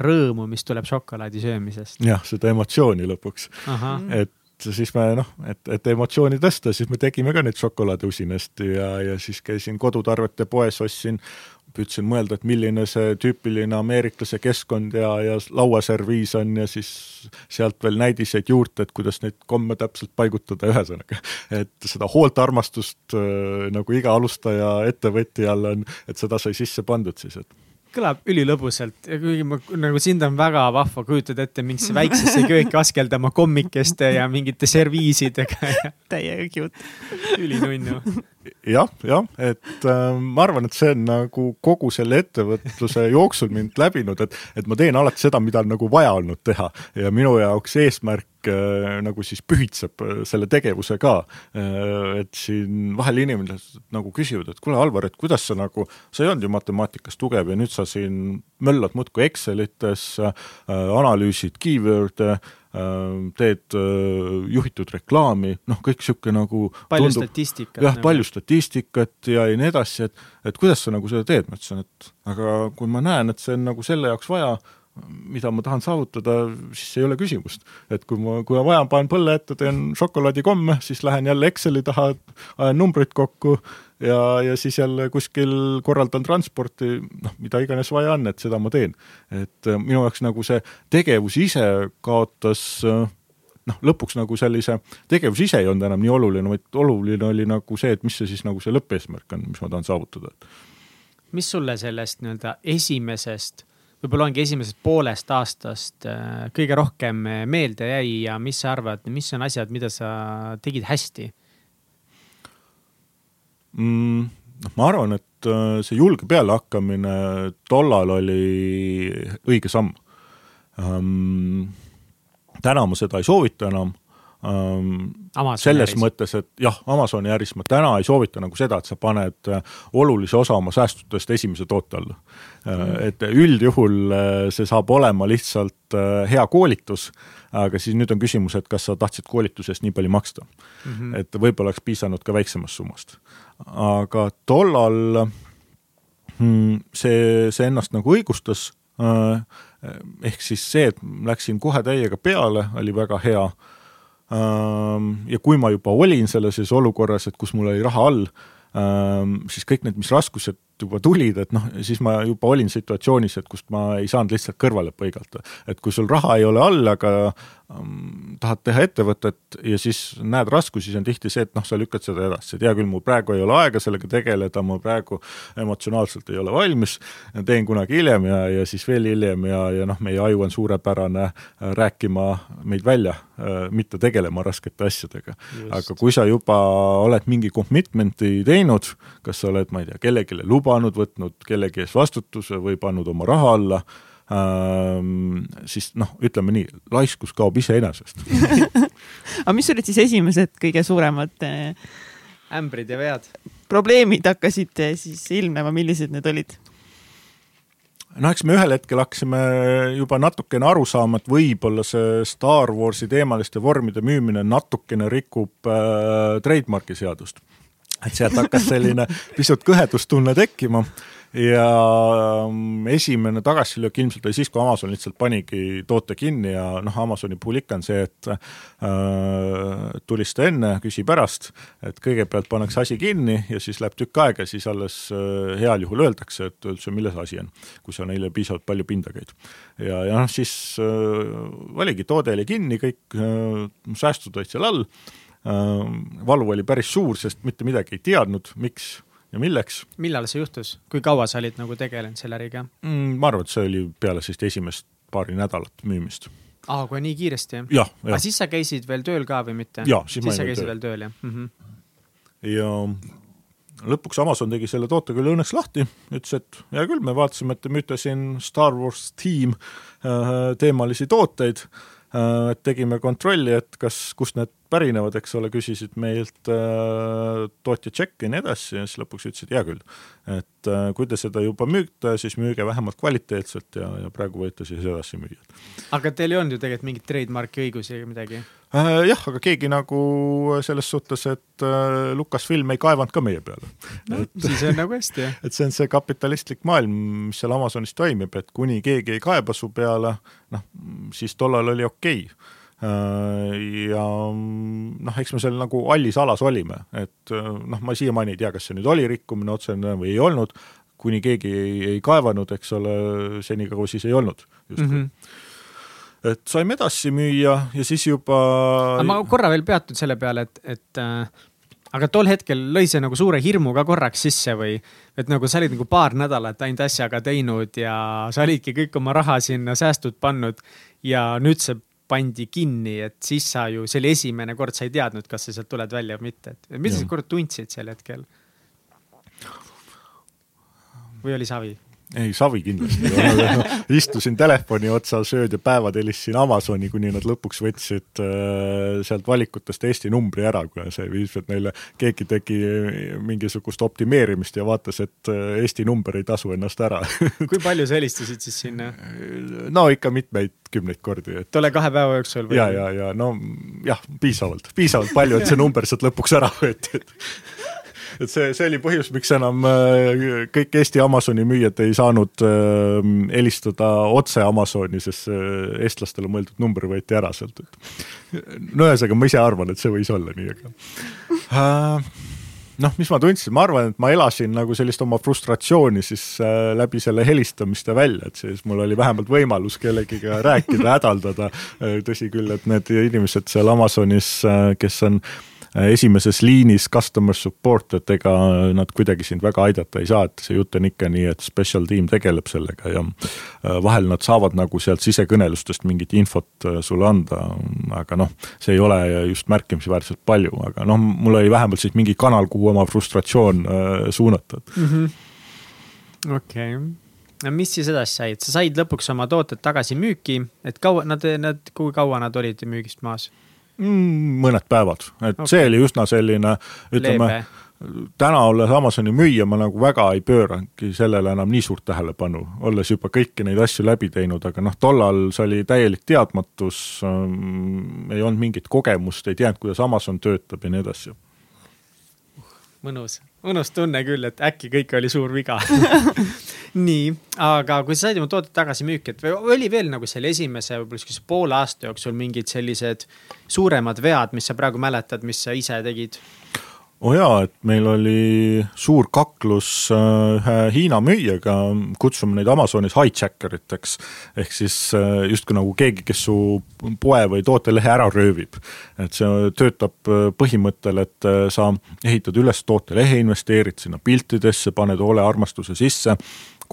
rõõmu, mis tuleb šokolaadi söömisest. jah, seda emotsiooni lõpuks. et siis me noh, et, et emotsiooni tõsta, siis me tegime ka neid šokolaade usinasti ja, ja siis käisin kodutarvete poes, ostsin püüdsin mõelda, et milline see tüüpiline ameeriklase keskkond ja, ja lauaserviis on ja siis sealt veel näidiseid juurde, et kuidas neid komme täpselt paigutada, ühesõnaga. et seda hoolt, armastust äh, nagu iga alustaja ettevõtjal on, et seda sai sisse pandud siis, et kõlab ülilõbusalt ja kuigi ma nagu sind on väga vahva kujutada ette mingisse väiksesse kööki askeldama kommikeste ja mingite serviisidega ja. täiega cute. ülinunnu. jah, jah, et äh, ma arvan, et see on nagu kogu selle ettevõtluse jooksul mind läbinud, et, et ma teen alati seda, mida on nagu vaja olnud teha ja minu jaoks eesmärk äh, nagu siis pühitseb äh, selle tegevuse ka äh,. et siin vahel inimesed nagu küsivad, et kuule, Alvar, et kuidas sa nagu, sa ei olnud ju matemaatikas tugev ja nüüd sa siin möllad muudkui Excelites analüüsid keyword'e teed juhitud reklaami, noh, kõik niisugune nagu palju tundub, statistikat. jah, palju statistikat ja, ja nii edasi, et et kuidas sa nagu seda teed, ma ütlesin, et aga kui ma näen, et see on nagu selle jaoks vaja, mida ma tahan saavutada, siis ei ole küsimust. et kui ma, kui on vaja, panen põlle ette, teen šokolaadikomme, siis lähen jälle Exceli taha, ajan numbrid kokku ja, ja siis jälle kuskil korraldan transporti, noh, mida iganes vaja on, et seda ma teen. et äh, minu jaoks nagu see tegevus ise kaotas äh, noh, lõpuks nagu sellise, tegevus ise ei olnud enam nii oluline, vaid oluline oli nagu see, et mis see siis nagu see lõppeesmärk on, mis ma tahan saavutada. mis sulle sellest nii-öelda esimesest, võib-olla ongi esimesest poolest aastast äh, kõige rohkem meelde jäi ja mis sa arvad, mis on asjad, mida sa tegid hästi? mm,? noh, ma arvan, et äh, see julge pealehakkamine tollal oli õige samm um,. täna ma seda ei soovita enam um,. selles äris. mõttes, et jah, Amazoni äris ma täna ei soovita nagu seda, et sa paned äh, olulise osa oma säästudest esimese toote alla mm.. et üldjuhul see saab olema lihtsalt hea koolitus aga siis nüüd on küsimus, et kas sa tahtsid koolituse eest nii palju maksta mm. -hmm. et võib-olla oleks piisanud ka väiksemast summast. aga tollal hmm, see, see ennast nagu õigustas, äh, ehk siis see, et läksin kohe täiega peale, oli väga hea. Ähm, ja kui ma juba olin sellises olukorras, et kus mul oli raha all, ähm, siis kõik need, mis raskused juba tulid, et noh, siis ma juba olin situatsioonis, et kust ma ei saanud lihtsalt kõrvale põigata. et kui sul raha ei ole all, aga um, tahad teha ettevõtet ja siis näed raskusi, siis on tihti see, et noh, sa lükkad seda edasi, et hea küll, mul praegu ei ole aega sellega tegeleda, ma praegu emotsionaalselt ei ole valmis, teen kunagi hiljem ja, ja siis veel hiljem ja, ja noh, meie aju on suurepärane äh, rääkima meid välja, äh, mitte tegelema raskete asjadega. aga kui sa juba oled mingi commitment'i teinud, kas sa oled, ma ei tea, kellelegi luba lubanud, võtnud kellegi ees vastutuse või pannud oma raha alla ähm,, siis noh, ütleme nii, laiskus kaob iseenesest aga mis olid siis esimesed kõige suuremad äh, ämbrid ja vead? probleemid hakkasid äh, siis ilmnema, millised need olid? noh, eks me ühel hetkel hakkasime juba natukene aru saama, et võib-olla see Star Warsi teemaliste vormide müümine natukene rikub äh, trademark'i seadust et sealt hakkas selline pisut kõhedustunne tekkima ja ähm, esimene tagasilöök ilmselt oli siis, kui Amazon lihtsalt panigi toote kinni ja noh, Amazoni puhul ikka on see, et äh, tulista enne, küsi pärast, et kõigepealt pannakse asi kinni ja siis läheb tükk aega, siis alles äh, heal juhul öeldakse, et üldse milles asi on, kui sa neile piisavalt palju pinda käid. ja, ja noh, siis äh, oligi, toode oli kinni, kõik äh, säästud olid seal all valu oli päris suur, sest mitte midagi ei teadnud, miks ja milleks. millal see juhtus, kui kaua sa olid nagu tegelenud selle äriga mm,? ma arvan, et see oli peale sellist esimest paari nädalat müümist. aa, kohe nii kiiresti jah? jah, aga siis sa käisid veel tööl ka või mitte? siis, siis sa käisid veel tööl, jah mm? -hmm. ja lõpuks Amazon tegi selle toote küll õnneks lahti, ütles, et hea küll, me vaatasime, et te müüte siin Star Wars Team äh, teemalisi tooteid, äh, tegime kontrolli, et kas, kust need pärinevad, eks ole, küsisid meilt äh, tootja tšekki ja nii edasi ja siis lõpuks ütlesid, hea küll. et äh, kui te seda juba müüte, siis müüge vähemalt kvaliteetselt ja, ja praegu võite siis edasi müüa. aga teil ei olnud ju tegelikult mingit trademark'i õigusi ega midagi äh,? jah, aga keegi nagu selles suhtes, et äh, Lucasfilm ei kaevanud ka meie peale no,. siis on nagu hästi, jah. et see on see kapitalistlik maailm, mis seal Amazonis toimib, et kuni keegi ei kaeba su peale, noh, siis tollal oli okei okay ja noh, eks me seal nagu hallis alas olime, et noh, ma siiamaani ei tea, kas see nüüd oli rikkumine otsene või ei olnud, kuni keegi ei, ei kaevanud, eks ole, senikaua siis ei olnud justkui mm. -hmm et saime edasi müüa ja siis juba. ma korra veel peatun selle peale, et, et äh, aga tol hetkel lõi see nagu suure hirmu ka korraks sisse või, et nagu sa olid nagu paar nädalat ainult asjaga teinud ja sa olidki kõik oma raha sinna säästud pannud ja nüüd see pandi kinni, et siis sa ju, see oli esimene kord, sa ei teadnud, kas sa sealt tuled välja või mitte, et mida sa kord tundsid sel hetkel? või oli savi? Ei, savi kindlasti ei olnud, istusin telefoni otsas ööd ja päevad, helistasin Amazoni, kuni nad lõpuks võtsid äh, sealt valikutest Eesti numbri ära, kuna see viis, et neile keegi tegi mingisugust optimeerimist ja vaatas, et äh, Eesti number ei tasu ennast ära kui palju sa helistasid siis sinna? no ikka mitmeid kümneid kordi, et tolle kahe päeva jooksul või? ja, ja, ja no jah, piisavalt, piisavalt palju, et see number sealt lõpuks ära võeti, et et see, see oli põhjus, miks enam äh, kõik Eesti Amazoni müüjad ei saanud äh, helistada otse Amazoni, sest see eestlastele mõeldud number võeti ära sealt, et no ühesõnaga, ma ise arvan, et see võis olla nii, aga äh, noh, mis ma tundsin, ma arvan, et ma elasin nagu sellist oma frustratsiooni siis äh, läbi selle helistamiste välja, et siis mul oli vähemalt võimalus kellegiga rääkida, hädaldada. tõsi küll, et need inimesed seal Amazonis, kes on äh, Äh, esimeses liinis customer support, et ega nad kuidagi sind väga aidata ei saa, et see jutt on ikka nii, et special tiim tegeleb sellega ja äh, vahel nad saavad nagu sealt sisekõnelustest mingit infot äh, sulle anda, aga noh, see ei ole just märkimisväärselt palju, aga noh, mul oli vähemalt siis mingi kanal, kuhu oma frustratsioon suunata mm. -hmm. okei okay no mis siis edasi said, sa said lõpuks oma tooted tagasi müüki, et kaua nad, nad, kui kaua nad olid müügist maas? Mm,? mõned päevad, et okay. see oli üsna selline, ütleme, täna olles Amazoni müüja, ma nagu väga ei pööranudki sellele enam nii suurt tähelepanu, olles juba kõiki neid asju läbi teinud, aga noh, tollal see oli täielik teadmatus ähm,, ei olnud mingit kogemust, ei teadnud, kuidas Amazon töötab ja nii edasi mõnus, mõnus tunne küll, et äkki kõik oli suur viga nii, aga kui sa said oma tooted tagasi müüki, et oli veel nagu selle esimese võib-olla sihukese poole aasta jooksul mingid sellised suuremad vead, mis sa praegu mäletad, mis sa ise tegid? oo oh jaa, et meil oli suur kaklus äh, ühe Hiina müüjaga, kutsume neid Amazonis hijacker iteks. ehk siis äh, justkui nagu keegi, kes su poe või tootelehe ära röövib. et see töötab äh, põhimõttel, et sa ehitad üles tootelehe, investeerid sinna piltidesse, paned hoole armastuse sisse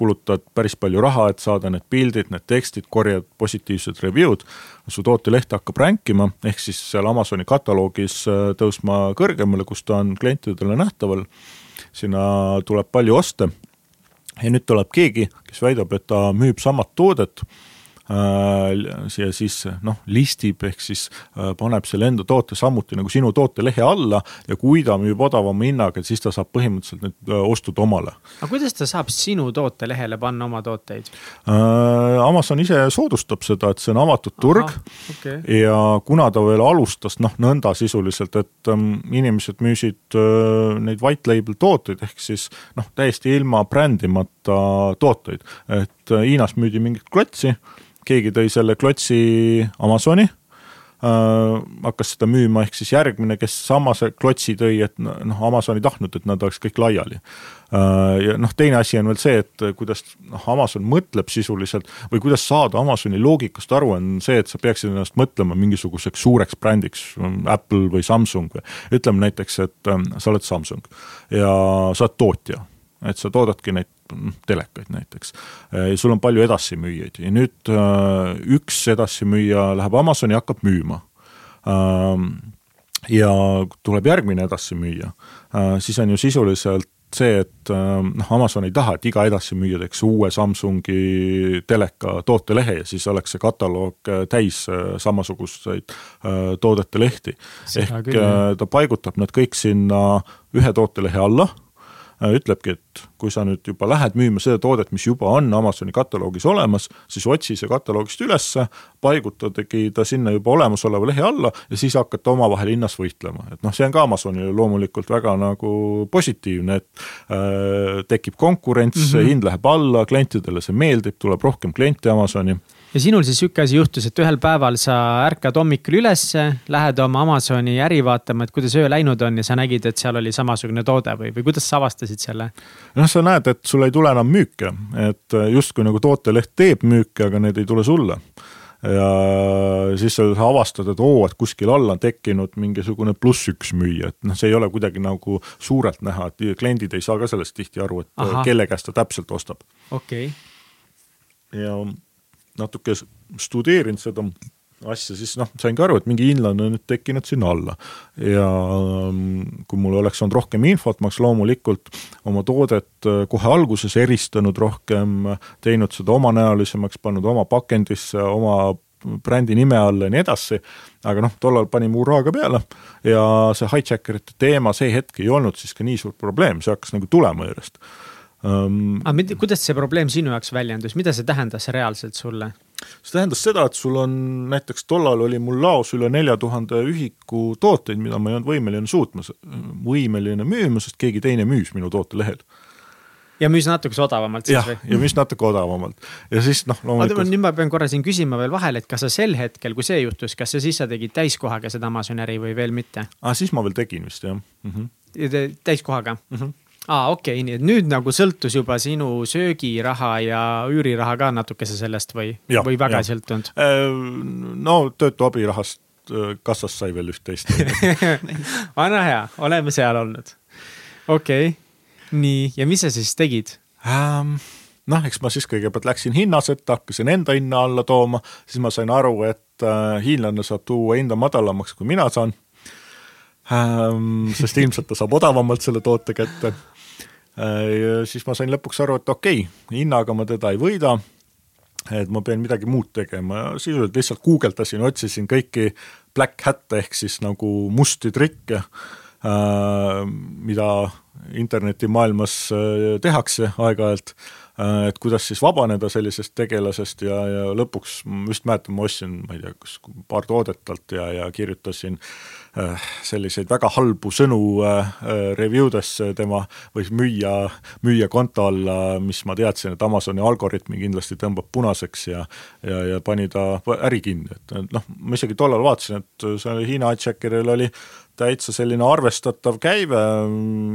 kulutad päris palju raha, et saada need pildid, need tekstid, korjad positiivsed review'd, su tooteleht hakkab ränkima, ehk siis seal Amazoni kataloogis äh, tõusma kõrgemale, kus ta on klientidele nähtaval, sinna tuleb palju oste. Ja nüüd tuleb keegi, kes väidab, et ta müüb samat toodet ja äh, siis noh, listib ehk siis äh, paneb selle enda toote samuti nagu sinu tootelehe alla ja kui ta müüb odavama hinnaga, siis ta saab põhimõtteliselt need äh, ostud omale. aga kuidas ta saab sinu tootelehele panna oma tooteid? Amazon ise soodustab seda, et see on avatud turg Aha, okay. ja kuna ta veel alustas noh, nõnda sisuliselt, et ähm, inimesed müüsid neid white label tooteid ehk siis noh, täiesti ilma brändimata tooteid, et Hiinas müüdi mingit klotsi keegi tõi selle klotsi Amazoni äh,, hakkas seda müüma, ehk siis järgmine, kes samase klotsi tõi, et noh, Amazon ei tahtnud, et nad oleks kõik laiali. Äh,. ja noh, teine asi on veel see, et kuidas noh, Amazon mõtleb sisuliselt või kuidas saada Amazoni loogikast aru, on see, et sa peaksid ennast mõtlema mingisuguseks suureks brändiks, Apple või Samsung või. Ütleme näiteks, et äh, sa oled Samsung ja sa oled tootja. Et sa toodadki neid telekaid näiteks. sul on palju edasimüüjaid ja nüüd äh, üks edasimüüja läheb Amazoni hakkab müüma. Ähm, ja tuleb järgmine edasimüüja, äh, siis on ju sisuliselt see, et äh, noh, Amazon ei taha, et iga edasimüüja teeks uue Samsungi teleka tootelehe ja siis oleks see kataloog täis samasuguseid toodete lehti. ehk ta paigutab nad kõik sinna ühe tootelehe alla Äh, ütlebki, et kui sa nüüd juba lähed müüma seda toodet, mis juba on Amazoni kataloogis olemas, siis otsi see kataloogist ülesse, paigutadagi ta sinna juba olemasoleva lehe alla ja siis hakata omavahel hinnas võitlema, et noh, see on ka Amazonile loomulikult väga nagu positiivne, et äh, tekib konkurents mm, -hmm. hind läheb alla, klientidele see meeldib, tuleb rohkem kliente Amazoni ja sinul siis sihuke asi juhtus, et ühel päeval sa ärkad hommikul ülesse, lähed oma Amazoni äri vaatama, et kuidas öö läinud on ja sa nägid, et seal oli samasugune toode või, või kuidas sa avastasid selle? noh, sa näed, et sul ei tule enam müüke, et justkui nagu tooteleht teeb müüke, aga need ei tule sulle ja siis sa avastad, et oo, et kuskil all on tekkinud mingisugune pluss üks müüja, et noh, see ei ole kuidagi nagu suurelt näha, et kliendid ei saa ka sellest tihti aru, et Aha. kelle käest ta täpselt ostab. okei okay.. ja natuke studeerinud seda asja, siis noh, saingi aru, et mingi hiinlane on nüüd tekkinud sinna alla. ja mm, kui mul oleks olnud rohkem infot, ma oleks loomulikult oma toodet äh, kohe alguses eristanud rohkem, teinud seda omanäolisemaks, pannud oma pakendisse, oma brändi nime alla ja nii edasi, aga noh, tollal panime hurraaga peale ja see hijackerite teema see hetk ei olnud siis ka nii suur probleem, see hakkas nagu tulema järjest um,. aga kuidas see probleem sinu jaoks väljendus, mida see tähendas reaalselt sulle? see tähendas seda, et sul on näiteks tollal oli mul laos üle nelja tuhande ühiku tooteid, mida ma ei olnud võimeline suutma, võimeline müüma, sest keegi teine müüs minu tootelehel ja müüs natukese odavamalt siis või? ja müüs natuke odavamalt ja siis noh, loomulikult. nüüd ma pean korra siin küsima veel vahele, et kas sa sel hetkel, kui see juhtus, kas sa siis sa tegid täiskohaga seda Amazoni äri või veel mitte? aa, ah, siis ma veel tegin vist jah mm. -hmm. täiskohaga mm? -hmm aa ah,, okei okay,, nii et nüüd nagu sõltus juba sinu söögiraha ja üüriraha ka natukese sellest või, või väga ja. ei sõltunud? Äh, no töötu abirahast äh, kassast sai veel üht-teist vana hea, oleme seal olnud. okei okay., nii ja mis sa siis tegid ähm,? noh, eks ma siis kõigepealt läksin hinnasõtta, hakkasin enda hinna alla tooma, siis ma sain aru, et äh, hiinlane saab tuua hinda madalamaks, kui mina saan ähm,. sest ilmselt ta saab odavamalt selle toote kätte ja siis ma sain lõpuks aru, et okei okay,, hinnaga ma teda ei võida, et ma pean midagi muud tegema. Ja sisuliselt lihtsalt guugeldasin, otsisin kõiki black hat'e ehk siis nagu musti trikke, äh, mida internetimaailmas äh, tehakse aeg-ajalt. Äh, et kuidas siis vabaneda sellisest tegelasest ja, ja lõpuks just mäletan, ma ostsin, ma ei tea, kas paar toodet talt ja, ja kirjutasin äh, selliseid väga halbu sõnu äh, review desse tema või müüja, müüja konto alla, mis ma teadsin, et Amazoni algoritmi kindlasti tõmbab punaseks ja ja, ja pani ta äri kinni, et noh, ma isegi tollal vaatasin, et seal Hiina hijackeril oli täitsa selline arvestatav käive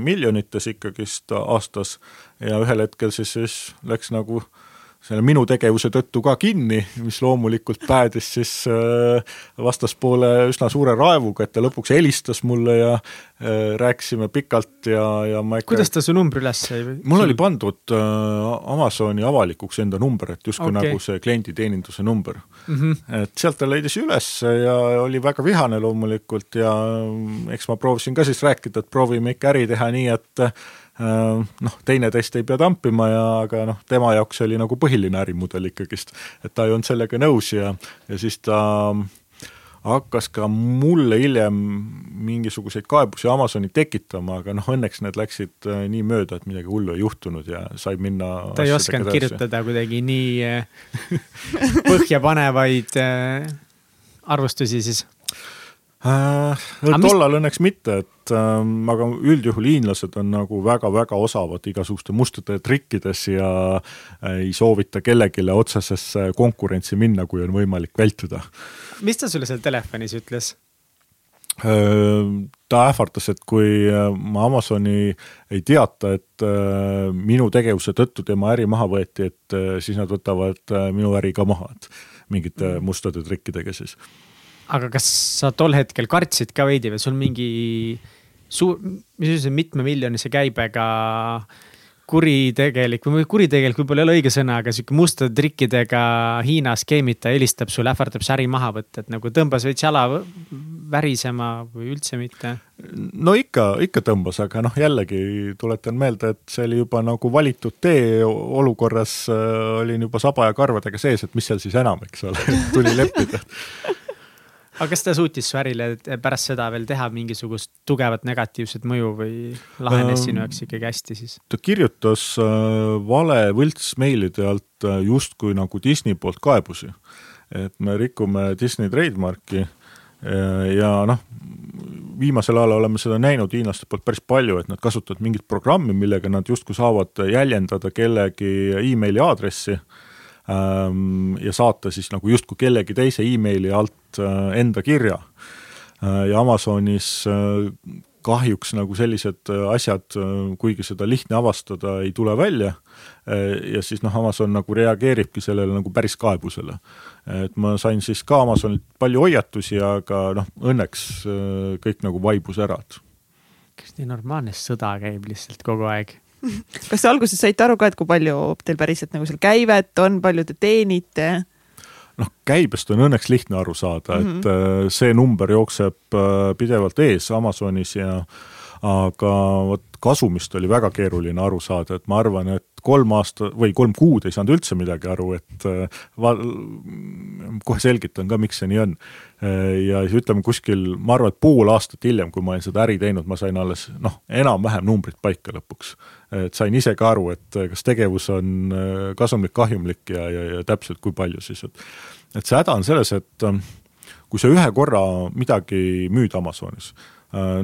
miljonites ikkagist aastas. Ja ühel hetkel siis, siis läks nagu selle minu tegevuse tõttu ka kinni, mis loomulikult päädis siis äh, vastaspoole üsna suure raevuga, et ta lõpuks helistas mulle ja äh, rääkisime pikalt ja, ja ma ikka kuidas ta su numbri üles sai? mul oli pandud äh, Amazoni avalikuks enda number, et justkui okay. nagu see klienditeeninduse number mm. -hmm. et sealt ta leidis üles ja oli väga vihane loomulikult ja eks ma proovisin ka siis rääkida, et proovime ikka äri teha nii, et Äh, noh, teineteist ei pea tampima ja, aga noh, tema jaoks oli nagu põhiline ärimudel ikkagist, et ta ei olnud sellega nõus ja, ja siis ta hakkas ka mulle hiljem mingisuguseid kaebusi Amazoni tekitama, aga noh, õnneks need läksid äh, nii mööda, et midagi hullu ei juhtunud ja sai minna ta ei osanud kirjutada kuidagi nii äh, põhjapanevaid arvustusi siis äh,? tollal mis... õnneks mitte, et äh, aga üldjuhul hiinlased on nagu väga-väga osavad igasuguste mustade trikkides ja äh, ei soovita kellelegi otsesesse konkurentsi minna, kui on võimalik vältida. mis ta sulle seal telefonis ütles? Äh, ta ähvardas, et kui äh, ma Amazoni ei teata, et minu tegevuse tõttu tema äri maha võeti, et siis nad võtavad minu äri ka maha, et mingite mm. mustade trikkidega siis aga kas sa tol hetkel kartsid ka veidi või sul mingi suur, mis sa ütlesid, mitmemiljonise käibega kuritegelik või kuritegelik võib-olla ei ole õige sõna, aga sihuke mustade trikkidega Hiina skeemitaja helistab sulle, ähvardab su äri maha võtta, et nagu tõmbas veits jala värisema või üldse mitte? no ikka, ikka tõmbas, aga noh, jällegi tuletan meelde, et see oli juba nagu valitud tee olukorras äh, olin juba saba ja karvadega sees, et mis seal siis enam, eks ole tuli leppida aga kas ta suutis su ärile pärast seda veel teha mingisugust tugevat negatiivset mõju või lahenes sinu jaoks ikkagi hästi siis? ta kirjutas äh, vale võltsmeilide alt äh, justkui nagu Disney poolt kaebusi. et me rikume Disney trademarki äh, ja noh, viimasel ajal oleme seda näinud hiinlaste poolt päris palju, et nad kasutavad mingit programmi, millega nad justkui saavad jäljendada kellegi emaili aadressi ja saata siis nagu justkui kellegi teise emaili alt äh, enda kirja. ja Amazonis kahjuks nagu sellised asjad, kuigi seda lihtne avastada, ei tule välja ja siis noh, Amazon nagu reageeribki sellele nagu päris kaebusele. et ma sain siis ka Amazonilt palju hoiatusi, aga noh, õnneks kõik nagu vaibus ära, kas nii normaalne sõda käib lihtsalt kogu aeg? kas te alguses saite aru ka, et kui palju teil päriselt nagu seal käivet on, palju te teenite? noh, käibest on õnneks lihtne aru saada mm, -hmm. et mhm. äh, see number jookseb äh, pidevalt ees Amazonis ja aga vot kasumist oli väga keeruline aru saada, et ma arvan, et kolm aasta või kolm kuud ei saanud üldse midagi aru, et äh, va-, kohe selgitan ka, miks see nii on. Äh, ja siis ütleme kuskil, ma arvan, et pool aastat hiljem, kui ma olin seda äri teinud, ma sain alles noh, enam-vähem numbrid paika lõpuks. et sain ise ka aru, et kas tegevus on äh, kasumlik, kahjumlik ja, ja, ja täpselt kui palju siis, et et see häda on selles, et kui sa ühe korra midagi müüd Amazonis, Äh,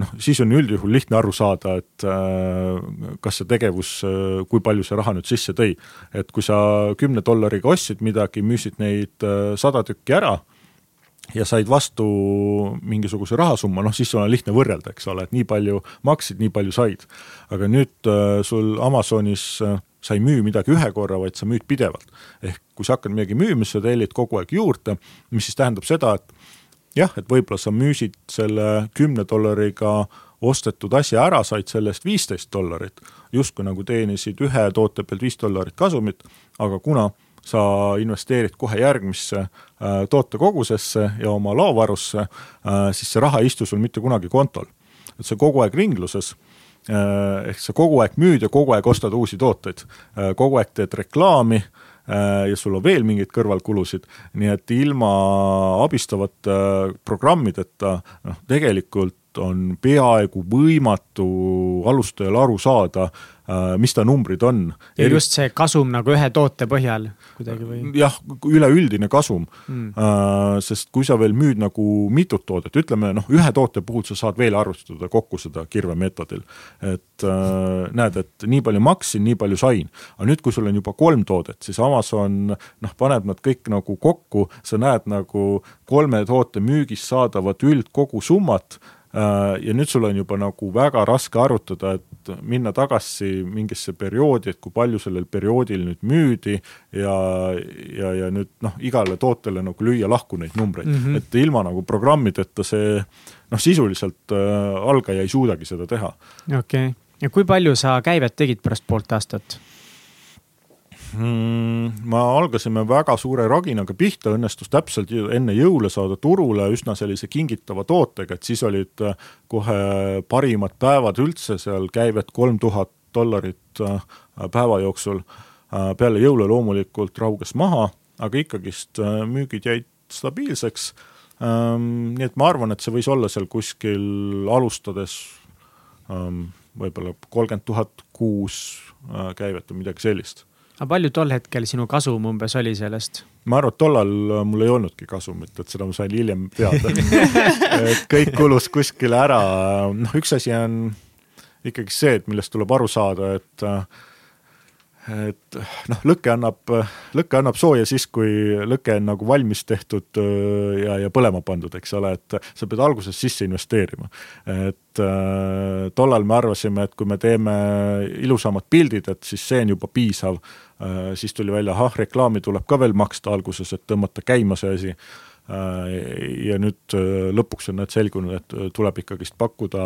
noh, siis on üldjuhul lihtne aru saada, et äh, kas see tegevus, äh, kui palju see raha nüüd sisse tõi. et kui sa kümne dollariga ostsid midagi, müüsid neid sada tükki ära ja said vastu mingisuguse rahasumma, noh siis sul on lihtne võrrelda, eks ole, et nii palju maksid, nii palju said. aga nüüd sul Amazonis sa ei müü midagi ühe korra, vaid sa müüd pidevalt. ehk kui sa hakkad midagi müüma, sa tellid kogu aeg juurde, mis siis tähendab seda, et jah, et võib-olla sa müüsid selle kümne dollariga ostetud asja ära, said sellest viisteist dollarit, justkui nagu teenisid ühe toote pealt viis dollarit kasumit, aga kuna sa investeerid kohe järgmisse äh, tootekogusesse ja oma laovarusse äh,, siis see raha ei istu sul mitte kunagi kontol. et see kogu aeg ringluses äh,, ehk sa kogu aeg müüd ja kogu aeg ostad uusi tooteid kogu aeg teed reklaami ja sul on veel mingeid kõrvalkulusid, nii et ilma abistavate programmideta noh, tegelikult on peaaegu võimatu alustajal aru saada, Äh, mis ta numbrid on. ja just see kasum nagu ühe toote põhjal kuidagi või? jah, üleüldine kasum mm., äh, sest kui sa veel müüd nagu mitut toodet, ütleme noh, ühe toote puhul sa saad veel arvestada kokku seda kirvemeetodil. et äh, näed, et nii palju maksin, nii palju sain. aga nüüd, kui sul on juba kolm toodet, siis Amazon noh, paneb nad kõik nagu kokku, sa näed nagu kolme toote müügist saadavat üldkogusummat ja nüüd sul on juba nagu väga raske arvutada, et minna tagasi mingisse perioodi, et kui palju sellel perioodil nüüd müüdi ja, ja, ja nüüd noh, igale tootele nagu lüüa lahku neid numbreid mm, -hmm. et ilma nagu programmideta see noh, sisuliselt äh, algaja ei suudagi seda teha. okei okay., ja kui palju sa käivet tegid pärast poolt aastat? Mm,? me algasime väga suure raginaga pihta, õnnestus täpselt enne jõule saada turule üsna sellise kingitava tootega, et siis olid äh, kohe parimad päevad üldse seal, käivet kolm tuhat dollarit äh, päeva jooksul. Äh, peale jõule loomulikult rauges maha, aga ikkagist müügid jäid stabiilseks. Ähm, nii et ma arvan, et see võis olla seal kuskil alustades ähm, võib-olla kolmkümmend tuhat kuus käivet või midagi sellist aga palju tol hetkel sinu kasum umbes oli sellest? ma arvan, et tollal äh, mul ei olnudki kasumit, et seda ma sain hiljem teada et kõik kulus kuskile ära, noh, üks asi on ikkagi see, et millest tuleb aru saada, et äh, et noh, lõke annab, lõke annab sooja siis, kui lõke on nagu valmis tehtud äh, ja, ja põlema pandud, eks ole, et sa pead alguses sisse investeerima. et äh, tollal me arvasime, et kui me teeme ilusamad pildid, et siis see on juba piisav äh,. siis tuli välja, ahah, reklaami tuleb ka veel maksta alguses, et tõmmata käima see asi ja nüüd äh, lõpuks on need selgunud, et äh, tuleb ikkagist pakkuda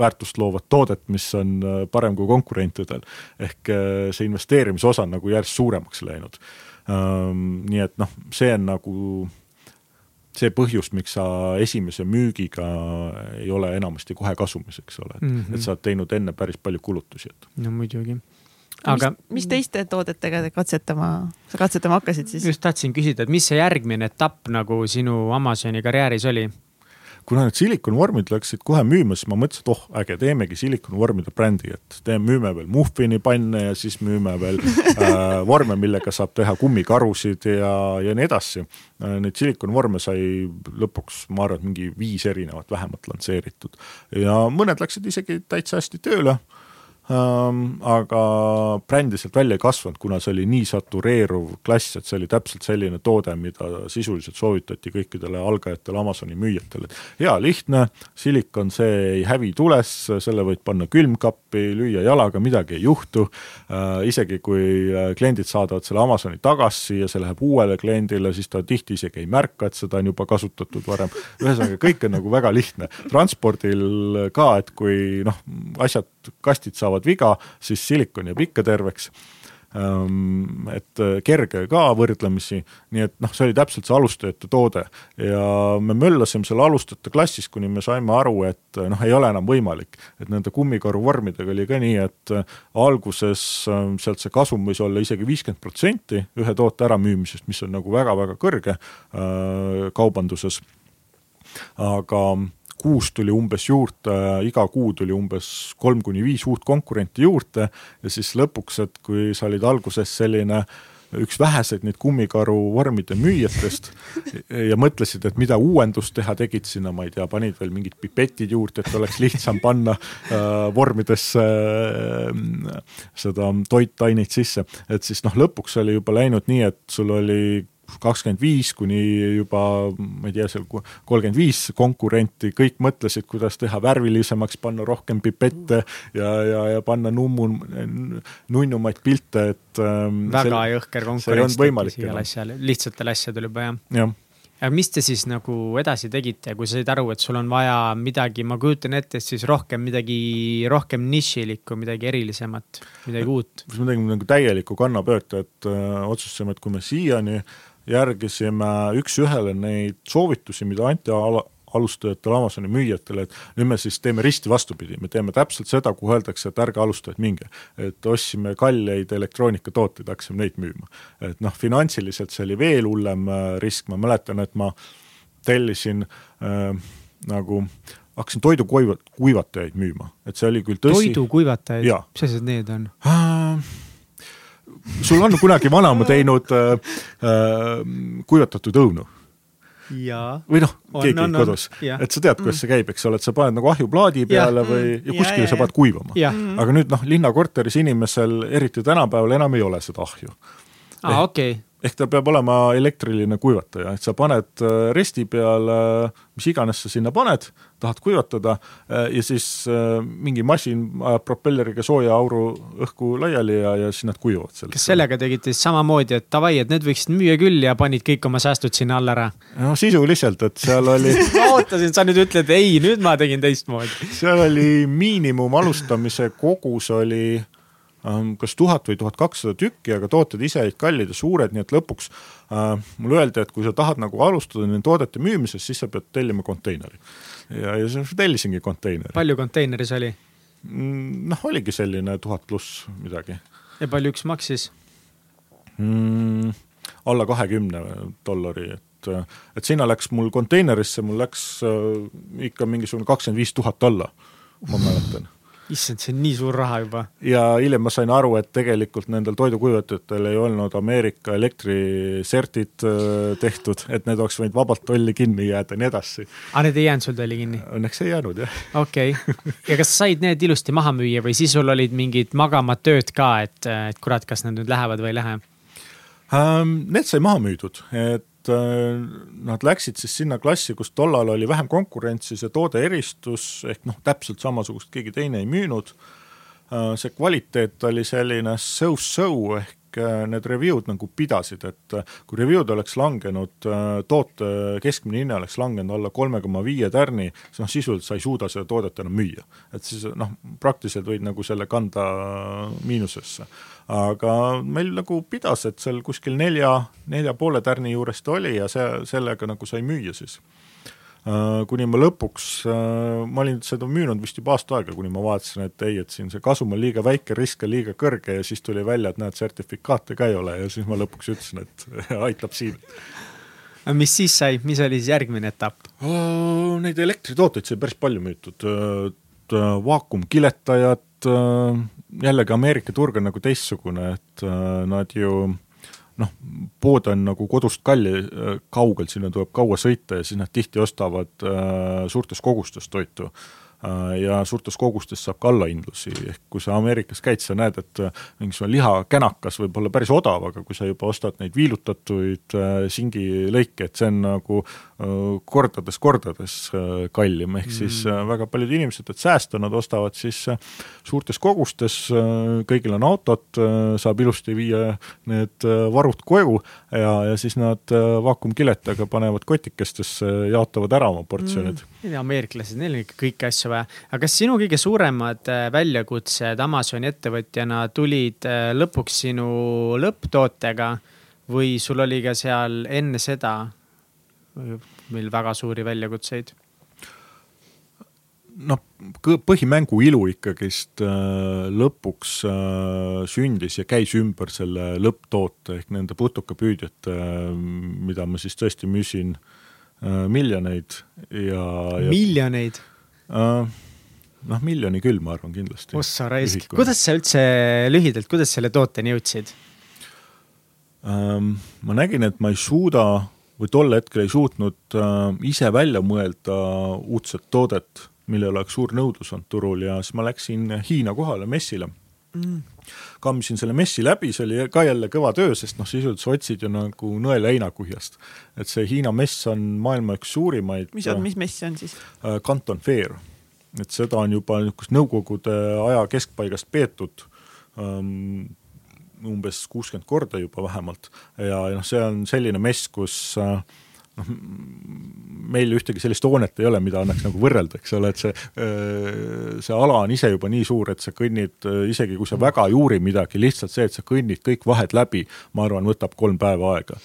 väärtust loovat toodet, mis on parem kui konkurentidel. ehk see investeerimise osa on nagu järjest suuremaks läinud. Ähm, nii et noh, see on nagu see põhjus, miks sa esimese müügiga ei ole enamasti kohe kasumis, eks ole, et mm, -hmm. et sa oled teinud enne päris palju kulutusi, et. no muidugi aga mis, mis teiste toodetega te katsetama, sa katsetama hakkasid siis? just tahtsin küsida, et mis see järgmine etapp nagu sinu Amazoni karjääris oli? kuna need silikonvormid läksid kohe müüma, siis ma mõtlesin, et oh, äge, teemegi silikonvormide brändi, et teeme, müüme veel muffinipanne ja siis müüme veel äh, vorme, millega saab teha kummikarusid ja, ja nii edasi äh,. Neid silikonvorme sai lõpuks, ma arvan, et mingi viis erinevat vähemalt lansseeritud ja mõned läksid isegi täitsa hästi tööle ähm,, aga brändi sealt välja ei kasvanud, kuna see oli nii satureeruv klass, et see oli täpselt selline toode, mida sisuliselt soovitati kõikidele algajatele Amazoni müüjatele, et hea, lihtne, silikon, see ei hävi tules, selle võid panna külmkappi, lüüa jalaga, midagi ei juhtu. Äh,, isegi kui äh, kliendid saadavad selle Amazoni tagasi ja see läheb uuele kliendile, siis ta tihti isegi ei märka, et seda on juba kasutatud varem, ühesõnaga kõik on nagu väga lihtne. transpordil ka, et kui noh, asjad, kastid saavad viga, siis silikon jääb ikka terveks. Ehm, et äh, kerge ka võrdlemisi, nii et noh, see oli täpselt see alustajate toode. Ja me möllasime seal alustajate klassis, kuni me saime aru, et äh, noh, ei ole enam võimalik. et nende kummikaru vormidega oli ka nii, et äh, alguses sealt see kasum võis olla isegi viiskümmend protsenti ühe toote äramüümisest, mis on nagu väga-väga kõrge kaubanduses, aga kuus tuli umbes juurde, iga kuu tuli umbes kolm kuni viis uut konkurenti juurde ja siis lõpuks, et kui sa olid alguses selline üks väheseid neid kummikaru vormide müüjatest ja mõtlesid, et mida uuendust teha, tegid sinna, ma ei tea, panid veel mingid pipetid juurde, et oleks lihtsam panna äh, vormidesse äh, seda toitaineid sisse. et siis noh, lõpuks oli juba läinud nii, et sul oli kakskümmend viis kuni juba ma ei tea, seal kolmkümmend viis konkurenti, kõik mõtlesid, kuidas teha värvilisemaks, panna rohkem pipette ja, ja, ja panna nummu, nunnumaid pilte, et ähm, väga jõhker konkurents tekkis igal asjal, lihtsatel asjadel juba jah ja. aga mis te siis nagu edasi tegite, kui sa said aru, et sul on vaja midagi, ma kujutan ette, et siis rohkem midagi, rohkem nišilikku, midagi erilisemat, midagi uut? me tegime nagu täielikku kannapööret, et öö, äh, otsustasime, et kui me siiani järgisime üks-ühele neid soovitusi, mida anti ala, alustajatele Amazoni müüjatele, et nüüd me siis teeme risti vastupidi, me teeme täpselt seda, kuhu öeldakse, et ärge alustajad minge. et ostsime kalleid elektroonikatooteid, hakkasime neid müüma. et noh, finantsiliselt see oli veel hullem äh, risk, ma mäletan, et ma tellisin äh, nagu hakkasin toidukuivatajaid müüma, et see oli küll tõsi. toidukuivatajaid, mis asjad need on äh,? Sul on kunagi vanaema teinud äh, äh, kuivatatud õunu? või noh, keegi on, kodus, et sa tead, kuidas mm. see käib, eks ole, et sa paned nagu ahjuplaadi peale ja. või ja kuskile ja, sa paned kuivama. aga nüüd noh, linnakorteris inimesel, eriti tänapäeval enam ei ole seda ahju. aa, okei ehk ta peab olema elektriline kuivataja, et sa paned äh, resti peale, mis iganes sa sinna paned, tahad kuivatada äh, ja siis äh, mingi masin ajab propelleriga sooja auru õhku laiali ja, ja siis nad kuivavad sellest. kas sellega tegite siis samamoodi, et davai, et need võiksid müüa küll ja panid kõik oma säästud sinna alla ära? no sisuliselt, et seal oli ma ootasin, sa nüüd ütled ei, nüüd ma tegin teistmoodi. seal oli miinimum alustamise kogus oli kas tuhat või tuhat kakssada tükki, aga tooted ise olid kallid ja suured, nii et lõpuks äh, mulle öeldi, et kui sa tahad nagu alustada nende toodete müümisest, siis sa pead tellima konteineri. ja, ja siis tellisingi konteineri. palju konteineris oli? Mm, noh, oligi selline tuhat pluss midagi. ja palju üks maksis mm,? alla kahekümne dollari, et, et sinna läks mul konteinerisse, mul läks äh, ikka mingisugune kakskümmend viis tuhat alla, ma mäletan issand, see on nii suur raha juba. ja hiljem ma sain aru, et tegelikult nendel toidukuivatajatel ei olnud Ameerika elektrisertid äh, tehtud, et need oleks võinud vabalt tolli kinni jääda ja nii edasi. aa, need ei jäänud sul tolli kinni? Õnneks ei jäänud, jah. okei okay., ja kas sa said need ilusti maha müüa või siis sul olid mingid magamad tööd ka, et, et kurat, kas nad nüüd lähevad või ei lähe um,? Need sai maha müüdud, et nad läksid siis sinna klassi, kus tollal oli vähem konkurentsi, see toode eristus, ehk noh, täpselt samasugust keegi teine ei müünud, äh, see kvaliteet oli selline so-so ehk äh, need review'd nagu pidasid, et kui review'd oleks langenud, toote keskmine hinne oleks langenud alla kolme koma viie tärni, siis noh, sisuliselt sa ei suuda seda toodet enam müüa. et siis noh, praktiliselt võid nagu selle kanda miinusesse aga meil nagu pidas, et seal kuskil nelja, nelja poole tärni juures ta oli ja see, sellega nagu sai müüa siis äh, kuni ma lõpuks, äh, ma olin seda müünud vist juba aasta aega, kuni ma vaatasin, et ei, et siin see kasum on liiga väike, risk on liiga kõrge ja siis tuli välja, et näed, sertifikaate ka ei ole ja siis ma lõpuks ütlesin, et aitab siin. mis siis sai, mis oli siis järgmine etapp? Neid elektritooteid sai päris palju müütud, vaakumkiletajad, jällegi Ameerika turg on nagu teistsugune, et äh, nad ju noh, pood on nagu kodust kalli, äh, kaugel, sinna tuleb kaua sõita ja siis nad tihti ostavad äh, suurtes kogustes toitu. Äh, ja suurtes kogustes saab ka allahindlusi, ehk kui sa Ameerikas käid, sa näed, et äh, mingisugune lihakänakas võib olla päris odav, aga kui sa juba ostad neid viilutatud äh, singilõike, et see on nagu kordades-kordades kallim, ehk mm. siis väga paljud inimesed, et säästa, nad ostavad siis suurtes kogustes, kõigil on autod, saab ilusti viia need varud koju ja, ja siis nad vaakumkiletega panevad kotikestesse, jaotavad ära oma portsjonid. Mm.. ameeriklased, neil on ikka kõiki asju vaja. aga kas sinu kõige suuremad äh, väljakutsed Amazoni ettevõtjana tulid äh, lõpuks sinu lõpptootega või sul oli ka seal enne seda meil väga suuri väljakutseid? noh, põhimängu ilu ikkagist äh, lõpuks sündis ja käis ümber selle lõpptoote ehk nende putukapüüdjate, mida ma siis tõesti müüsin miljoneid ja, ja. miljoneid? Uh,? noh, miljoni küll, ma arvan kindlasti. ossa raisk, kuidas sa üldse lühidalt, kuidas selle tooteni jõudsid um,? ma nägin, et ma ei suuda või tol hetkel ei suutnud uh, ise välja mõelda uudset toodet, millel oleks suur nõudlus olnud turul ja siis ma läksin Hiina kohale messile mm kammisin selle messi läbi, see oli ka jälle kõva töö, sest noh, sisuliselt sa otsid ju nagu nõela heinakuhjast. et see Hiina mess on maailma üks suurimaid. mis on, mis mess see on siis? Canton äh, Fair, et seda on juba niisugust Nõukogude aja keskpaigast peetud um, umbes kuuskümmend korda juba vähemalt ja, ja noh, see on selline mess, kus äh, noh, meil ühtegi sellist hoonet ei ole, mida annaks nagu võrrelda, eks ole, et see, see ala on ise juba nii suur, et sa kõnnid, isegi kui sa väga ei uuri midagi, lihtsalt see, et sa kõnnid kõik vahed läbi, ma arvan, võtab kolm päeva aega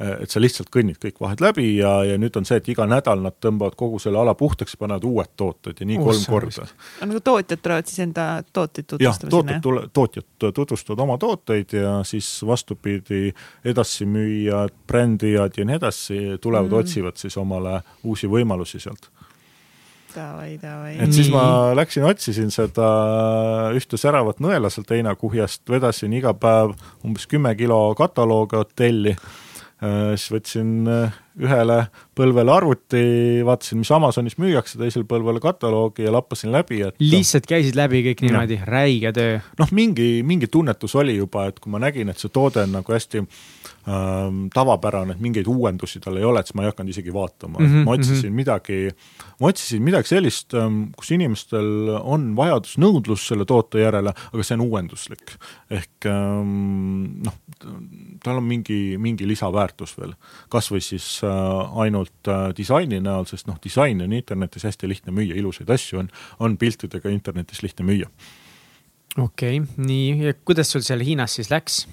et sa lihtsalt kõnnid kõik vahed läbi ja, ja nüüd on see, et iga nädal nad tõmbavad kogu selle ala puhtaks ja panevad uued tooted ja nii Uus, kolm korda. nagu tootjad tulevad siis enda tooteid tutvustama? jah, tooted tule-, tootjad tutvustavad oma tooteid ja siis vastupidi, edasimüüjad, brändijad ja nii edasi tulevad mm, -hmm. otsivad siis omale uusi võimalusi sealt davai, davai. et siis ma läksin, otsisin seda ühte säravat nõela sealt heinakuhjast, vedasin iga päev umbes kümme kilo kataloogi hotelli Äh, siis võtsin äh, ühele põlvele arvuti, vaatasin, mis Amazonis müüakse, teisele põlvele kataloogi ja lappasin läbi, et. lihtsalt käisid läbi kõik niimoodi, räige töö. noh, mingi, mingi tunnetus oli juba, et kui ma nägin, et see toode on nagu hästi ähm, tavapärane, et mingeid uuendusi tal ei ole, et siis ma ei hakanud isegi vaatama mm, -hmm, ma otsisin mm -hmm. midagi, ma otsisin midagi sellist ähm,, kus inimestel on vajadus, nõudlus selle toote järele, aga see on uuenduslik. ehk ähm, noh, tal on mingi, mingi lisaväärtus veel, kas või siis Äh, ainult äh, disaini näol, sest noh, disaini on internetis hästi lihtne müüa, ilusaid asju on, on piltidega internetis lihtne müüa. okei okay,, nii, kuidas sul seal Hiinas siis läks?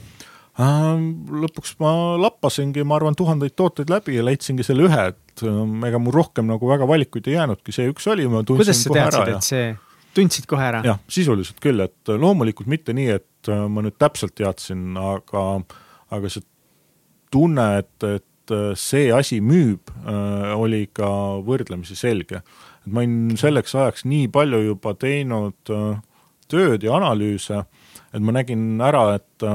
Ähm, lõpuks ma lappasingi, ma arvan, tuhandeid tooteid läbi ja leidsingi selle ühe, et ähm, ega mul rohkem nagu väga valikuid ei jäänudki, see üks oli, ma tundsin kohe ära. kuidas sa teadsid, et see, tundsid kohe ära? jah, sisuliselt küll, et loomulikult mitte nii, et äh, ma nüüd täpselt teadsin, aga, aga see tunne, et, et äh, see asi müüb, äh, oli ka võrdlemisi selge. et ma olin selleks ajaks nii palju juba teinud äh, tööd ja analüüse, et ma nägin ära, et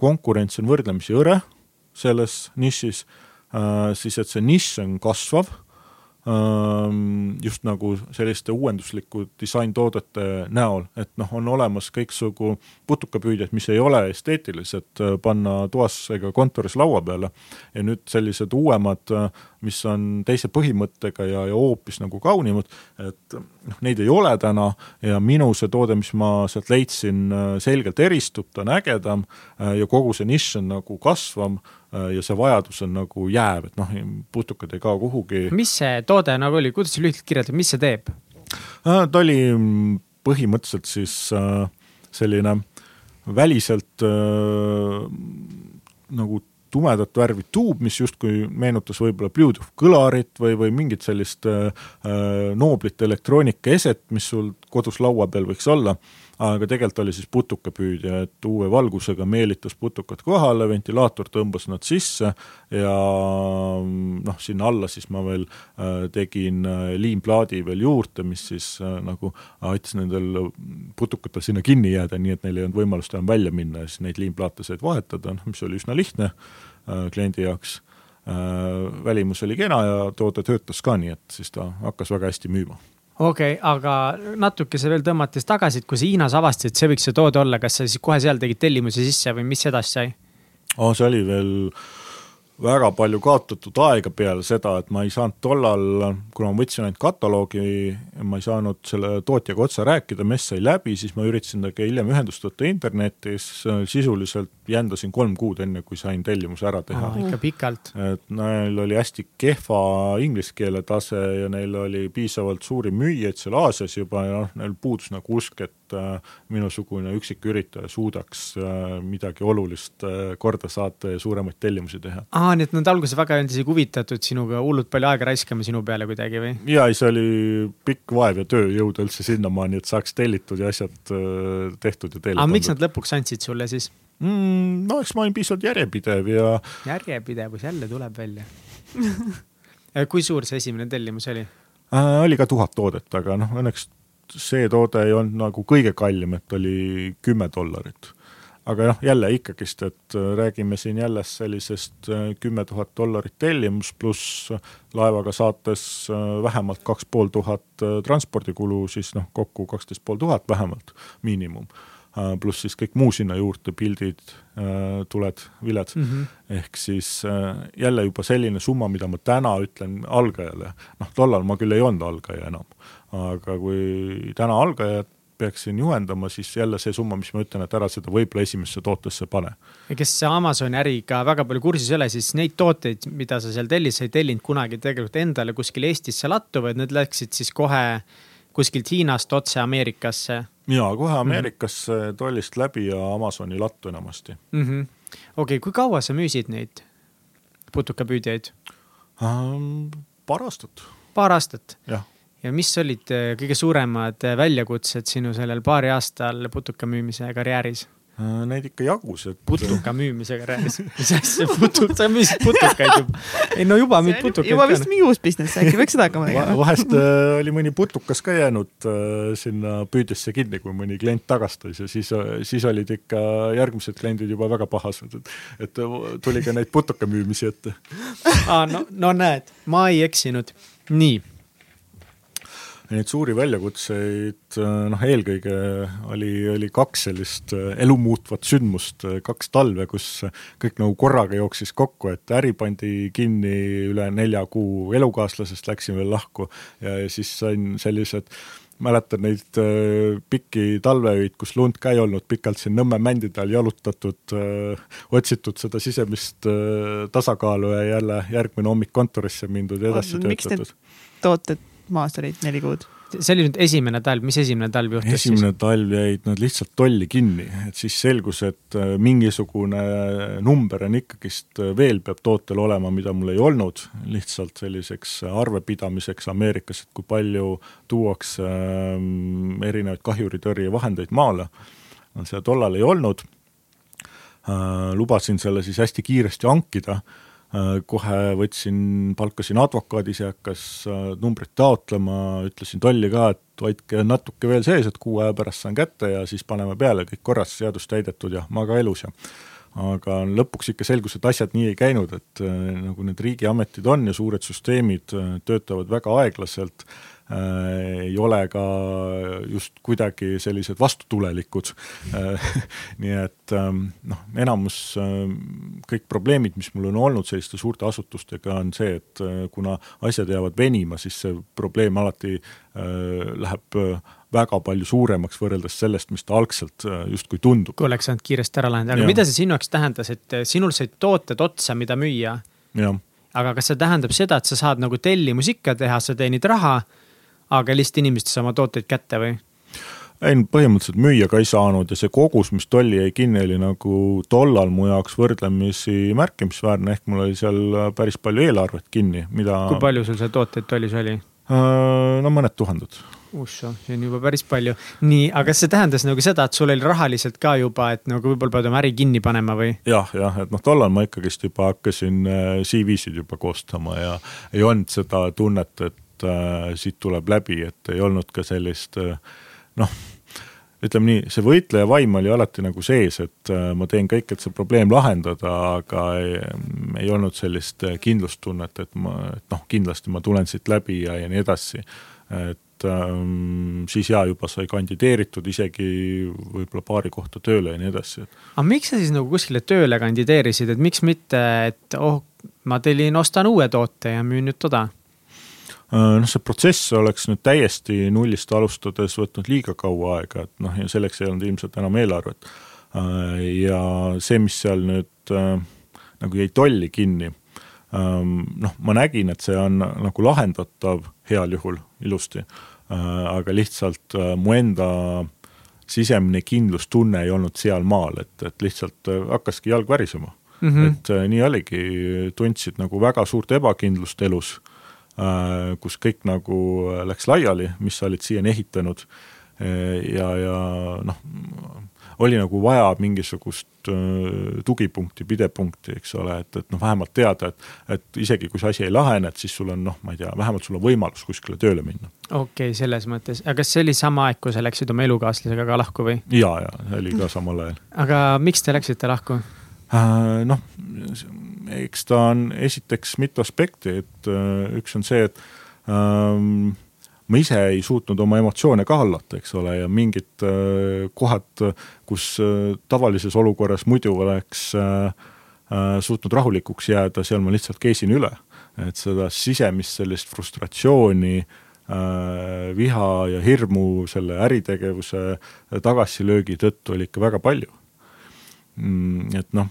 konkurents on võrdlemisi hõre selles nišis, siis et see nišš on kasvav just nagu selliste uuendusliku disaintoodete näol, et noh, on olemas kõiksugu putukapüüdjad, mis ei ole esteetilised panna toas ega kontoris laua peale. Ja nüüd sellised uuemad, mis on teise põhimõttega ja, ja hoopis nagu kaunimad, et noh, neid ei ole täna. Ja minu see toode, mis ma sealt leidsin, selgelt eristub, ta on ägedam ja kogu see nišš on nagu kasvam ja see vajadus on nagu jääv, et noh, putukad ei kao kuhugi. mis see toode nagu oli, kuidas sa lühidalt kirjeldad, mis see teeb? Äh, ta oli mm, põhimõtteliselt siis äh, selline väliselt nagu tumedat värvi tuub, mis justkui meenutas võib-olla Bluetooth kõlarit või, või mingit sellist äh, nooblit elektroonika eset, mis sul kodus laua peal võiks olla aga tegelikult oli siis putukapüüdja, et uue valgusega meelitas putukad kohale, ventilaator tõmbas nad sisse ja noh, sinna alla siis ma veel äh, tegin äh, liimplaadi veel juurde, mis siis äh, nagu aitas nendel putukatel sinna kinni jääda, nii et neil ei olnud võimalust enam välja minna ja siis neid liimplaate said vahetada, noh mis oli üsna lihtne kliendi jaoks. Välimus oli kena ja toode töötas ka, nii et siis ta hakkas väga hästi müüma okei okay,, aga natukese veel tõmmates tagasi, et kui sa Hiinas avastasid, see võiks see toode olla, kas sa siis kohe seal tegid tellimuse sisse või mis edasi sai? oh,. see oli veel väga palju kaotatud aega peale seda, et ma ei saanud tollal, kuna ma võtsin ainult kataloogi, ma ei saanud selle tootjaga otse rääkida, mess sai läbi, siis ma üritasin temaga hiljem ühendust võtta internetis, sisuliselt jändasin kolm kuud, enne kui sain tellimuse ära teha. ikka pikalt. et neil oli hästi kehva inglise keele tase ja neil oli piisavalt suuri müüjaid seal Aasias juba ja noh, neil puudus nagu usk, et äh, minusugune üksik üritaja suudaks äh, midagi olulist äh, korda saata ja suuremaid tellimusi teha. Aa, nii et nad alguses väga ei olnud isegi huvitatud sinuga hullult palju aega raiskama sinu peale kuidagi või? jaa, ei see oli pikk vaev ja töö jõuda üldse sinnamaani, et saaks tellitud ja asjad tehtud ja teele pandud. miks nad lõpuks andsid sulle siis? mm,? no eks ma olin piisavalt järjepidev ja. järjepidevus jälle tuleb välja kui suur see esimene tellimus oli äh,? oli ka tuhat toodet, aga noh, õnneks see toode ei olnud nagu kõige kallim, et oli kümme dollarit. Aga noh, jälle ikkagist, et äh, räägime siin jälle sellisest äh, kümme tuhat dollarit tellimus pluss laevaga saates äh, vähemalt kaks pool tuhat transpordikulu, siis noh, kokku kaksteist pool tuhat vähemalt miinimum Äh, pluss siis kõik muu sinna juurde, pildid, äh, tuled, viled mm. -hmm. ehk siis äh, jälle juba selline summa, mida ma täna ütlen algajale, noh, tollal ma küll ei olnud algaja enam, aga kui täna algajat peaksin juhendama, siis jälle see summa, mis ma ütlen, et ära seda võib-olla esimesse tootesse pane. ja kes Amazoni äriga väga palju kursis ei ole, siis neid tooteid, mida sa seal tellid, sa ei tellinud kunagi tegelikult endale kuskil Eestisse lattu, vaid need läksid siis kohe kuskilt Hiinast otse Ameerikasse jaa, kohe Ameerikasse mm -hmm. tollist läbi ja Amazoni lattu enamasti mm -hmm.. okei okay,, kui kaua sa müüsid neid putukapüüdjaid ähm,? paar aastat. paar aastat? jah ja mis olid äh, kõige suuremad äh, väljakutsed sinu sellel paari aastal putuka müümise karjääris? Äh, neid ikka jagus, et. putuka müümisega rääkis, mis asja, putuk, sa müüsid putukaid juba. ei no juba müüd putukaid. juba vist mingi uus business, äkki võiks seda hakkama tegema vahest äh, oli mõni putukas ka jäänud äh, sinna püüdesse kinni, kui mõni klient tagastas ja siis, siis olid ikka järgmised kliendid juba väga pahased, et, et tuli ka neid putuka müümisi ette aa, no, no näed, ma ei eksinud. nii neid suuri väljakutseid, noh, eelkõige oli, oli kaks sellist äh, elumuutvat sündmust, äh, kaks talve, kus kõik nagu korraga jooksis kokku, et äri pandi kinni üle nelja kuu, elukaaslasest läksin veel lahku ja, ja siis sain sellised mäletan neid äh, pikki talveöid, kus lund ka ei olnud, pikalt siin Nõmme mändide all jalutatud äh,, otsitud seda sisemist äh, tasakaalu ja jälle järgmine hommik kontorisse mindud ja edasi töötatud. miks need tooted maas olid neli kuud? see oli nüüd esimene talv, mis esimene talv juhtus esimene siis? esimene talv jäid nad lihtsalt tolli kinni, et siis selgus, et äh, mingisugune number on ikkagist äh, veel peab tootel olema, mida mul ei olnud, lihtsalt selliseks arvepidamiseks Ameerikas, et kui palju tuuakse ähm, erinevaid kahjuritõrjevahendeid maale, seda tollal ei olnud. Äh,, lubasin selle siis hästi kiiresti hankida. äh,, Äh, kohe võtsin, palkasin advokaadi, see hakkas äh, numbrit taotlema, ütlesin tolli ka, et hoidke natuke veel sees, et kuu aja pärast saan kätte ja siis paneme peale, kõik korras, seadus täidetud ja ma ka elus ja aga lõpuks ikka selgus, et asjad nii ei käinud, et äh, nagu need riigiametid on ja suured süsteemid töötavad väga aeglaselt Äh, ei ole ka just kuidagi sellised vastutulelikud äh, nii et ähm, noh, enamus ähm, kõik probleemid, mis mul on olnud selliste suurte asutustega, on see, et äh, kuna asjad jäävad venima, siis see probleem alati läheb väga palju suuremaks võrreldes sellest, mis ta algselt justkui tundub. kui oleks saanud kiiresti ära lahendada, aga ja. mida see sinu jaoks tähendas, et sinul said tooted otsa, mida müüa? aga kas see tähendab seda, et sa saad nagu tellimus ikka teha, sa teenid raha aga lihtsalt inimesed ei saa oma tooteid kätte või? ei, põhimõtteliselt müüa ka ei saanud ja see kogus, mis tolli jäi kinni, oli nagu tollal mu jaoks võrdlemisi märkimisväärne, ehk mul oli seal päris palju eelarvet kinni, mida. kui palju sul seal tooteid tollis oli? Äh, no mõned tuhanded. Usso, see on juba päris palju. nii, aga kas see tähendas nagu seda, et sul oli rahaliselt ka juba, et nagu võib-olla pead oma äri kinni panema või? jah, jah, et noh, tollal ma ikkagist juba hakkasin äh, CV-sid juba koostama ja ei olnud seda tunnet, et äh, siit tuleb läbi, et ei olnud ka sellist äh, noh, ütleme nii, see võitleja vaim oli alati nagu sees, et äh, ma teen kõik, et see probleem lahendada, aga ei, ei olnud sellist äh, kindlustunnet, et ma, et noh, kindlasti ma tulen siit läbi ja, ja nii edasi. et ähm, siis jaa, juba sai kandideeritud isegi võib-olla paari kohta tööle ja nii edasi. aga miks sa siis nagu kuskile tööle kandideerisid, et miks mitte, et oh, ma tellin, ostan uue toote ja müün nüüd toda? Äh, noh, see protsess oleks nüüd täiesti nullist alustades võtnud liiga kaua aega, et noh, ja selleks ei olnud ilmselt enam eelarvet. Äh, ja see, mis seal nüüd äh, nagu jäi tolli kinni, ähm, noh, ma nägin, et see on nagu lahendatav heal juhul ilusti, aga lihtsalt mu enda sisemine kindlustunne ei olnud sealmaal, et, et lihtsalt hakkaski jalg värisema mm. -hmm. et nii oligi, tundsid nagu väga suurt ebakindlust elus kus kõik nagu läks laiali, mis sa olid siiani ehitanud äh, ja, ja noh, oli nagu vaja mingisugust äh, tugipunkti, pidepunkti, eks ole, et, et noh, vähemalt teada, et, et isegi kui see asi ei lahene, et siis sul on noh, ma ei tea, vähemalt sul on võimalus kuskile tööle minna. okei okay,, selles mõttes, aga kas see oli sama aeg, kui sa läksid oma elukaaslasega ka lahku või? ja, ja oli ka samal ajal. aga miks te läksite lahku? noh, eks ta on esiteks mitu aspekti, et äh, üks on see, et ähm, ma ise ei suutnud oma emotsioone ka hallata, eks ole, ja mingid äh, kohad, kus äh, tavalises olukorras muidu oleks äh, äh, suutnud rahulikuks jääda, seal ma lihtsalt keesin üle. et seda sisemist sellist frustratsiooni äh,, viha ja hirmu selle äritegevuse tagasilöögi tõttu oli ikka väga palju mm,. et noh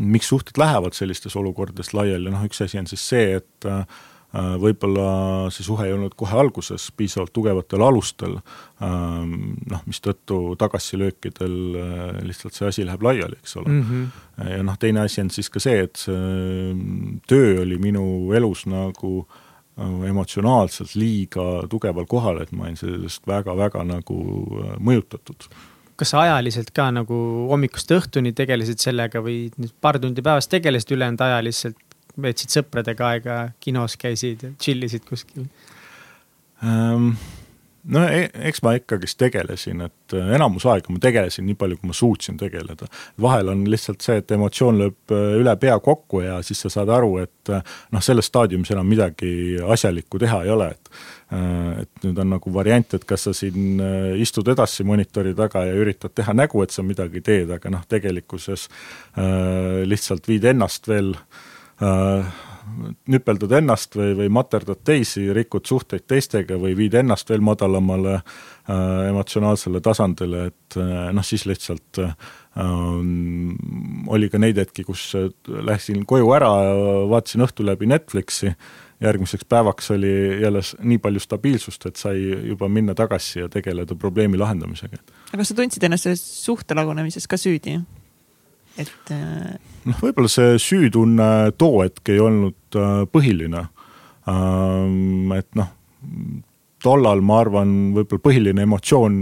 miks suhted lähevad sellistes olukordades laiali, noh üks asi on siis see, et äh, võib-olla see suhe ei olnud kohe alguses piisavalt tugevatel alustel, ähm, noh, mistõttu tagasilöökidel äh, lihtsalt see asi läheb laiali, eks ole mm. -hmm. ja noh, teine asi on siis ka see, et see mm, töö oli minu elus nagu äh, emotsionaalselt liiga tugeval kohal, et ma olin sellest väga-väga nagu mõjutatud kas sa ajaliselt ka nagu hommikust õhtuni tegelesid sellega või nüüd paar tundi päevas tegelesid, ülejäänud aja lihtsalt veetsid sõpradega aega, kinos käisid, chill isid kuskil um,? No e eks ma ikkagist tegelesin, et äh, enamus aega ma tegelesin nii palju, kui ma suutsin tegeleda. vahel on lihtsalt see, et emotsioon lööb äh, üle pea kokku ja siis sa saad aru, et äh, noh, selles staadiumis enam midagi asjalikku teha ei ole, et et nüüd on nagu variant, et kas sa siin istud edasi monitori taga ja üritad teha nägu, et sa midagi teed, aga noh, tegelikkuses lihtsalt viid ennast veel nüpeldad ennast või, või materdad teisi, rikud suhteid teistega või viid ennast veel madalamale äh, emotsionaalsele tasandile, et äh, noh, siis lihtsalt äh, oli ka neid hetki, kus äh, läksin koju ära, vaatasin õhtu läbi Netflixi, järgmiseks päevaks oli jälle nii palju stabiilsust, et sai juba minna tagasi ja tegeleda probleemi lahendamisega. aga kas sa tundsid ennast selles suhte lagunemises ka süüdi? Et äh, noh, võib-olla see süütunne too hetk ei olnud äh, põhiline. Ähm, et noh, tollal ma arvan, võib-olla põhiline emotsioon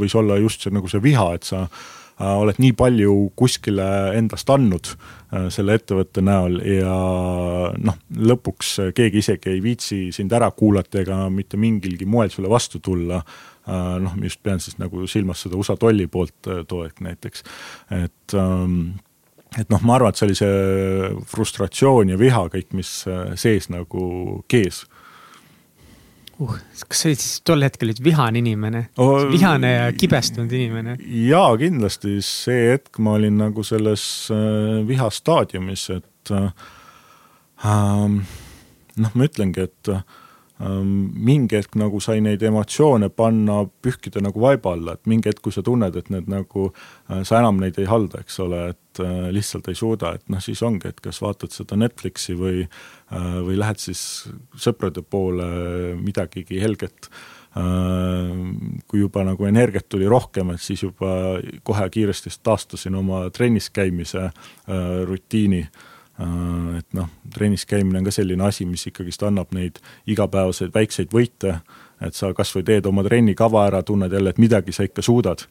võis olla just see nagu see viha, et sa oled nii palju kuskile endast andnud selle ettevõtte näol ja noh, lõpuks keegi isegi ei viitsi sind ära kuulata ega mitte mingilgi moel sulle vastu tulla. Äh, noh, just pean siis nagu silmas seda USA tolli poolt äh, too hetk näiteks, et ähm, et noh, ma arvan, et see oli see frustratsioon ja viha kõik, mis äh, sees nagu kees uh,. kas sa olid siis tol hetkel olid vihane inimene oh,, vihane ja kibestunud inimene? jaa, kindlasti, see hetk ma olin nagu selles äh, viha staadiumis, et äh, noh, ma ütlengi, et äh, mingi hetk nagu sai neid emotsioone panna, pühkida nagu vaiba alla, et mingi hetk, kui sa tunned, et need nagu, äh, sa enam neid ei halda, eks ole, et äh, lihtsalt ei suuda, et noh, siis ongi, et kas vaatad seda Netflixi või, äh, või lähed siis sõprade poole midagigi helget. Kui juba nagu energiat tuli rohkem, et siis juba kohe kiiresti taastasin oma trennis käimise rutiini. Äh, et noh, trennis käimine on ka selline asi, mis ikkagist annab neid igapäevaseid väikseid võite, et sa kas või teed oma trennikava ära, tunned jälle, et midagi sa ikka suudad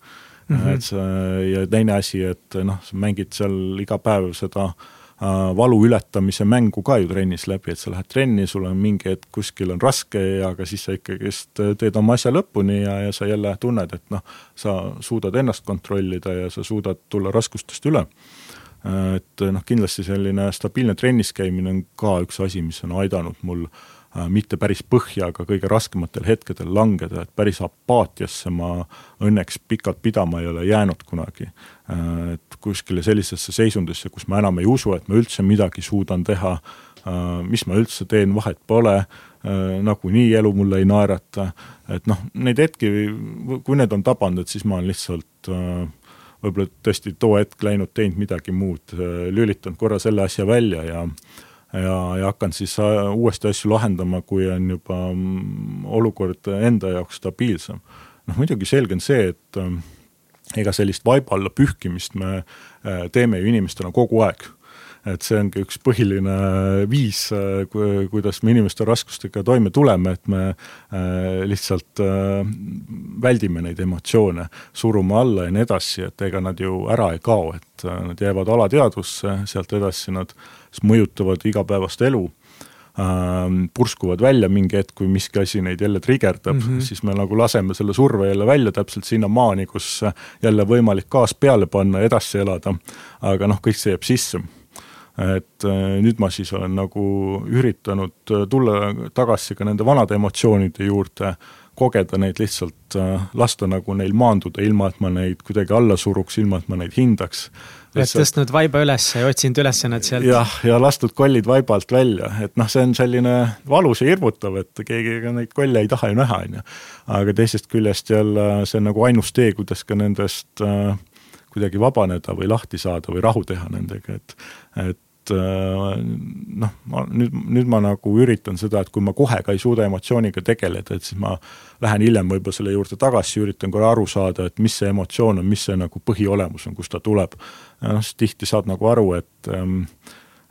mm. -hmm. et sa, ja teine asi, et noh, sa mängid seal iga päev seda äh, valu ületamise mängu ka ju trennis läbi, et sa lähed trenni, sul on mingi hetk kuskil on raske ja aga siis sa ikkagist teed oma asja lõpuni ja, ja sa jälle tunned, et noh, sa suudad ennast kontrollida ja sa suudad tulla raskustest üle et noh, kindlasti selline stabiilne trennis käimine on ka üks asi, mis on aidanud mul äh, mitte päris põhja, aga kõige raskematel hetkedel langeda, et päris apaatiasse ma õnneks pikalt pidama ei ole jäänud kunagi. Äh, et kuskile sellisesse seisundisse, kus ma enam ei usu, et ma üldse midagi suudan teha, mis ma üldse teen, vahet pole, nagunii elu mulle ei naerata, et noh, neid hetki, kui need on tabanud, et siis ma olen lihtsalt äh, võib-olla tõesti too hetk läinud, teinud midagi muud, lülitanud korra selle asja välja ja ja, ja hakanud siis äh, uuesti asju lahendama, kui on juba mm, olukord enda jaoks stabiilsem. noh, muidugi selge on see, et äh, ega sellist vaiba alla pühkimist me äh, teeme ju inimestena kogu aeg et see ongi üks põhiline viis, kuidas me inimeste raskustega toime tuleme, et me äh, lihtsalt äh, väldime neid emotsioone, surume alla ja nii edasi, et ega nad ju ära ei kao, et äh, nad jäävad alateadvusse, sealt edasi nad mõjutavad igapäevast elu purskuvad välja mingi hetk, kui miski asi neid jälle trigerdab mm, -hmm. siis me nagu laseme selle surve jälle välja täpselt sinnamaani, kus jälle võimalik gaas peale panna, edasi elada. aga noh, kõik see jääb sisse et äh, nüüd ma siis olen nagu üritanud äh, tulla tagasi ka nende vanade emotsioonide juurde, kogeda neid lihtsalt, äh, lasta nagu neil maanduda, ilma et ma neid kuidagi alla suruks, ilma et ma neid hindaks. oled tõstnud vaiba üles ja otsinud üles nad sealt? jah, ja lastud kollid vaiba alt välja, et noh, see on selline valus ja hirmutav, et keegi ega neid kolle ei taha ju näha, on ju. aga teisest küljest jälle see on nagu ainus tee, kuidas ka nendest äh, kuidagi vabaneda või lahti saada või rahu teha nendega, et, et noh, ma nüüd, nüüd ma nagu üritan seda, et kui ma kohe ka ei suuda emotsiooniga tegeleda, et siis ma lähen hiljem võib-olla selle juurde tagasi, üritan korra aru saada, et mis see emotsioon on, mis see nagu põhiolemus on, kust ta tuleb. noh, siis tihti saad nagu aru, et ähm,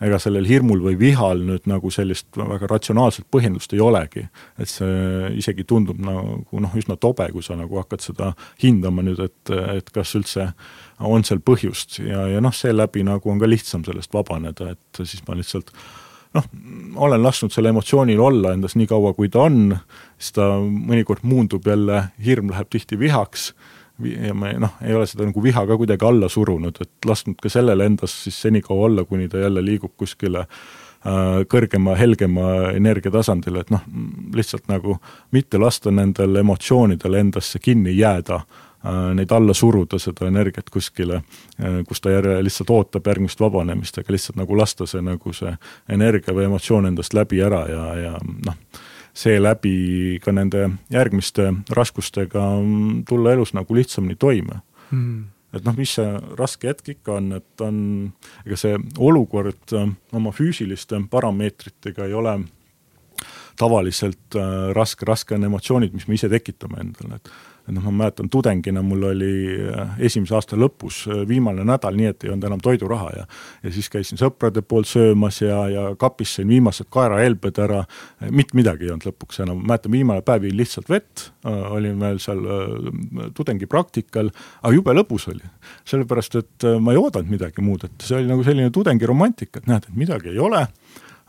ega sellel hirmul või vihal nüüd nagu sellist väga ratsionaalset põhjendust ei olegi. et see isegi tundub nagu noh, üsna tobe, kui sa nagu hakkad seda hindama nüüd, et, et kas üldse on seal põhjust ja, ja noh, seeläbi nagu on ka lihtsam sellest vabaneda, et siis ma lihtsalt noh, olen lasknud selle emotsioonil olla endas nii kaua, kui ta on, siis ta mõnikord muundub jälle, hirm läheb tihti vihaks ja me noh, ei ole seda nagu viha ka kuidagi alla surunud, et lasknud ka sellele endas siis senikaua olla, kuni ta jälle liigub kuskile äh, kõrgema, helgema energiatasandile, et noh, lihtsalt nagu mitte lasta nendel emotsioonidel endasse kinni jääda äh,, neid alla suruda, seda energiat kuskile äh,, kus ta järje lihtsalt ootab järgmist vabanemist, aga lihtsalt nagu lasta see nagu see energia või emotsioon endast läbi ära ja, ja noh seeläbi ka nende järgmiste raskustega tulla elus nagu lihtsamini toime mm. et noh, mis see raske hetk ikka on, et on, ega see olukord äh, oma füüsiliste parameetritega ei ole tavaliselt äh, raske, raske on emotsioonid, mis me ise tekitame endale, et et noh, ma mäletan tudengina mul oli äh, esimese aasta lõpus äh, viimane nädal, nii et ei olnud enam toiduraha ja ja siis käisin sõprade poolt söömas ja, ja kapis sõin viimased kaerahelbed ära, mitte midagi ei olnud lõpuks enam, mäletan viimane päev jõin lihtsalt vett, äh, olin veel seal tudengipraktikal, aga jube lõbus oli. sellepärast, et ma ei oodanud midagi muud, et see oli nagu selline tudengiromantika, et näed, et midagi ei ole.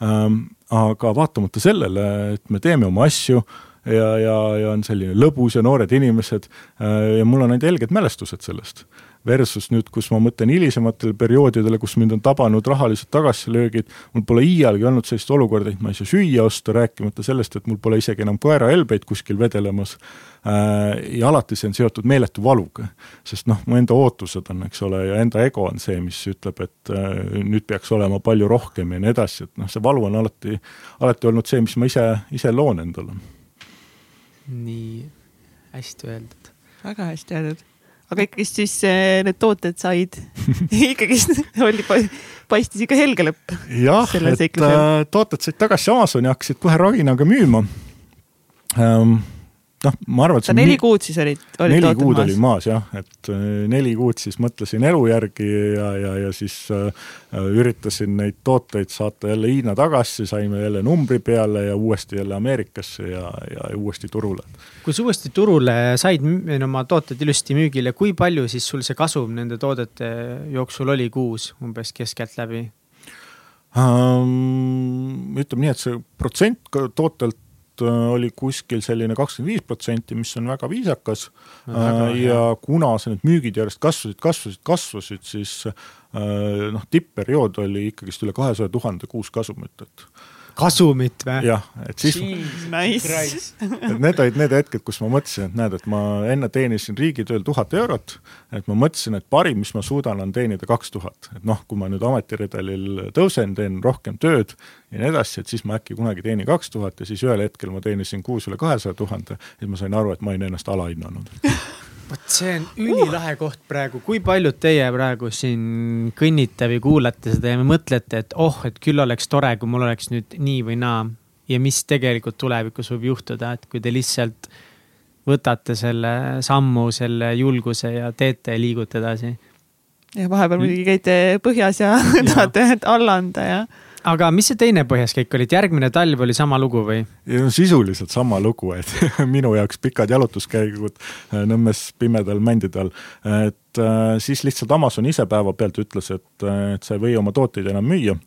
Ähm,, aga vaatamata sellele, et me teeme oma asju ja, ja, ja on selline lõbus ja noored inimesed äh, ja mul on ainult helged mälestused sellest. Versus nüüd, kus ma mõtlen hilisematele perioodidele, kus mind on tabanud rahalised tagasilöögid, mul pole iialgi olnud sellist olukorda, et ma ei saa süüa osta, rääkimata sellest, et mul pole isegi enam koerahelbeid kuskil vedelemas äh, ja alati see on seotud meeletu valuga. sest noh, mu enda ootused on, eks ole, ja enda ego on see, mis ütleb, et äh, nüüd peaks olema palju rohkem ja nii edasi, et noh, see valu on alati, alati olnud see, mis ma ise, ise loon endale nii hästi öeldud. väga hästi öeldud. aga ikkagist siis eh, need tooted said ikkagist oli, paistis ikka helge lõpp. jah, et äh, tooted said tagasi Amazoni, hakkasid kohe raginaga müüma ähm, noh, ma arvan, et see neli kuud siis olid, olid neli kuud maas. oli maas jah, et äh, neli kuud siis mõtlesin elu järgi ja, ja, ja siis äh, üritasin neid tooteid saata jälle Hiina tagasi, saime jälle numbri peale ja uuesti jälle Ameerikasse ja, ja uuesti turule. kui sa uuesti turule said oma tooted ilusti müügile, kui palju siis sul see kasum nende toodete jooksul oli kuus umbes keskeltläbi ütleme nii, et see protsent tootelt oli kuskil selline kakskümmend viis protsenti, mis on väga viisakas no,. ja kuna see need müügid järjest kasvasid, kasvasid, kasvasid, siis noh, tippperiood oli ikkagist üle kahesaja tuhande kuus kasumit, et kasumit või? jah, et siis. Nice. need olid need hetked, kus ma mõtlesin, et näed, et ma enne teenisin riigitööl tuhat eurot. et ma mõtlesin, et parim, mis ma suudan, on teenida kaks tuhat, et noh, kui ma nüüd ametiredelil tõusen, teen rohkem tööd ja nii edasi, et siis ma äkki kunagi teenin kaks tuhat ja siis ühel hetkel ma teenisin kuus üle kahesaja tuhande. siis ma sain aru, et ma olin ennast alahinnanud vot see on ülilahe uh. koht praegu, kui paljud teie praegu siin kõnnite või kuulate seda ja mõtlete, et oh, et küll oleks tore, kui mul oleks nüüd nii või naa. ja mis tegelikult tulevikus võib juhtuda, et kui te lihtsalt võtate selle sammu, selle julguse ja teete ja liigute edasi. ja vahepeal muidugi käite põhjas ja tahate alla anda ja aga mis see teine põhjaskäik oli, et järgmine talv oli sama lugu või? sisuliselt sama lugu, et minu jaoks pikad jalutuskäigud äh, Nõmmes pimedal mändide all. et äh, siis lihtsalt Amazon ise päevapealt ütles, et, äh, et sa ei või oma tooteid enam müüa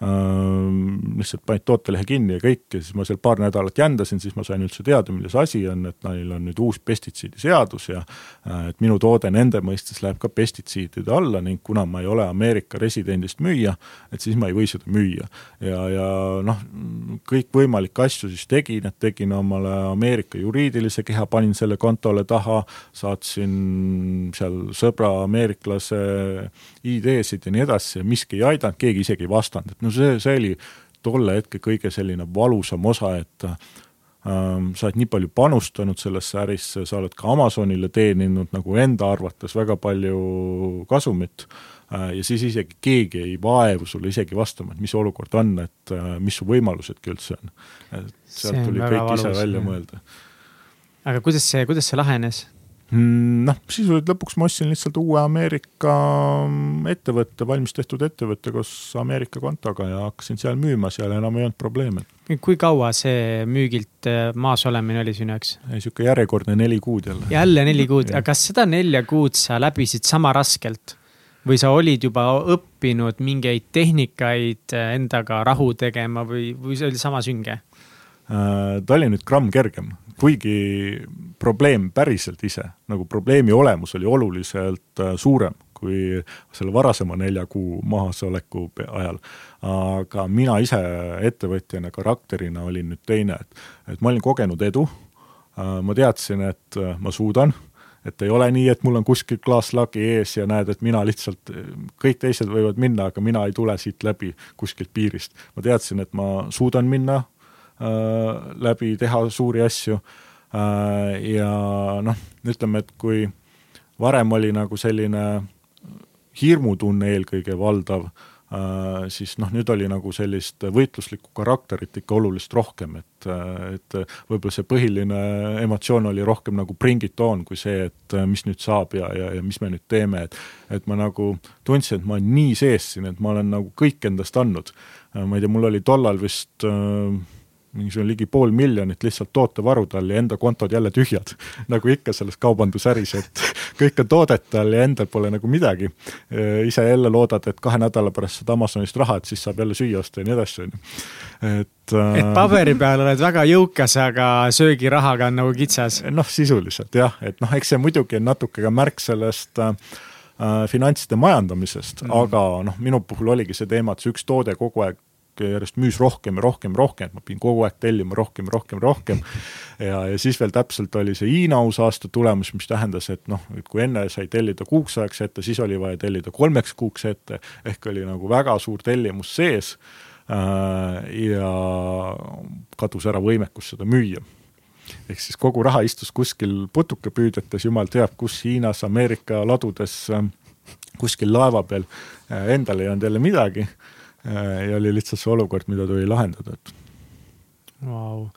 lihtsalt panid tootelehe kinni ja kõik ja siis ma seal paar nädalat jändasin, siis ma sain üldse teada, milles asi on, et neil on nüüd uus pestitsiidiseadus ja äh, et minu toode nende mõistes läheb ka pestitsiidide alla ning kuna ma ei ole Ameerika residendist müüja, et siis ma ei või seda müüa. ja, ja noh, kõikvõimalikke asju siis tegin, et tegin omale Ameerika juriidilise keha, panin selle kontole taha, saatsin seal sõbra ameeriklase ID-sid ja nii edasi miski ei aidanud, keegi isegi ei vastanud, et no see, see oli tolle hetke kõige selline valusam osa, et ähm, sa oled nii palju panustanud sellesse ärisse, sa oled ka Amazonile teeninud nagu enda arvates väga palju kasumit äh, ja siis isegi keegi ei vaevu sulle isegi vastama, et mis olukord on, et äh, mis su võimalusedki üldse on. sealt tuli kõik valus, ise välja mõelda. aga kuidas see, kuidas see lahenes? Mm, noh, sisuliselt lõpuks ma ostsin lihtsalt uue Ameerika mm, ettevõtte, valmis tehtud ettevõtte koos Ameerika kontoga ja hakkasin seal müüma, seal enam ei olnud probleeme. kui kaua see müügilt äh, maas olemine oli sinu jaoks? niisugune järjekordne neli kuud jälle. jälle neli kuud, aga kas seda nelja kuud sa läbisid sama raskelt? või sa olid juba õppinud mingeid tehnikaid äh, endaga rahu tegema või, või see oli sama sünge? Äh, ta oli nüüd gramm kergem, kuigi probleem päriselt ise, nagu probleemi olemus oli oluliselt äh, suurem kui selle varasema nelja kuu mahasoleku ajal. aga mina ise ettevõtjana, karakterina olin nüüd teine, et, et ma olin kogenud edu. Äh, ma teadsin, et ma suudan et ei ole nii, et mul on kuskil klaaslagi ees ja näed, et mina lihtsalt, kõik teised võivad minna, aga mina ei tule siit läbi kuskilt piirist. ma teadsin, et ma suudan minna Äh, läbi teha suuri asju. Äh, ja noh, ütleme, et kui varem oli nagu selline hirmutunne eelkõige valdav, äh, siis noh, nüüd oli nagu sellist võitluslikku karakterit ikka oluliselt rohkem, et, et võib-olla see põhiline emotsioon oli rohkem nagu bring it on kui see, et mis nüüd saab ja, ja, ja mis me nüüd teeme, et et ma nagu tundsin, et ma olen nii sees siin, et ma olen nagu kõik endast andnud. ma ei tea, mul oli tollal vist äh, mingisugune ligi pool miljonit lihtsalt tootevarud all ja enda kontod jälle tühjad. nagu ikka selles kaubandusäris, et kõik on toodete all ja endal pole nagu midagi. ise jälle loodad, et kahe nädala pärast saad Amazonist raha, et siis saab jälle süüa osta ja nii edasi, on ju. et äh.... et paberi peal oled väga jõukas, aga söögirahaga on nagu kitsas. noh, sisuliselt jah, et noh, eks see muidugi on natuke ka märk sellest äh, äh finantside majandamisest mm, -hmm. aga noh, minu puhul oligi see teema, et see üks toode kogu aeg järjest müüs rohkem ja rohkem ja rohkem, et ma pidin kogu aeg tellima rohkem ja rohkem ja rohkem. ja, ja siis veel täpselt oli see Hiina uusaasta tulemus, mis tähendas, et noh, et kui enne sai tellida kuuks ajaks ette, siis oli vaja tellida kolmeks kuuks ette, ehk oli nagu väga suur tellimus sees äh,. ja kadus ära võimekus seda müüa ehk siis kogu raha istus kuskil putukapüüdetes, jumal teab kus, Hiinas, Ameerika ladudes, kuskil laeva peal, äh, endal ei olnud jälle midagi Äh, ja oli lihtsalt see olukord, mida tuli lahendada, et wow..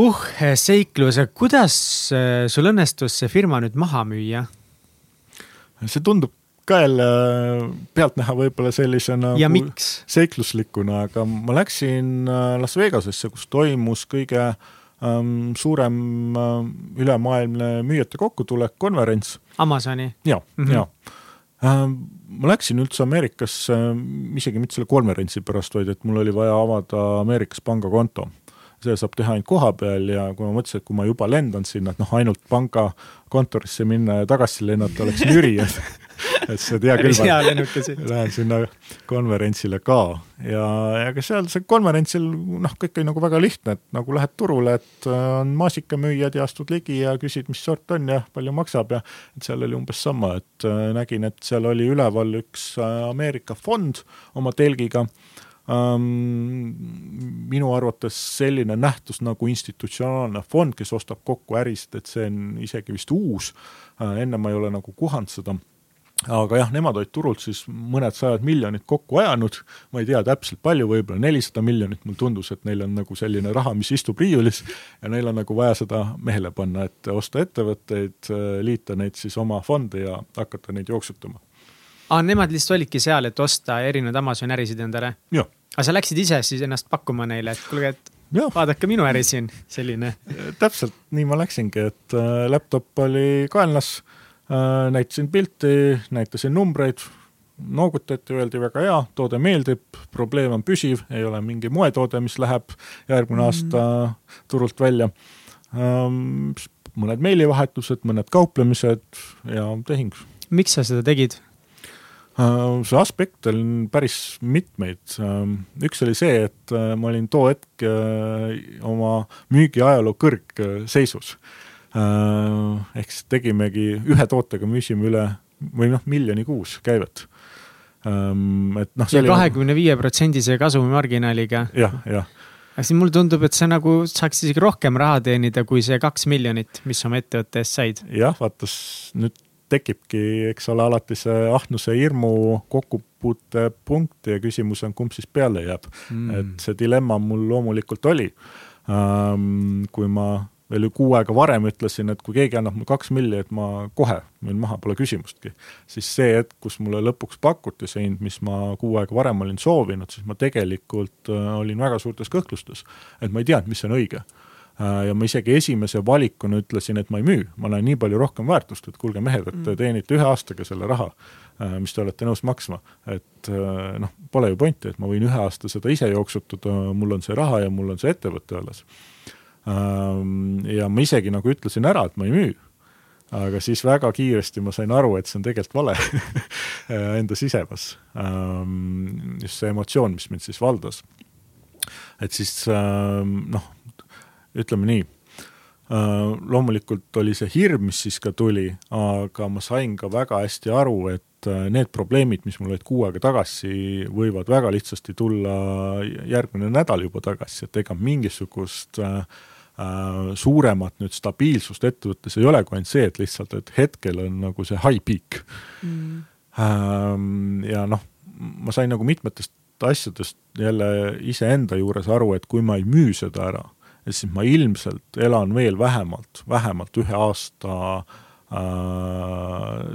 uh, seiklus, kuidas äh, sul õnnestus see firma nüüd maha müüa? see tundub ka jälle pealtnäha võib-olla sellisena ja miks? seikluslikuna, aga ma läksin äh, Las Vegasesse, kus toimus kõige ähm, suurem äh, ülemaailmne müüjate kokkutulek, konverents. Amazoni? ja mm, -hmm. ja Äh, ma läksin üldse Ameerikasse isegi mitte selle konverentsi pärast, vaid et mul oli vaja avada Ameerikas pangakonto. seda saab teha ainult koha peal ja kui ma mõtlesin, et kui ma juba lendan sinna, et noh, ainult pangakontorisse minna ja tagasi lennata oleks nüri, et et see, hea küll, lennukesi. lähen sinna konverentsile ka. Ja, ja ka seal see konverentsil noh, kõik oli nagu väga lihtne, et nagu lähed turule, et äh, on maasikamüüjad ja astud ligi ja küsid, mis sort on ja palju maksab ja et seal oli umbes sama, et äh, nägin, et seal oli üleval üks äh, Ameerika fond oma telgiga. Ähm, minu arvates selline nähtus nagu institutsionaalne fond, kes ostab kokku ärisid, et see on isegi vist uus enne ma ei ole nagu kohanud seda aga jah, nemad olid turult siis mõned sajad miljonid kokku ajanud, ma ei tea täpselt palju, võib-olla nelisada miljonit, mulle tundus, et neil on nagu selline raha, mis istub riiulis ja neil on nagu vaja seda mehele panna, et osta ettevõtteid, liita neid siis oma fonde ja hakata neid jooksutama. aa, nemad lihtsalt olidki seal, et osta erinevaid Amazoni ärisid endale? aga sa läksid ise siis ennast pakkuma neile, et kuulge, et Ja. vaadake minu äri siin, selline. täpselt nii ma läksingi, et äh, laptop oli kaenlas Äh, näitasin pilti, näitasin numbreid, noogutati, öeldi väga hea, toode meeldib, probleem on püsiv, ei ole mingi moetoode, mis läheb järgmine mm. aasta turult välja. Ähm, mõned meilivahetused, mõned kauplemised ja tehing. miks sa seda tegid? Äh, see aspekt on päris mitmeid. Ähm, üks oli see, et äh, ma olin too hetk oma müügiajaloo kõrgseisus Äh, ehk siis tegimegi ühe tootega müüsime üle või noh, miljoni kuus käivet. Ähm, et noh. ja kahekümne viie protsendise kasumimarginaaliga. jah, jah aga siis mulle tundub, et sa nagu saaks isegi rohkem raha teenida, kui see kaks miljonit, mis oma ettevõtte eest said. jah, vaata nüüd tekibki, eks ole, alati see ahnuse hirmu kokkupuutepunkt ja küsimus on, kumb siis peale jääb mm.. et see dilemma mul loomulikult oli. Ähm, kui ma veel kuu aega varem ütlesin, et kui keegi annab mulle kaks milli, et ma kohe müün maha, pole küsimustki. siis see hetk, kus mulle lõpuks pakuti see hind, mis ma kuu aega varem olin soovinud, siis ma tegelikult äh, olin väga suurtes kõhklustes. et ma ei teadnud, mis on õige äh, ja ma isegi esimese valikuna ütlesin, et ma ei müü, ma näen nii palju rohkem väärtust, et kuulge mehed, et te mm. teenite ühe aastaga selle raha, äh, mis te olete nõus maksma. et noh, pole ju pointi, et ma võin ühe aasta seda ise jooksutada, mul on see raha ja mul on see ettevõte alles ja ma isegi nagu ütlesin ära, et ma ei müü. aga siis väga kiiresti ma sain aru, et see on tegelikult vale enda sisemas. Ehm, just see emotsioon, mis mind siis valdas. et siis ehm, noh, ütleme nii loomulikult oli see hirm, mis siis ka tuli, aga ma sain ka väga hästi aru, et need probleemid, mis mul olid kuu aega tagasi, võivad väga lihtsasti tulla järgmine nädal juba tagasi, et ega mingisugust äh, Äh, suuremat nüüd stabiilsust ettevõttes ei ole kui ainult see, et lihtsalt, et hetkel on nagu see high peak. Mm.. Ähm, ja noh, ma sain nagu mitmetest asjadest jälle iseenda juures aru, et kui ma ei müü seda ära, siis ma ilmselt elan veel vähemalt, vähemalt ühe aasta äh, Äh,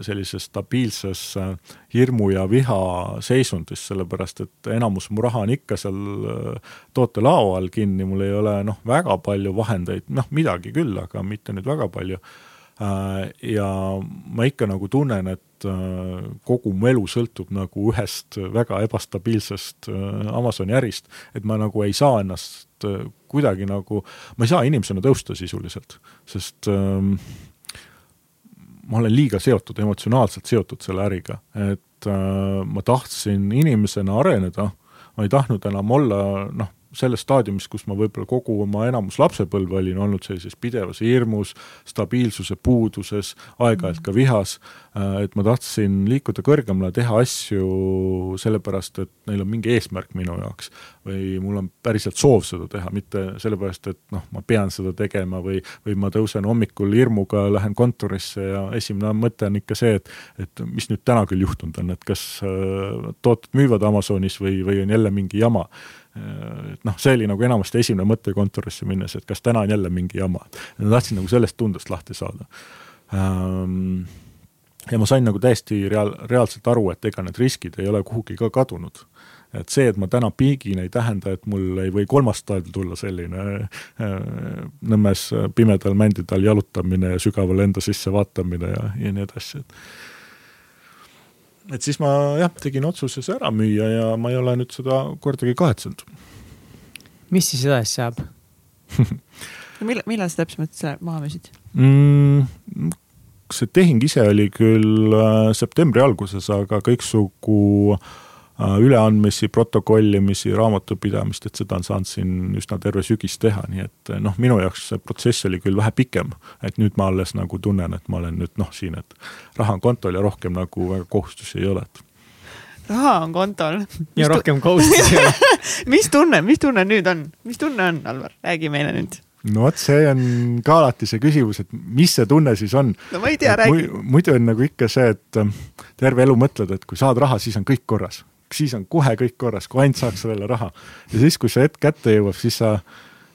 sellises stabiilses äh, hirmu ja viha seisundis, sellepärast et enamus mu raha on ikka seal äh, tootelao all kinni, mul ei ole noh, väga palju vahendeid, noh midagi küll, aga mitte nüüd väga palju. ja ma ikka nagu tunnen, et kogu mu elu sõltub nagu ühest väga ebastabiilsest Amazoni ärist, et ma nagu ei saa ennast kuidagi nagu, ma ei saa inimesena tõusta sisuliselt, sest äh, ma olen liiga seotud, emotsionaalselt seotud selle äriga, et äh, ma tahtsin inimesena areneda, ma ei tahtnud enam olla noh, selles staadiumis, kus ma võib-olla kogu oma enamus lapsepõlve olin olnud sellises pidevas hirmus, stabiilsuse puuduses, aeg-ajalt ka vihas, et ma tahtsin liikuda kõrgemale, teha asju sellepärast, et neil on mingi eesmärk minu jaoks. või mul on päriselt soov seda teha, mitte sellepärast, et noh, ma pean seda tegema või, või ma tõusen hommikul hirmuga, lähen kontorisse ja esimene mõte on ikka see, et et mis nüüd täna küll juhtunud on, et kas äh, tooted müüvad Amazonis või, või on jälle mingi jama Äh, et noh, see oli nagu enamasti esimene mõte kontorisse minnes, et kas täna on jälle mingi jama. ma tahtsin nagu sellest tundest lahti saada. Ähm, ja ma sain nagu täiesti reaal, reaalselt aru, et ega need riskid ei ole kuhugi ka kadunud. et see, et ma täna piigin, ei tähenda, et mul ei või kolmas staadium tulla selline äh, Nõmmes pimedal mändide all jalutamine ja sügaval enda sisse vaatamine ja, ja nii edasi, et et siis ma jah, tegin otsuse see ära müüa ja ma ei ole nüüd seda kordagi kahetsenud. mis siis edasi saab? millal, millal sa täpsemalt selle maha müüsid mm,? See tehing ise oli küll äh, septembri alguses, aga kõiksugu äh, üleandmisi, protokollimisi, raamatupidamist, et seda on saanud siin üsna terve sügis teha, nii et noh, minu jaoks see protsess oli küll vähe pikem. et nüüd ma alles nagu tunnen, et ma olen nüüd noh, siin, et raha on kontol ja rohkem nagu väga kohustusi ei ole, et raha on kontol. ja rohkem kohustusi ei ole mis tunne, mis tunne nüüd on, mis tunne on, Alvar, räägi meile nüüd no vot, see on ka alati see küsimus, et mis see tunne siis on. no ma ei tea, räägi. muidu on nagu ikka see, et ähm, terve elu mõtled, et kui saad raha, siis on kõik korras. siis on kohe kõik korras, kui ainult saaks sellele raha. ja siis, kui see hetk kätte jõuab, siis sa,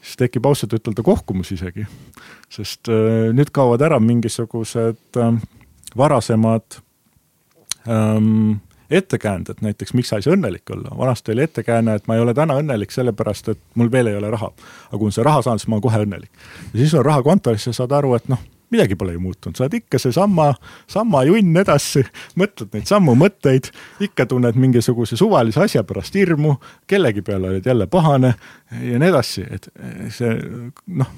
siis tekib ausalt ütelda kohkumus isegi. sest äh, nüüd kaovad ära mingisugused äh, varasemad ähm, ettekäänded näiteks, miks sa ei saa õnnelik olla. vanasti oli ettekääne, et ma ei ole täna õnnelik sellepärast, et mul veel ei ole raha. aga kui on see raha saanud, siis ma olen kohe õnnelik. ja siis on raha kontoris ja saad aru, et noh, midagi pole ju muutunud, sa oled ikka seesama, sama junn edasi, mõtled neid samu mõtteid, ikka tunned mingisuguse suvalise asja pärast hirmu, kellegi peale oled jälle pahane ja nii edasi, et see noh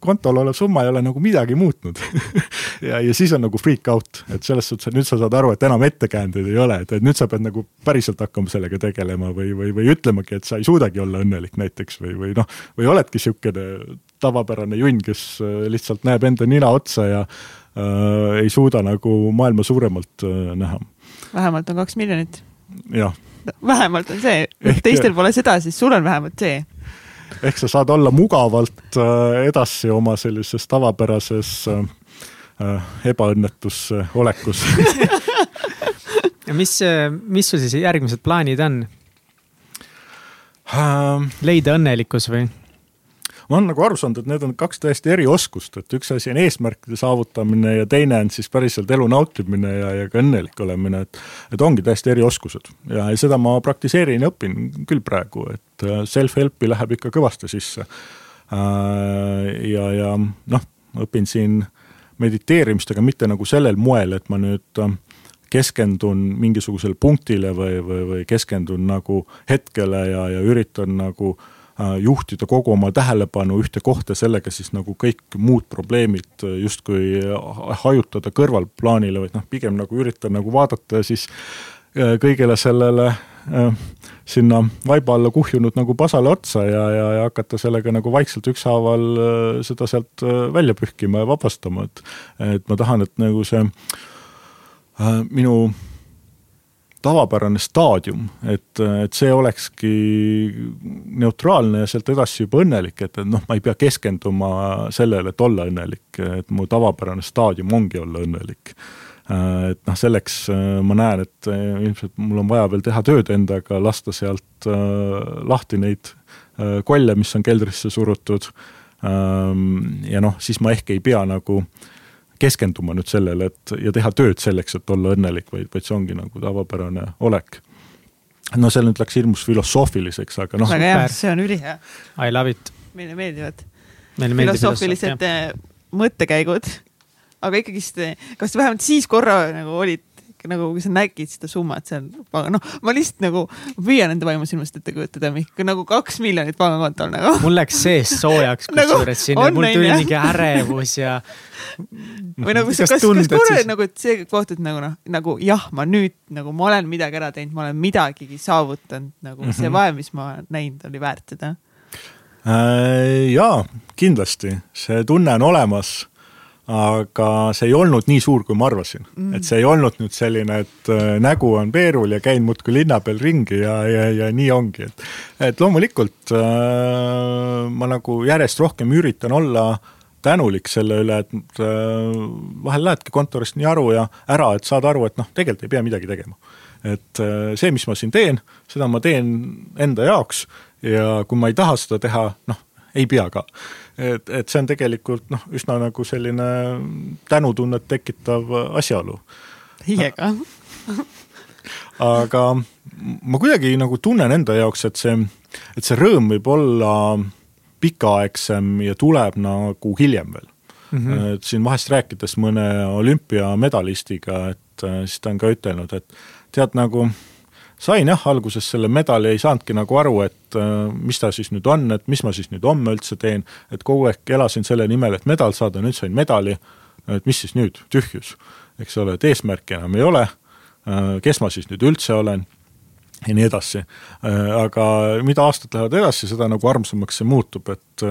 kontol olev summa ei ole nagu midagi muutnud ja, ja siis on nagu freak out, et selles suhtes, et nüüd sa saad aru, et enam ettekäändeid ei ole, et, et nüüd sa pead nagu päriselt hakkama sellega tegelema või, või, või ütlemagi, et sa ei suudagi olla õnnelik näiteks või, või noh, või oledki niisugune tavapärane junn, kes äh, lihtsalt näeb enda nina otsa ja äh, ei suuda nagu maailma suuremalt äh, näha. vähemalt on kaks miljonit. jah. vähemalt on see, teistel pole seda, siis sul on vähemalt see ehk sa saad olla mugavalt äh, edasi oma sellises tavapärases äh, äh, ebaõnnetus olekus ja mis, mis sul siis järgmised plaanid on? leida õnnelikkus või? Ma olen nagu aru saanud, et need on kaks täiesti eri oskust, et üks asi on eesmärkide saavutamine ja teine on siis päriselt elu nautimine ja, ja ka õnnelik olemine, et et ongi täiesti eri oskused ja, ja seda ma praktiseerin ja õpin küll praegu, et äh, self-help'i läheb ikka kõvasti sisse. Äh, ja, ja noh, õpin siin mediteerimist, aga mitte nagu sellel moel, et ma nüüd äh, keskendun mingisugusele punktile või, või, või keskendun nagu hetkele ja, ja üritan nagu äh, juhtida kogu oma tähelepanu ühte kohta, sellega siis nagu kõik muud probleemid äh, justkui hajutada kõrvalplaanile, vaid noh, pigem nagu üritan nagu vaadata siis äh, kõigele sellele sinna vaiba alla kuhjunud nagu pasale otsa ja, ja, ja hakata sellega nagu vaikselt ükshaaval seda sealt välja pühkima ja vabastama, et et ma tahan, et nagu see minu tavapärane staadium, et, et see olekski neutraalne ja sealt edasi juba õnnelik, et, et noh, ma ei pea keskenduma sellele, et olla õnnelik, et mu tavapärane staadium ongi olla õnnelik. et noh, selleks ma näen, et ilmselt mul on vaja veel teha tööd endaga, lasta sealt lahti neid kolle, mis on keldrisse surutud. ja noh, siis ma ehk ei pea nagu äh, keskenduma nüüd sellele, et ja teha tööd selleks, et olla õnnelik, vaid, vaid see ongi nagu tavapärane olek. no see nüüd läks hirmus filosoofiliseks, aga noh. väga hea, see on ülihea. I love it. meile meeldivad. filosoofilised mõttekäigud, aga ikkagist, kas vähemalt siis korra nagu olid nagu kui sa nägid seda summat seal, noh, ma lihtsalt nagu püüan enda vaimusilmast ette kujutada, nagu kaks miljonit pangakontol nagu. mul läks sees soojaks nagu kusjuures nagu, siin, mul tuli mingi ärevus ja. või nagu, kas, kas, siis... nagu, et see koht, et nagu noh, nagu jah, ma nüüd nagu ma olen midagi ära teinud, ma olen midagigi saavutanud, nagu mm -hmm. see vaev, mis ma näinud, oli väärt seda äh,? jaa, kindlasti, see tunne on olemas aga see ei olnud nii suur, kui ma arvasin. Mm.. et see ei olnud nüüd selline, et äh, nägu on peerul ja käin muudkui linna peal ringi ja, ja, ja nii ongi, et et loomulikult äh, ma nagu järjest rohkem üritan olla tänulik selle üle, et äh, vahel lähedki kontorist nii aru ja ära, et saad aru, et noh, tegelikult ei pea midagi tegema. et äh, see, mis ma siin teen, seda ma teen enda jaoks ja kui ma ei taha seda teha, noh, ei pea ka et, et see on tegelikult noh, üsna nagu selline tänutunnet tekitav asjaolu. hiiega aga ma kuidagi nagu tunnen enda jaoks, et see, et see rõõm võib olla pikaaegsem ja tuleb nagu hiljem veel mm. -hmm. et siin vahest rääkides mõne olümpiamedalistiga, et siis ta on ka ütelnud, et tead nagu sain jah, alguses selle medali, ei saanudki nagu aru, et äh, mis ta siis nüüd on, et mis ma siis nüüd homme üldse teen, et kogu aeg elasin selle nimel, et medal saada, nüüd sain medali, et mis siis nüüd, tühjus, eks ole, et eesmärki enam ei ole, äh, kes ma siis nüüd üldse olen ja nii edasi. Äh, aga mida aastad lähevad edasi, seda nagu armsamaks see muutub, et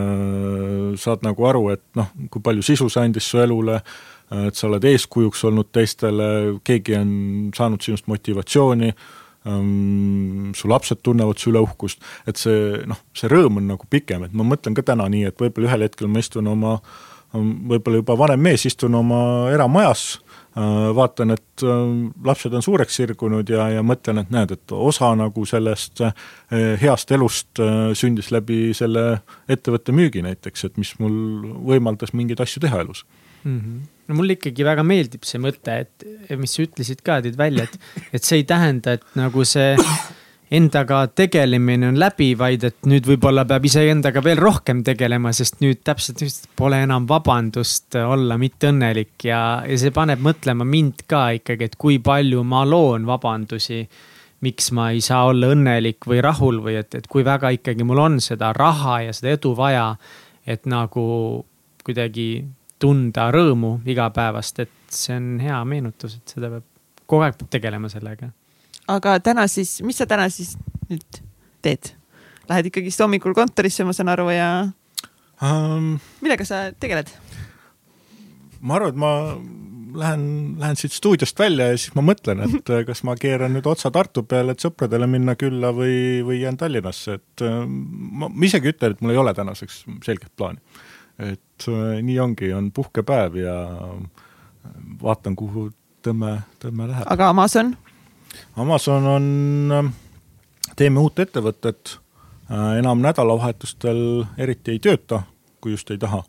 saad nagu aru, et noh, kui palju sisu see andis su elule, et sa oled eeskujuks olnud teistele, keegi on saanud sinust motivatsiooni, su lapsed tunnevad su üle uhkust, et see noh, see rõõm on nagu pikem, et ma mõtlen ka täna nii, et võib-olla ühel hetkel ma istun oma, võib-olla juba vanem mees, istun oma eramajas vaatan, et lapsed on suureks sirgunud ja, ja mõtlen, et näed, et osa nagu sellest heast elust sündis läbi selle ettevõtte müügi näiteks, et mis mul võimaldas mingeid asju teha elus mm. -hmm. no mulle ikkagi väga meeldib see mõte, et mis sa ütlesid ka, tõid välja, et, et see ei tähenda, et nagu see endaga tegelemine on läbi, vaid et nüüd võib-olla peab iseendaga veel rohkem tegelema, sest nüüd täpselt just pole enam vabandust olla mitteõnnelik ja, ja see paneb mõtlema mind ka ikkagi, et kui palju ma loon vabandusi. miks ma ei saa olla õnnelik või rahul või et, et kui väga ikkagi mul on seda raha ja seda edu vaja, et nagu kuidagi tunda rõõmu igapäevast, et see on hea meenutus, et seda peab, kogu aeg peab tegelema sellega aga täna siis, mis sa täna siis nüüd teed? Lähed ikkagist hommikul kontorisse, ma saan aru ja um,. millega sa tegeled? ma arvan, et ma lähen, lähen siit stuudiost välja ja siis ma mõtlen, et kas ma keeran nüüd otsa Tartu peale, et sõpradele minna külla või, või jään Tallinnasse, et ma, ma isegi ütlen, et mul ei ole tänaseks selget plaani. Et nii ongi, on puhkepäev ja vaatan, kuhu tõmme, tõmme läheb. aga Amazon? Amazon on, ähm, teeme uut ettevõtet, äh, enam nädalavahetustel eriti ei tööta, kui just ei taha.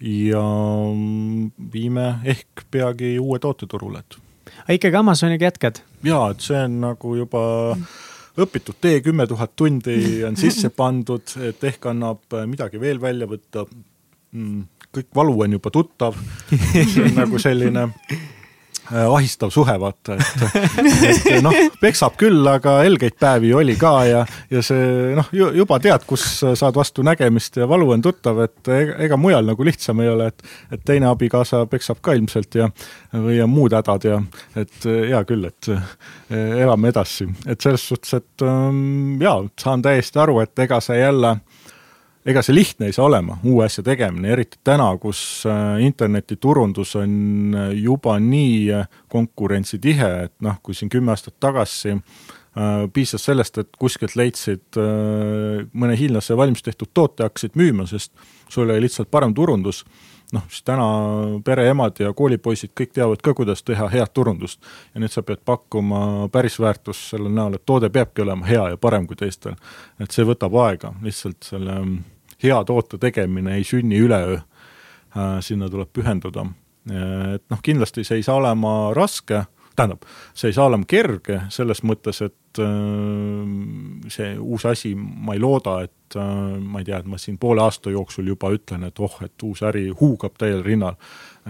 ja mm, viime ehk peagi uue toote turule, et. aga ikkagi Amazoniga jätkad? jaa, et see on nagu juba õpitud tee, kümme tuhat tundi on sisse pandud, et ehk annab midagi veel välja võtta. Mm, kõik valu on juba tuttav, see on nagu selline Äh, ahistav suhe, vaata, et, et noh, peksab küll, aga helgeid päevi oli ka ja, ja see noh, juba tead, kus saad vastu nägemist ja valu on tuttav, et ega, ega mujal nagu lihtsam ei ole, et, et teine abikaasa peksab ka ilmselt ja, on muud hädad ja et hea küll, et elame edasi, et selles suhtes, et ähm, jaa, saan täiesti aru, et ega see jälle ega see lihtne ei saa olema, uue asja tegemine, eriti täna, kus äh, internetiturundus on äh, juba nii äh, konkurentsitihe, et noh, kui siin kümme aastat tagasi piisas sellest, et kuskilt leidsid mõne hiinlase valmis tehtud toote, hakkasid müüma, sest sul oli lihtsalt parem turundus noh, siis täna pereemad ja koolipoisid kõik teavad ka, kuidas teha head turundust. ja nüüd sa pead pakkuma päris väärtust selle näol, et toode peabki olema hea ja parem kui teistel. et see võtab aega, lihtsalt selle mm, hea toote tegemine ei sünni üleöö äh,, sinna tuleb pühenduda. et noh, kindlasti see ei saa olema raske, tähendab, see ei saa olema kerge selles mõttes, et äh, see uus asi, ma ei looda, et äh, ma ei tea, et ma siin poole aasta jooksul juba ütlen, et oh, et uus äri huugab täiel rinnal.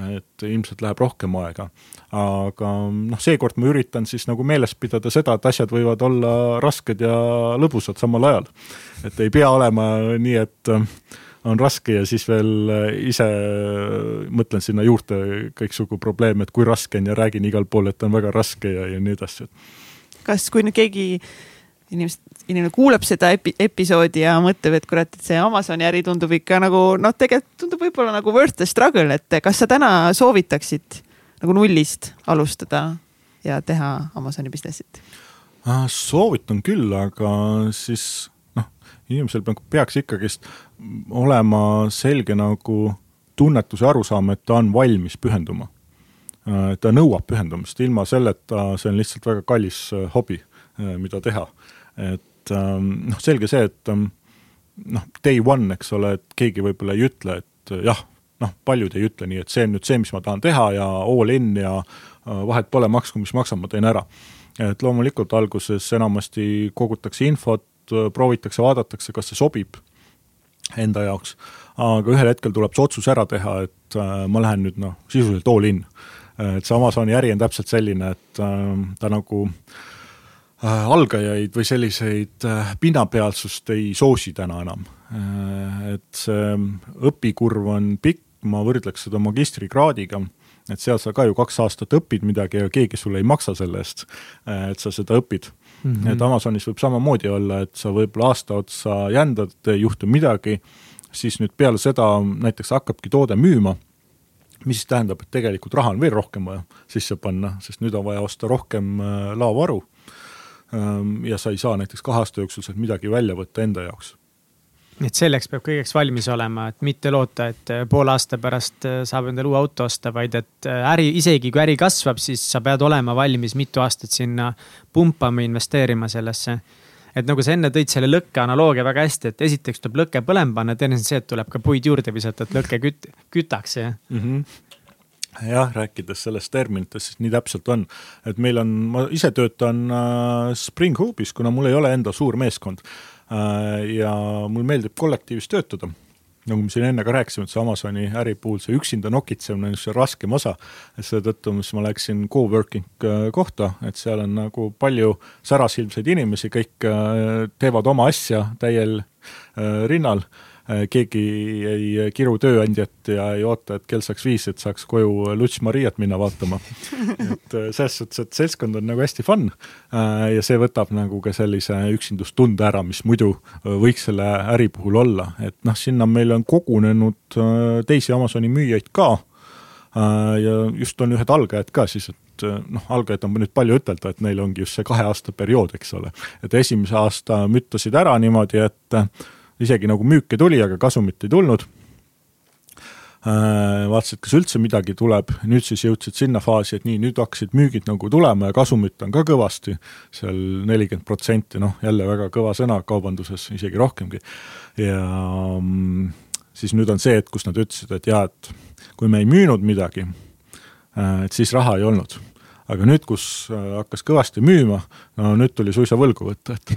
et ilmselt läheb rohkem aega. aga noh, seekord ma üritan siis nagu meeles pidada seda, et asjad võivad olla rasked ja lõbusad samal ajal. et ei pea olema nii, et äh, on raske ja siis veel äh, ise mõtlen sinna juurde kõiksugu probleeme, et kui raske on ja räägin igal pool, et on väga raske ja, ja nii edasi. kas, kui nüüd keegi inimesed, inimene kuuleb seda epi, episoodi ja mõtleb, et kurat, et see Amazoni äri tundub ikka nagu noh, tegelikult tundub võib-olla nagu worth the struggle, et kas sa täna soovitaksid nagu nullist alustada ja teha Amazoni business'it? soovitan küll, aga siis noh, inimesel peaks ikkagist olema selge nagu tunnetus ja arusaam, et ta on valmis pühenduma. ta nõuab pühendumist, ilma selleta see on lihtsalt väga kallis hobi, mida teha et ähm, noh, selge see, et ähm, noh, day one, eks ole, et keegi võib-olla ei ütle, et äh, jah, noh, paljud ei ütle nii, et see on nüüd see, mis ma tahan teha ja all in ja äh, vahet pole, maksku mis maksab, ma teen ära. et loomulikult alguses enamasti kogutakse infot, äh, proovitakse, vaadatakse, kas see sobib enda jaoks, aga ühel hetkel tuleb see otsus ära teha, et ma lähen nüüd noh, sisuliselt all in. et see Amazoni äri on täpselt selline, et ta nagu äh, äh, algajaid või selliseid äh, pinnapealsust ei soosi täna enam. et see õpikurv on pikk, ma võrdleks seda magistrikraadiga, et seal sa ka ju kaks aastat õpid midagi ja keegi sulle ei maksa selle eest, et sa seda õpid mm. -hmm. et Amazonis võib samamoodi olla, et sa võib-olla aasta otsa jändad, ei juhtu midagi, siis nüüd peale seda näiteks hakkabki toode müüma mis tähendab, et tegelikult raha on veel rohkem vaja sisse panna, sest nüüd on vaja osta rohkem äh, laovaru. Ähm, ja sa ei saa näiteks kahe aasta jooksul sealt midagi välja võtta enda jaoks. Et selleks peab kõigeks valmis olema, et mitte loota, et äh, poole aasta pärast äh, saab endale uue auto osta, vaid et äri, isegi kui äri kasvab, siis sa pead olema valmis mitu aastat sinna pumpama, investeerima sellesse. Et nagu sa enne tõid selle lõkke analoogia väga hästi, et esiteks tuleb lõke põlema panna, teine on see, et tuleb ka puid juurde visata, et lõke küt-, kütaks ja mm. -hmm jah, rääkides sellest terminitest, siis nii täpselt on, et meil on, ma ise töötan äh, Spring Hoopis, kuna mul ei ole enda suur meeskond. äh, ja mul meeldib kollektiivis töötada. Nagu me siin enne ka rääkisime, et see Amazoni äri puhul see üksinda nokitsemine on see raskem osa, et seetõttu siis ma läksin co-working äh, kohta, et seal on nagu palju särasilmseid inimesi, kõik äh, teevad oma asja täiel äh, rinnal. Äh, keegi ei kiru tööandjat ja ei oota, et kell saaks viis, et saaks koju Lutš Mariat minna vaatama. et äh, selles suhtes, et seltskond on nagu hästi fun äh, ja see võtab nagu ka sellise üksindustunde ära, mis muidu võiks selle äri puhul olla, et noh, sinna meil on kogunenud teisi Amazoni müüjaid ka ja just on ühed algajad ka siis, et noh, algajad on nüüd palju ütelda, et neil ongi just see kahe aasta periood, eks ole. et esimese aasta müttasid ära niimoodi, et isegi nagu müüke tuli, aga kasumit ei tulnud. Äh, vaatasid, kas üldse midagi tuleb, nüüd siis jõudsid sinna faasi, et nii, nüüd hakkasid müügid nagu tulema ja kasumit on ka kõvasti, seal nelikümmend protsenti, noh jälle väga kõva sõna kaubanduses, isegi rohkemgi. ja mm, siis nüüd on see, et kus nad ütlesid, et jaa, et kui me ei müünud midagi, äh, et siis raha ei olnud. Aga nüüd, kus äh, hakkas kõvasti müüma, no nüüd tuli suisa võlgu võtta, et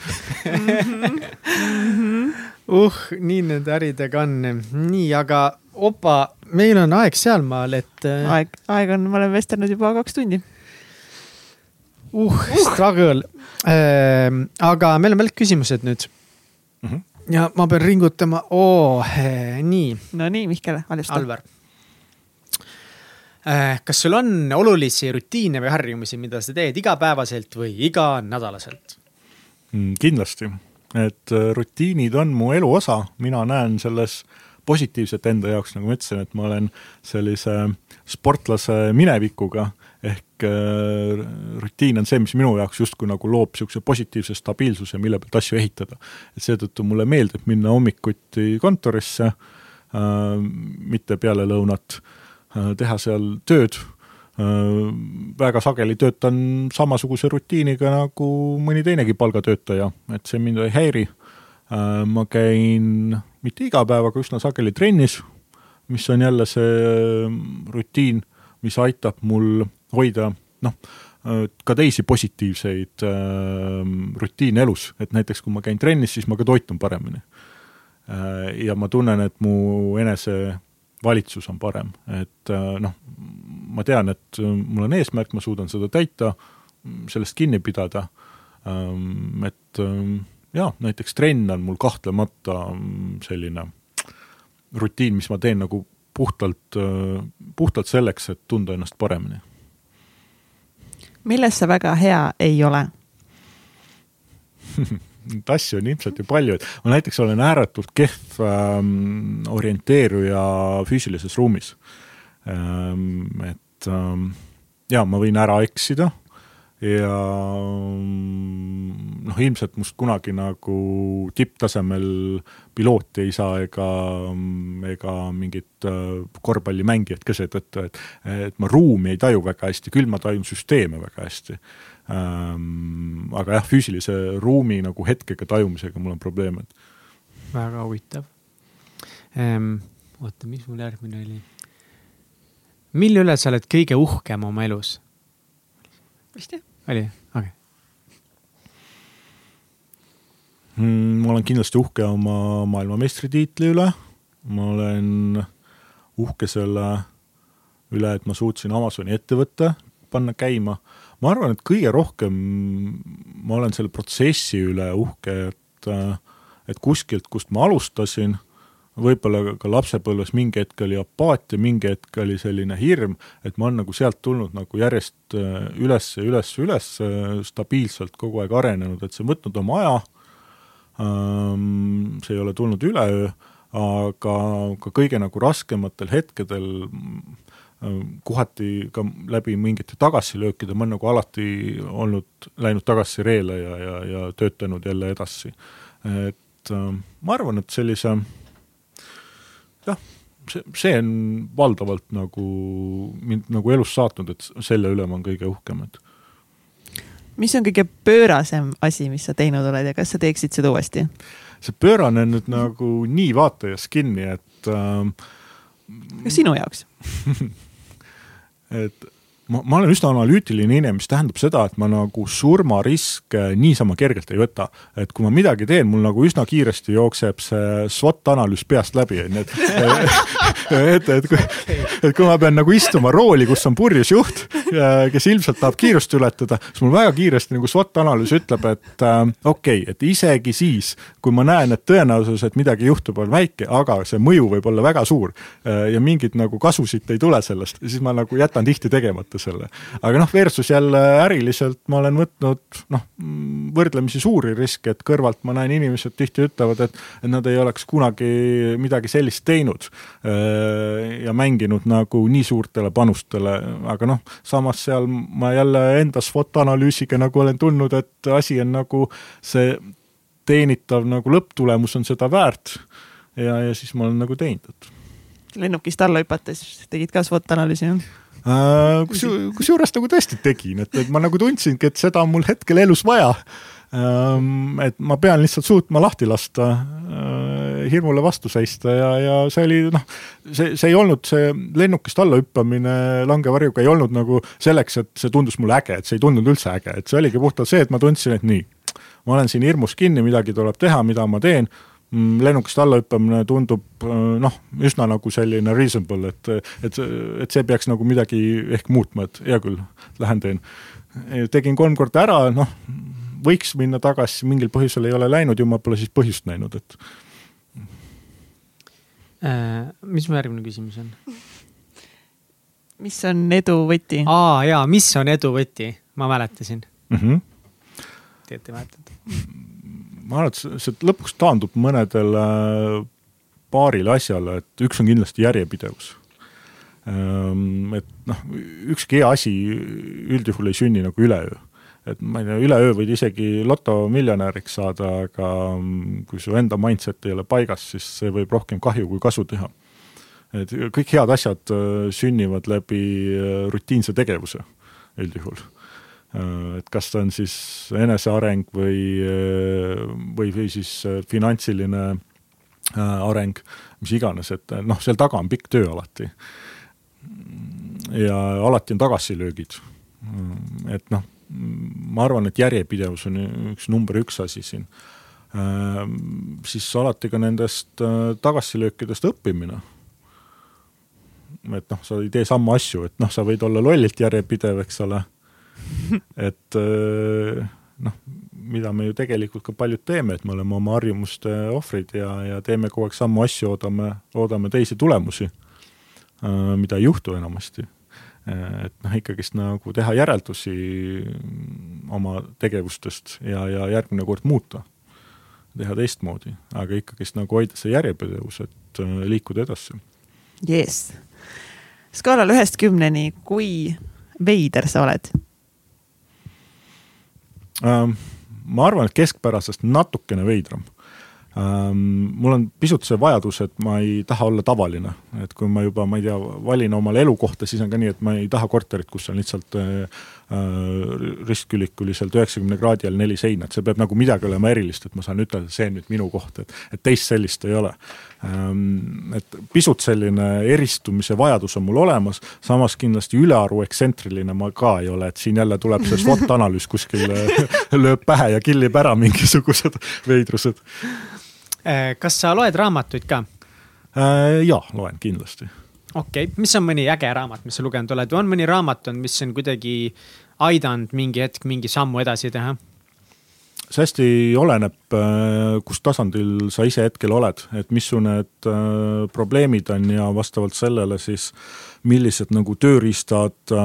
uh, nii nende äridega on. nii, aga opa, meil on aeg sealmaal, et. Äh, aeg, aeg on, ma olen vestelnud juba kaks tundi. uh, uh., struggle äh,. aga meil on veel küsimused nüüd mm. -hmm. ja ma pean ringutama oh,, nii. no nii, Mihkel, alusta. Alvar äh, kas sul on olulisi rutiine või harjumusi, mida sa teed igapäevaselt või iganädalaselt mm,? kindlasti et äh, rutiinid on mu elu osa, mina näen selles positiivset enda jaoks, nagu ma ütlesin, et ma olen sellise sportlase minevikuga, ehk äh, rutiin on see, mis minu jaoks justkui nagu loob niisuguse positiivse stabiilsuse, mille pealt asju ehitada. et seetõttu mulle meeldib minna hommikuti kontorisse äh,, mitte peale lõunat äh,, teha seal tööd väga sageli töötan samasuguse rutiiniga nagu mõni teinegi palgatöötaja, et see mind ei häiri. Äh, ma käin mitte iga päev, aga üsna sageli trennis, mis on jälle see äh, rutiin, mis aitab mul hoida noh, ka teisi positiivseid rutiine elus, et näiteks kui ma käin trennis, siis ma ka toitun paremini. ja ma tunnen, et mu enese valitsus on parem, et äh, noh, ma tean, et äh, mul on eesmärk, ma suudan seda täita, sellest kinni pidada, ähm, et ähm, jaa, näiteks trenn on mul kahtlemata mm, selline rutiin, mis ma teen nagu puhtalt, äh, puhtalt selleks, et tunda ennast paremini. milles sa väga hea ei ole neid asju on ilmselt ju palju, et ma näiteks olen ääretult kehv ähm, orienteeruja füüsilises ruumis ähm,. et ähm, jaa, ma võin ära eksida ja noh, ilmselt must kunagi nagu tipptasemel pilooti ei saa ega, ega mingit äh, korvpallimängijat ka seetõttu, et, et ma ruumi ei taju väga hästi, küll ma tajun süsteeme väga hästi ähm,. aga jah, füüsilise ruumi nagu hetkega tajumisega mul on probleeme. väga huvitav ehm,. oota, mis mul järgmine oli? Mille üle sa oled kõige uhkem oma elus? vist jah. oli, okei okay. mm,. ma olen kindlasti uhke oma maailmameistritiitli üle. ma olen uhke selle üle, et ma suutsin Amazoni ettevõtte panna käima ma arvan, et kõige rohkem ma olen selle protsessi üle uhke, et, et kuskilt, kust ma alustasin, võib-olla ka lapsepõlves mingi hetk oli apaatia, mingi hetk oli selline hirm, et ma olen nagu sealt tulnud nagu järjest üles, üles, üles, stabiilselt kogu aeg arenenud, et see on võtnud oma aja, see ei ole tulnud üleöö, aga ka kõige nagu raskematel hetkedel kohati ka läbi mingite tagasilöökide ma olen nagu alati olnud, läinud tagasi reele ja, ja, ja töötanud jälle edasi. et äh, ma arvan, et sellise jah, see, see on valdavalt nagu mind nagu elus saatnud, et selle üle ma olen kõige uhkem, et mis on kõige pöörasem asi, mis sa teinud oled ja kas sa teeksid seda uuesti? see pöörane on nüüd nagu nii vaatajas kinni, et äh, kas sinu jaoks et ma, ma olen üsna analüütiline inimene, mis tähendab seda, et ma nagu surmariske niisama kergelt ei võta. et kui ma midagi teen, mul nagu üsna kiiresti jookseb see SWOT analüüs peast läbi, on ju, et et, et kui, et kui ma pean nagu istuma rooli, kus on purjus juht, kes ilmselt tahab kiirust ületada, siis mul väga kiiresti nagu SWOT analüüs ütleb, et äh, okei okay,, et isegi siis, kui ma näen, et tõenäosus, et midagi juhtub, on väike, aga see mõju võib olla väga suur äh, ja mingit nagu kasusid ei tule sellest, siis ma nagu jätan tihti tegemata võtta selle. aga noh, versus jälle äriliselt ma olen võtnud noh, võrdlemisi suuri riske, et kõrvalt ma näen inimesed tihti ütlevad, et, et nad ei oleks kunagi midagi sellist teinud. Äh, ja mänginud nagu nii suurtele panustele, aga noh, samas seal ma jälle enda SWOT analüüsiga nagu olen tundnud, et asi on nagu see teenitav nagu lõpptulemus on seda väärt. ja, ja siis ma olen nagu teinud, et lennukist alla hüpates tegid ka SWOT analüüsi, jah? Kus, kusjuures nagu tõesti tegin, et, et ma nagu tundsingi, et seda on mul hetkel elus vaja. Ähm, et ma pean lihtsalt suutma lahti lasta, äh, hirmule vastu seista ja, ja see oli noh, see, see ei olnud see lennukist alla hüppamine langevarjuga ei olnud nagu selleks, et see tundus mulle äge, et see ei tundunud üldse äge, et see oligi puhtalt see, et ma tundsin, et nii, ma olen siin hirmus kinni, midagi tuleb teha, mida ma teen Mm, lennukist allahüppamine tundub äh, noh, üsna nagu selline reasonable, et, et, et see peaks nagu midagi ehk muutma, et hea küll, lähen teen. tegin kolm korda ära, noh, võiks minna tagasi, mingil põhjusel ei ole läinud ju ma pole siis põhjust näinud, et äh,. mis mu järgmine küsimus on? mis on edu võti? aa jaa, mis on edu võti, ma mäletasin mm. -hmm. Teet ei mäletanud ma arvan, et see lõpuks taandub mõnedele paarile asjale, et üks on kindlasti järjepidevus. Ehm, et noh, ükski hea asi üldjuhul ei sünni nagu üleöö. et ma ei tea, üleöö võid isegi lotomiljonäriks saada, aga kui su enda mindset ei ole paigas, siis see võib rohkem kahju kui kasu teha. et kõik head asjad äh, sünnivad läbi äh, rutiinse tegevuse üldjuhul et kas ta on siis eneseareng või, äh, või, või siis äh, finantsiline areng, mis iganes, et noh, seal taga on pikk töö alati. ja alati on tagasilöögid. et noh, ma arvan, et järjepidevus on üks number üks asi siin. siis alati ka nendest tagasilöökidest õppimine et noh, sa ei tee samu asju, et noh, sa võid olla lollilt järjepidev, eks ole et äh, noh, mida me ju tegelikult ka paljud teeme, et me oleme oma harjumuste ohvrid ja, ja teeme kogu aeg samu asju, oodame, oodame teisi tulemusi, äh, mida ei juhtu enamasti. Äh, et noh, ikkagist nagu teha järeldusi oma tegevustest ja, ja järgmine kord muuta, teha teistmoodi, aga ikkagist nagu hoida see järjepidevus, et liikuda edasi. jess, skaalal ühest kümneni, kui veider sa oled ma arvan, et keskpärasest natukene veidram. Ähm, mul on pisut see vajadus, et ma ei taha olla tavaline, et kui ma juba, ma ei tea, valin omale elukohta, siis on ka nii, et ma ei taha korterit, kus on lihtsalt äh, ristkülikuliselt üheksakümne kraadi all neli seina, et see peab nagu midagi olema erilist, et ma saan ütelda, see on nüüd minu koht, et, et teist sellist ei ole. Et pisut selline eristumise vajadus on mul olemas, samas kindlasti ülearu ekstsentriline ma ka ei ole, et siin jälle tuleb see SWOT analüüs kuskil lööb pähe ja killib ära mingisugused veidrused Äh, kas sa loed raamatuid ka? Äh, jaa, loen kindlasti. okei okay., mis on mõni äge raamat, mis sa lugenud oled või on mõni raamat mis on kuidagi aidanud mingi hetk mingi sammu edasi teha? See hästi oleneb, äh, kus tasandil sa ise hetkel oled, et mis su need äh, probleemid on ja vastavalt sellele siis, millised nagu tööriistad äh,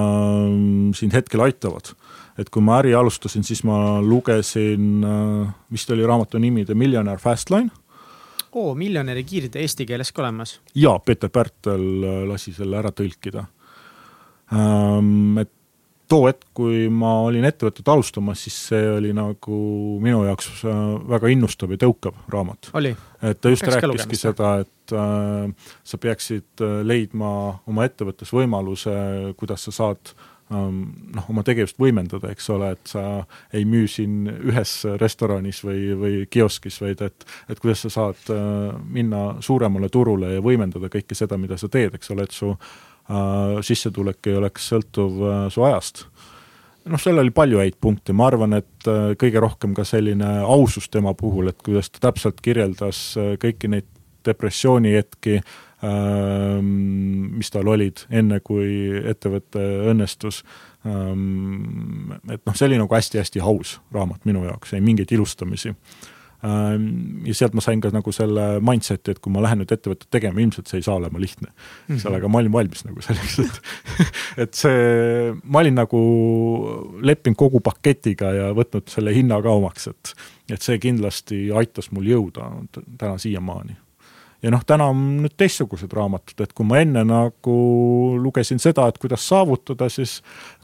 sind hetkel aitavad. et kui ma äri alustasin, siis ma lugesin äh,, vist oli raamatu nimi The Millionaire Fastline oo, miljonäri kiirtee eesti keeles ka olemas? jaa, Peeter Pärtel äh, lasi selle ära tõlkida ähm,. et too hetk, kui ma olin ettevõtet alustamas, siis see oli nagu minu jaoks äh, väga innustav ja tõukav raamat. et ta just Peaks rääkiski seda, et äh, sa peaksid äh, leidma oma ettevõttes võimaluse, kuidas sa saad ähm, noh, oma tegevust võimendada, eks ole, et sa ei müü siin ühes restoranis või, või kioskis, vaid et, et kuidas sa saad minna suuremale turule ja võimendada kõike seda, mida sa teed, eks ole, et su äh, Äh, sissetulek ei oleks sõltuv äh, su ajast. noh, seal oli palju häid punkte, ma arvan, et äh, kõige rohkem ka selline ausus tema puhul, et kuidas ta täpselt kirjeldas kõiki neid depressioonihetki, ähm, mis tal olid enne, kui ettevõte õnnestus. Ähm, et noh, see oli nagu hästi-hästi aus raamat minu jaoks, ei mingeid ilustamisi ja sealt ma sain ka nagu selle mindset'i, et kui ma lähen nüüd ettevõtet tegema, ilmselt see ei saa olema lihtne mm. -hmm. eks ole, aga ma olin valmis nagu selleks, et et see, ma olin nagu leppinud kogu paketiga ja võtnud selle hinna ka omaks, et et see kindlasti aitas mul jõuda täna siiamaani ja noh, täna on nüüd teistsugused raamatud, et kui ma enne nagu lugesin seda, et kuidas saavutada, siis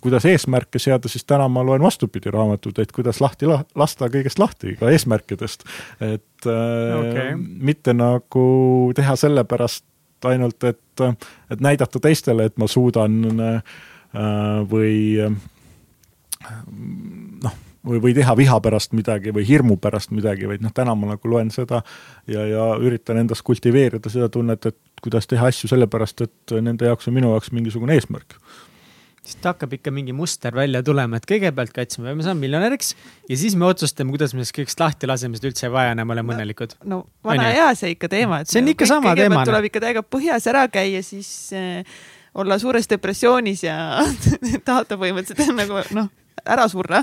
kuidas eesmärke seada, siis täna ma loen vastupidi raamatut, et kuidas lahti la lasta kõigest lahti, ka eesmärkidest. et äh, okay. mitte nagu teha sellepärast ainult, et, et näidata teistele, et ma suudan äh, või noh või, või teha viha pärast midagi või hirmu pärast midagi, vaid noh, täna ma nagu loen seda ja, ja üritan endas kultiveerida seda tunnet, et kuidas teha asju sellepärast, et nende jaoks on minu jaoks mingisugune eesmärk siis hakkab ikka mingi muster välja tulema, et kõigepealt kaitseme, me saame miljonäriks ja siis me otsustame, kuidas me sellest kõigest lahti laseme, sest üldse ei vaja enam olema õnnelikud. no vana hea see ikka teema, et see on ikka sama teema. Tuleb ikka täiega põhjas ära käia, siis äh, olla suures depressioonis ja tahta põhimõtteliselt nagu noh ära surra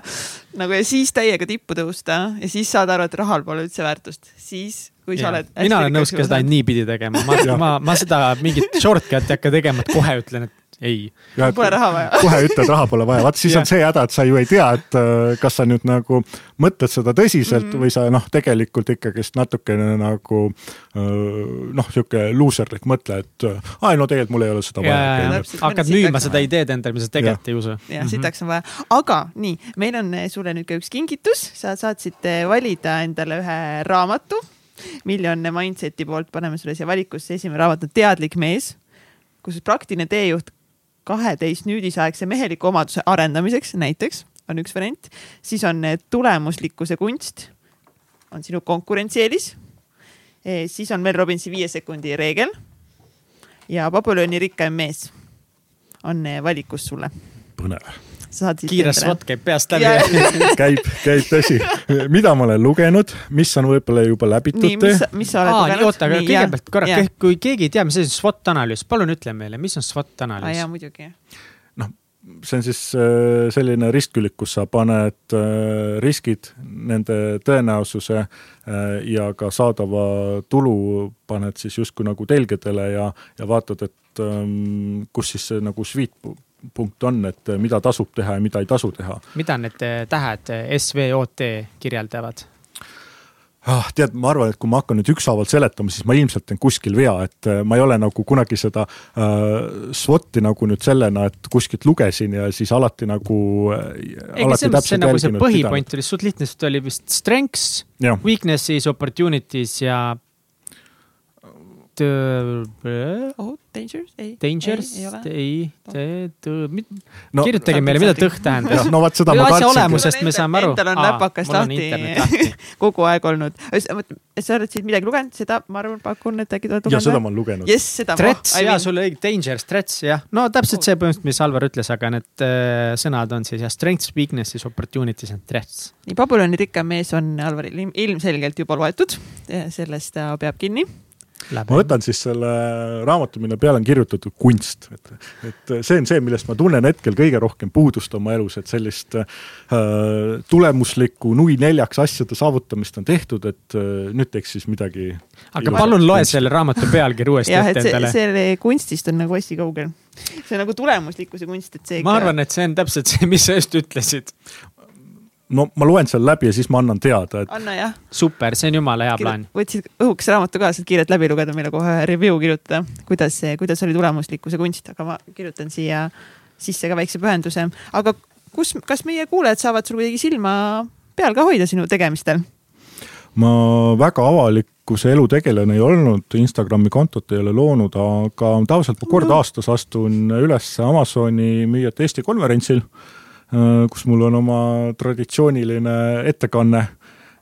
nagu ja siis täiega tippu tõusta ja siis saad aru, et rahal pole üldse väärtust, siis kui ja. sa oled. mina olen nõus ka seda niipidi tegema, ma, ma, ma seda mingit shortcut'i ei hakka tegema, et kohe ütlen, et ei. Pole raha vaja. kohe ütled, raha pole vaja, vaat siis on see häda, et sa ju ei tea, et äh, kas sa nüüd nagu mõtled seda tõsiselt mm -hmm. või sa noh, tegelikult ikkagist natukene nagu äh, noh, sihuke luuserlik mõte, et äh, aa, no tegelikult mul ei ole seda vaja. hakkad müüma seda ideed endale, mida sa tegelikult ei usu. jah, mhm. sitaks on vaja, aga nii, meil on sulle nüüd ka üks kingitus, sa saatsid valida endale ühe raamatu miljon Mindseti poolt paneme sulle siia valikusse, esimene raamat on Teadlik mees, kus praktiline teejuht kaheteist nüüdisaegse meheliku omaduse arendamiseks näiteks on üks variant, siis on tulemuslikkuse kunst, on sinu konkurentsieelis. E, siis on Mel Robbinsi viie sekundi reegel ja Babyloni rikkaim mees on e, valikus sulle. põnev kiire SWOT käib peast läbi käib, käib tõsi. mida ma olen lugenud, mis on võib-olla juba läbitud? nii, mis, mis sa oled Aa, lugenud? oota, aga kõigepealt korra, kui keegi ei tea, mis asi on SWOT analüüs, palun ütle meile, mis on SWOT analüüs? jaa, muidugi. noh, see on siis äh, selline ristkülik, kus sa paned äh, riskid, nende tõenäosuse äh, ja ka saadava tulu paned siis justkui nagu telgedele ja, ja vaatad, et ähm, kus siis see nagu sweet punkt on, et mida tasub teha ja mida ei tasu teha. mida need eh, tähed eh, SVOT kirjeldavad? ah, tead, ma arvan, et kui ma hakkan nüüd ükshaaval seletama, siis ma ilmselt teen kuskil vea, et ma ei ole nagu kunagi seda äh, SWOT-i nagu nüüd sellena, et kuskilt lugesin ja siis alati nagu äh,. see, see nagu see põhipoint oli suht lihtne, sest oli vist strengths, weaknesses, opportunities ja ohud, dangers, ei. Dangers, ei, no, kirjutage meile, mida tõht tähendab. no vot seda ma kartsingi. olemusest me saame aru. Endal on näpakas lahti kogu aeg olnud. sa oled siit midagi lugenud, seda ma arvan, pakun, et äkki tuled lugema. ja seda ma olen lugenud. jess, seda ma. Threats, jaa, sul õige, dangers, threats, jah. no täpselt see põhimõtteliselt, mis Alvar ütles, aga need äh, sõnad on siis jah, strengths, weaknesses, opportunities and threats. nii, Babyloni rikkam mees on Alvaril ilmselgelt juba loetud, sellest ta peab kinni ma võtan siis selle raamatu, mille peale on kirjutatud kunst, et, et see on see, millest ma tunnen hetkel kõige rohkem puudust oma elus, et sellist äh, tulemuslikku nui neljaks asjade saavutamist on tehtud, et äh, nüüd teeks siis midagi. aga palun loe selle raamatu pealkiri uuesti ette endale. see kunstist on nagu hästi kaugel see on nagu tulemuslikkuse kunst, et see ikka. ma arvan, et see on täpselt see, mis sa just ütlesid no ma loen selle läbi ja siis ma annan teada, et. anna jah. super, see on jumala hea plaan. võtsid õhuks raamatu ka, saad kiirelt läbi lugeda, meile kohe review kirjutada, kuidas see, kuidas oli tulemuslikkuse kunst, aga ma kirjutan siia sisse ka väikse pühenduse. aga kus, kas meie kuulajad saavad sul kuidagi silma peal ka hoida sinu tegemistel? ma väga avalikkuse elutegelane ei olnud, Instagrami kontot ei ole loonud, aga tavaliselt ma kord aastas astun üles Amazoni müüjate Eesti konverentsil kus mul on oma traditsiooniline ettekanne,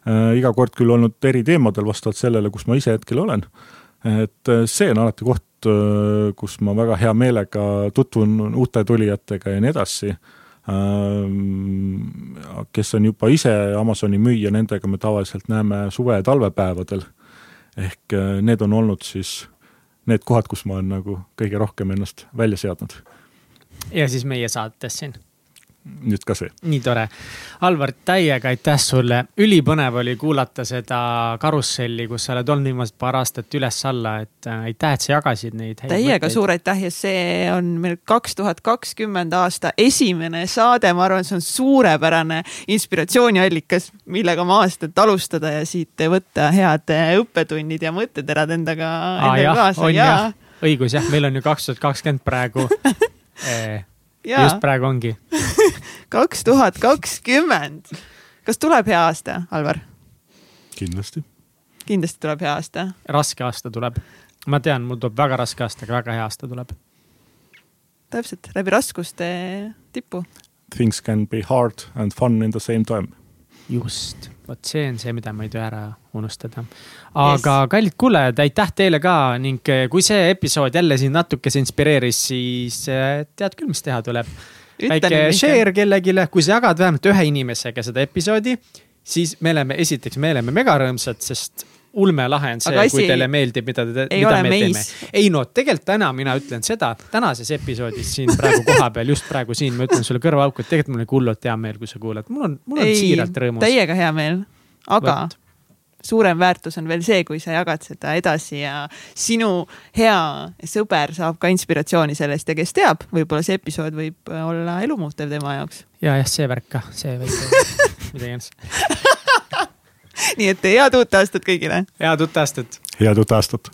äh, iga kord küll olnud eri teemadel vastavalt sellele, kus ma ise hetkel olen. et äh, see on alati koht, kus ma väga hea meelega tutvun uute tulijatega ja nii edasi kes on juba ise Amazoni müüja, nendega me tavaliselt näeme suve- ja talvepäevadel. ehk need on olnud siis need kohad, kus ma olen nagu kõige rohkem ennast välja seadnud. ja siis meie saates siin nüüd ka see. nii tore. Alvar, täiega aitäh sulle, ülipõnev oli kuulata seda karusselli, kus sa oled olnud viimased paar aastat üles-alla, et äh, aitäh, et sa jagasid neid. täiega suur aitäh ja see on meil kaks tuhat kakskümmend aasta esimene saade, ma arvan, see on suurepärane inspiratsiooniallikas, millega oma aastat alustada ja siit võtta head õppetunnid ja mõtteterad endaga, endaga kaasa. Ja. õigus jah, meil on ju kaks tuhat kakskümmend praegu eh, just praegu ongi kaks tuhat kakskümmend. kas tuleb hea aasta, Alvar? kindlasti. kindlasti tuleb hea aasta. raske aasta tuleb. ma tean, mul tuleb väga raske aasta, aga väga hea aasta tuleb. täpselt, läbi raskuste tippu. Things can be hard and fun in the same time. just vot see on see, mida ma ei tohi ära unustada. aga yes. kallid kuulajad, aitäh teile ka ning eh, kui see episood jälle sind natukese inspireeris, siis eh, tead küll, mis teha tuleb. väike share kellelegi, kui sa jagad vähemalt ühe inimesega seda episoodi, siis me oleme, esiteks me oleme mega rõõmsad, sest ulmelahe on see, kui teile meeldib, mida te, mida me meis. teeme. ei no tegelikult täna mina ütlen seda, tänases episoodis siin praegu kohapeal, just praegu siin, ma ütlen sulle kõrvaauku, et tegelikult mul on hullult hea meel, kui sa kuulad, mul on, mul on ei, siiralt rõõmus. täiega hea meel, aga Võt. suurem väärtus on veel see, kui sa jagad seda edasi ja sinu hea sõber saab ka inspiratsiooni sellest ja kes teab, võib-olla see episood võib olla elumuutev tema jaoks. ja jah, see värk ka, see väike mida iganes nii et head uut aastat kõigile. head uut aastat. head uut aastat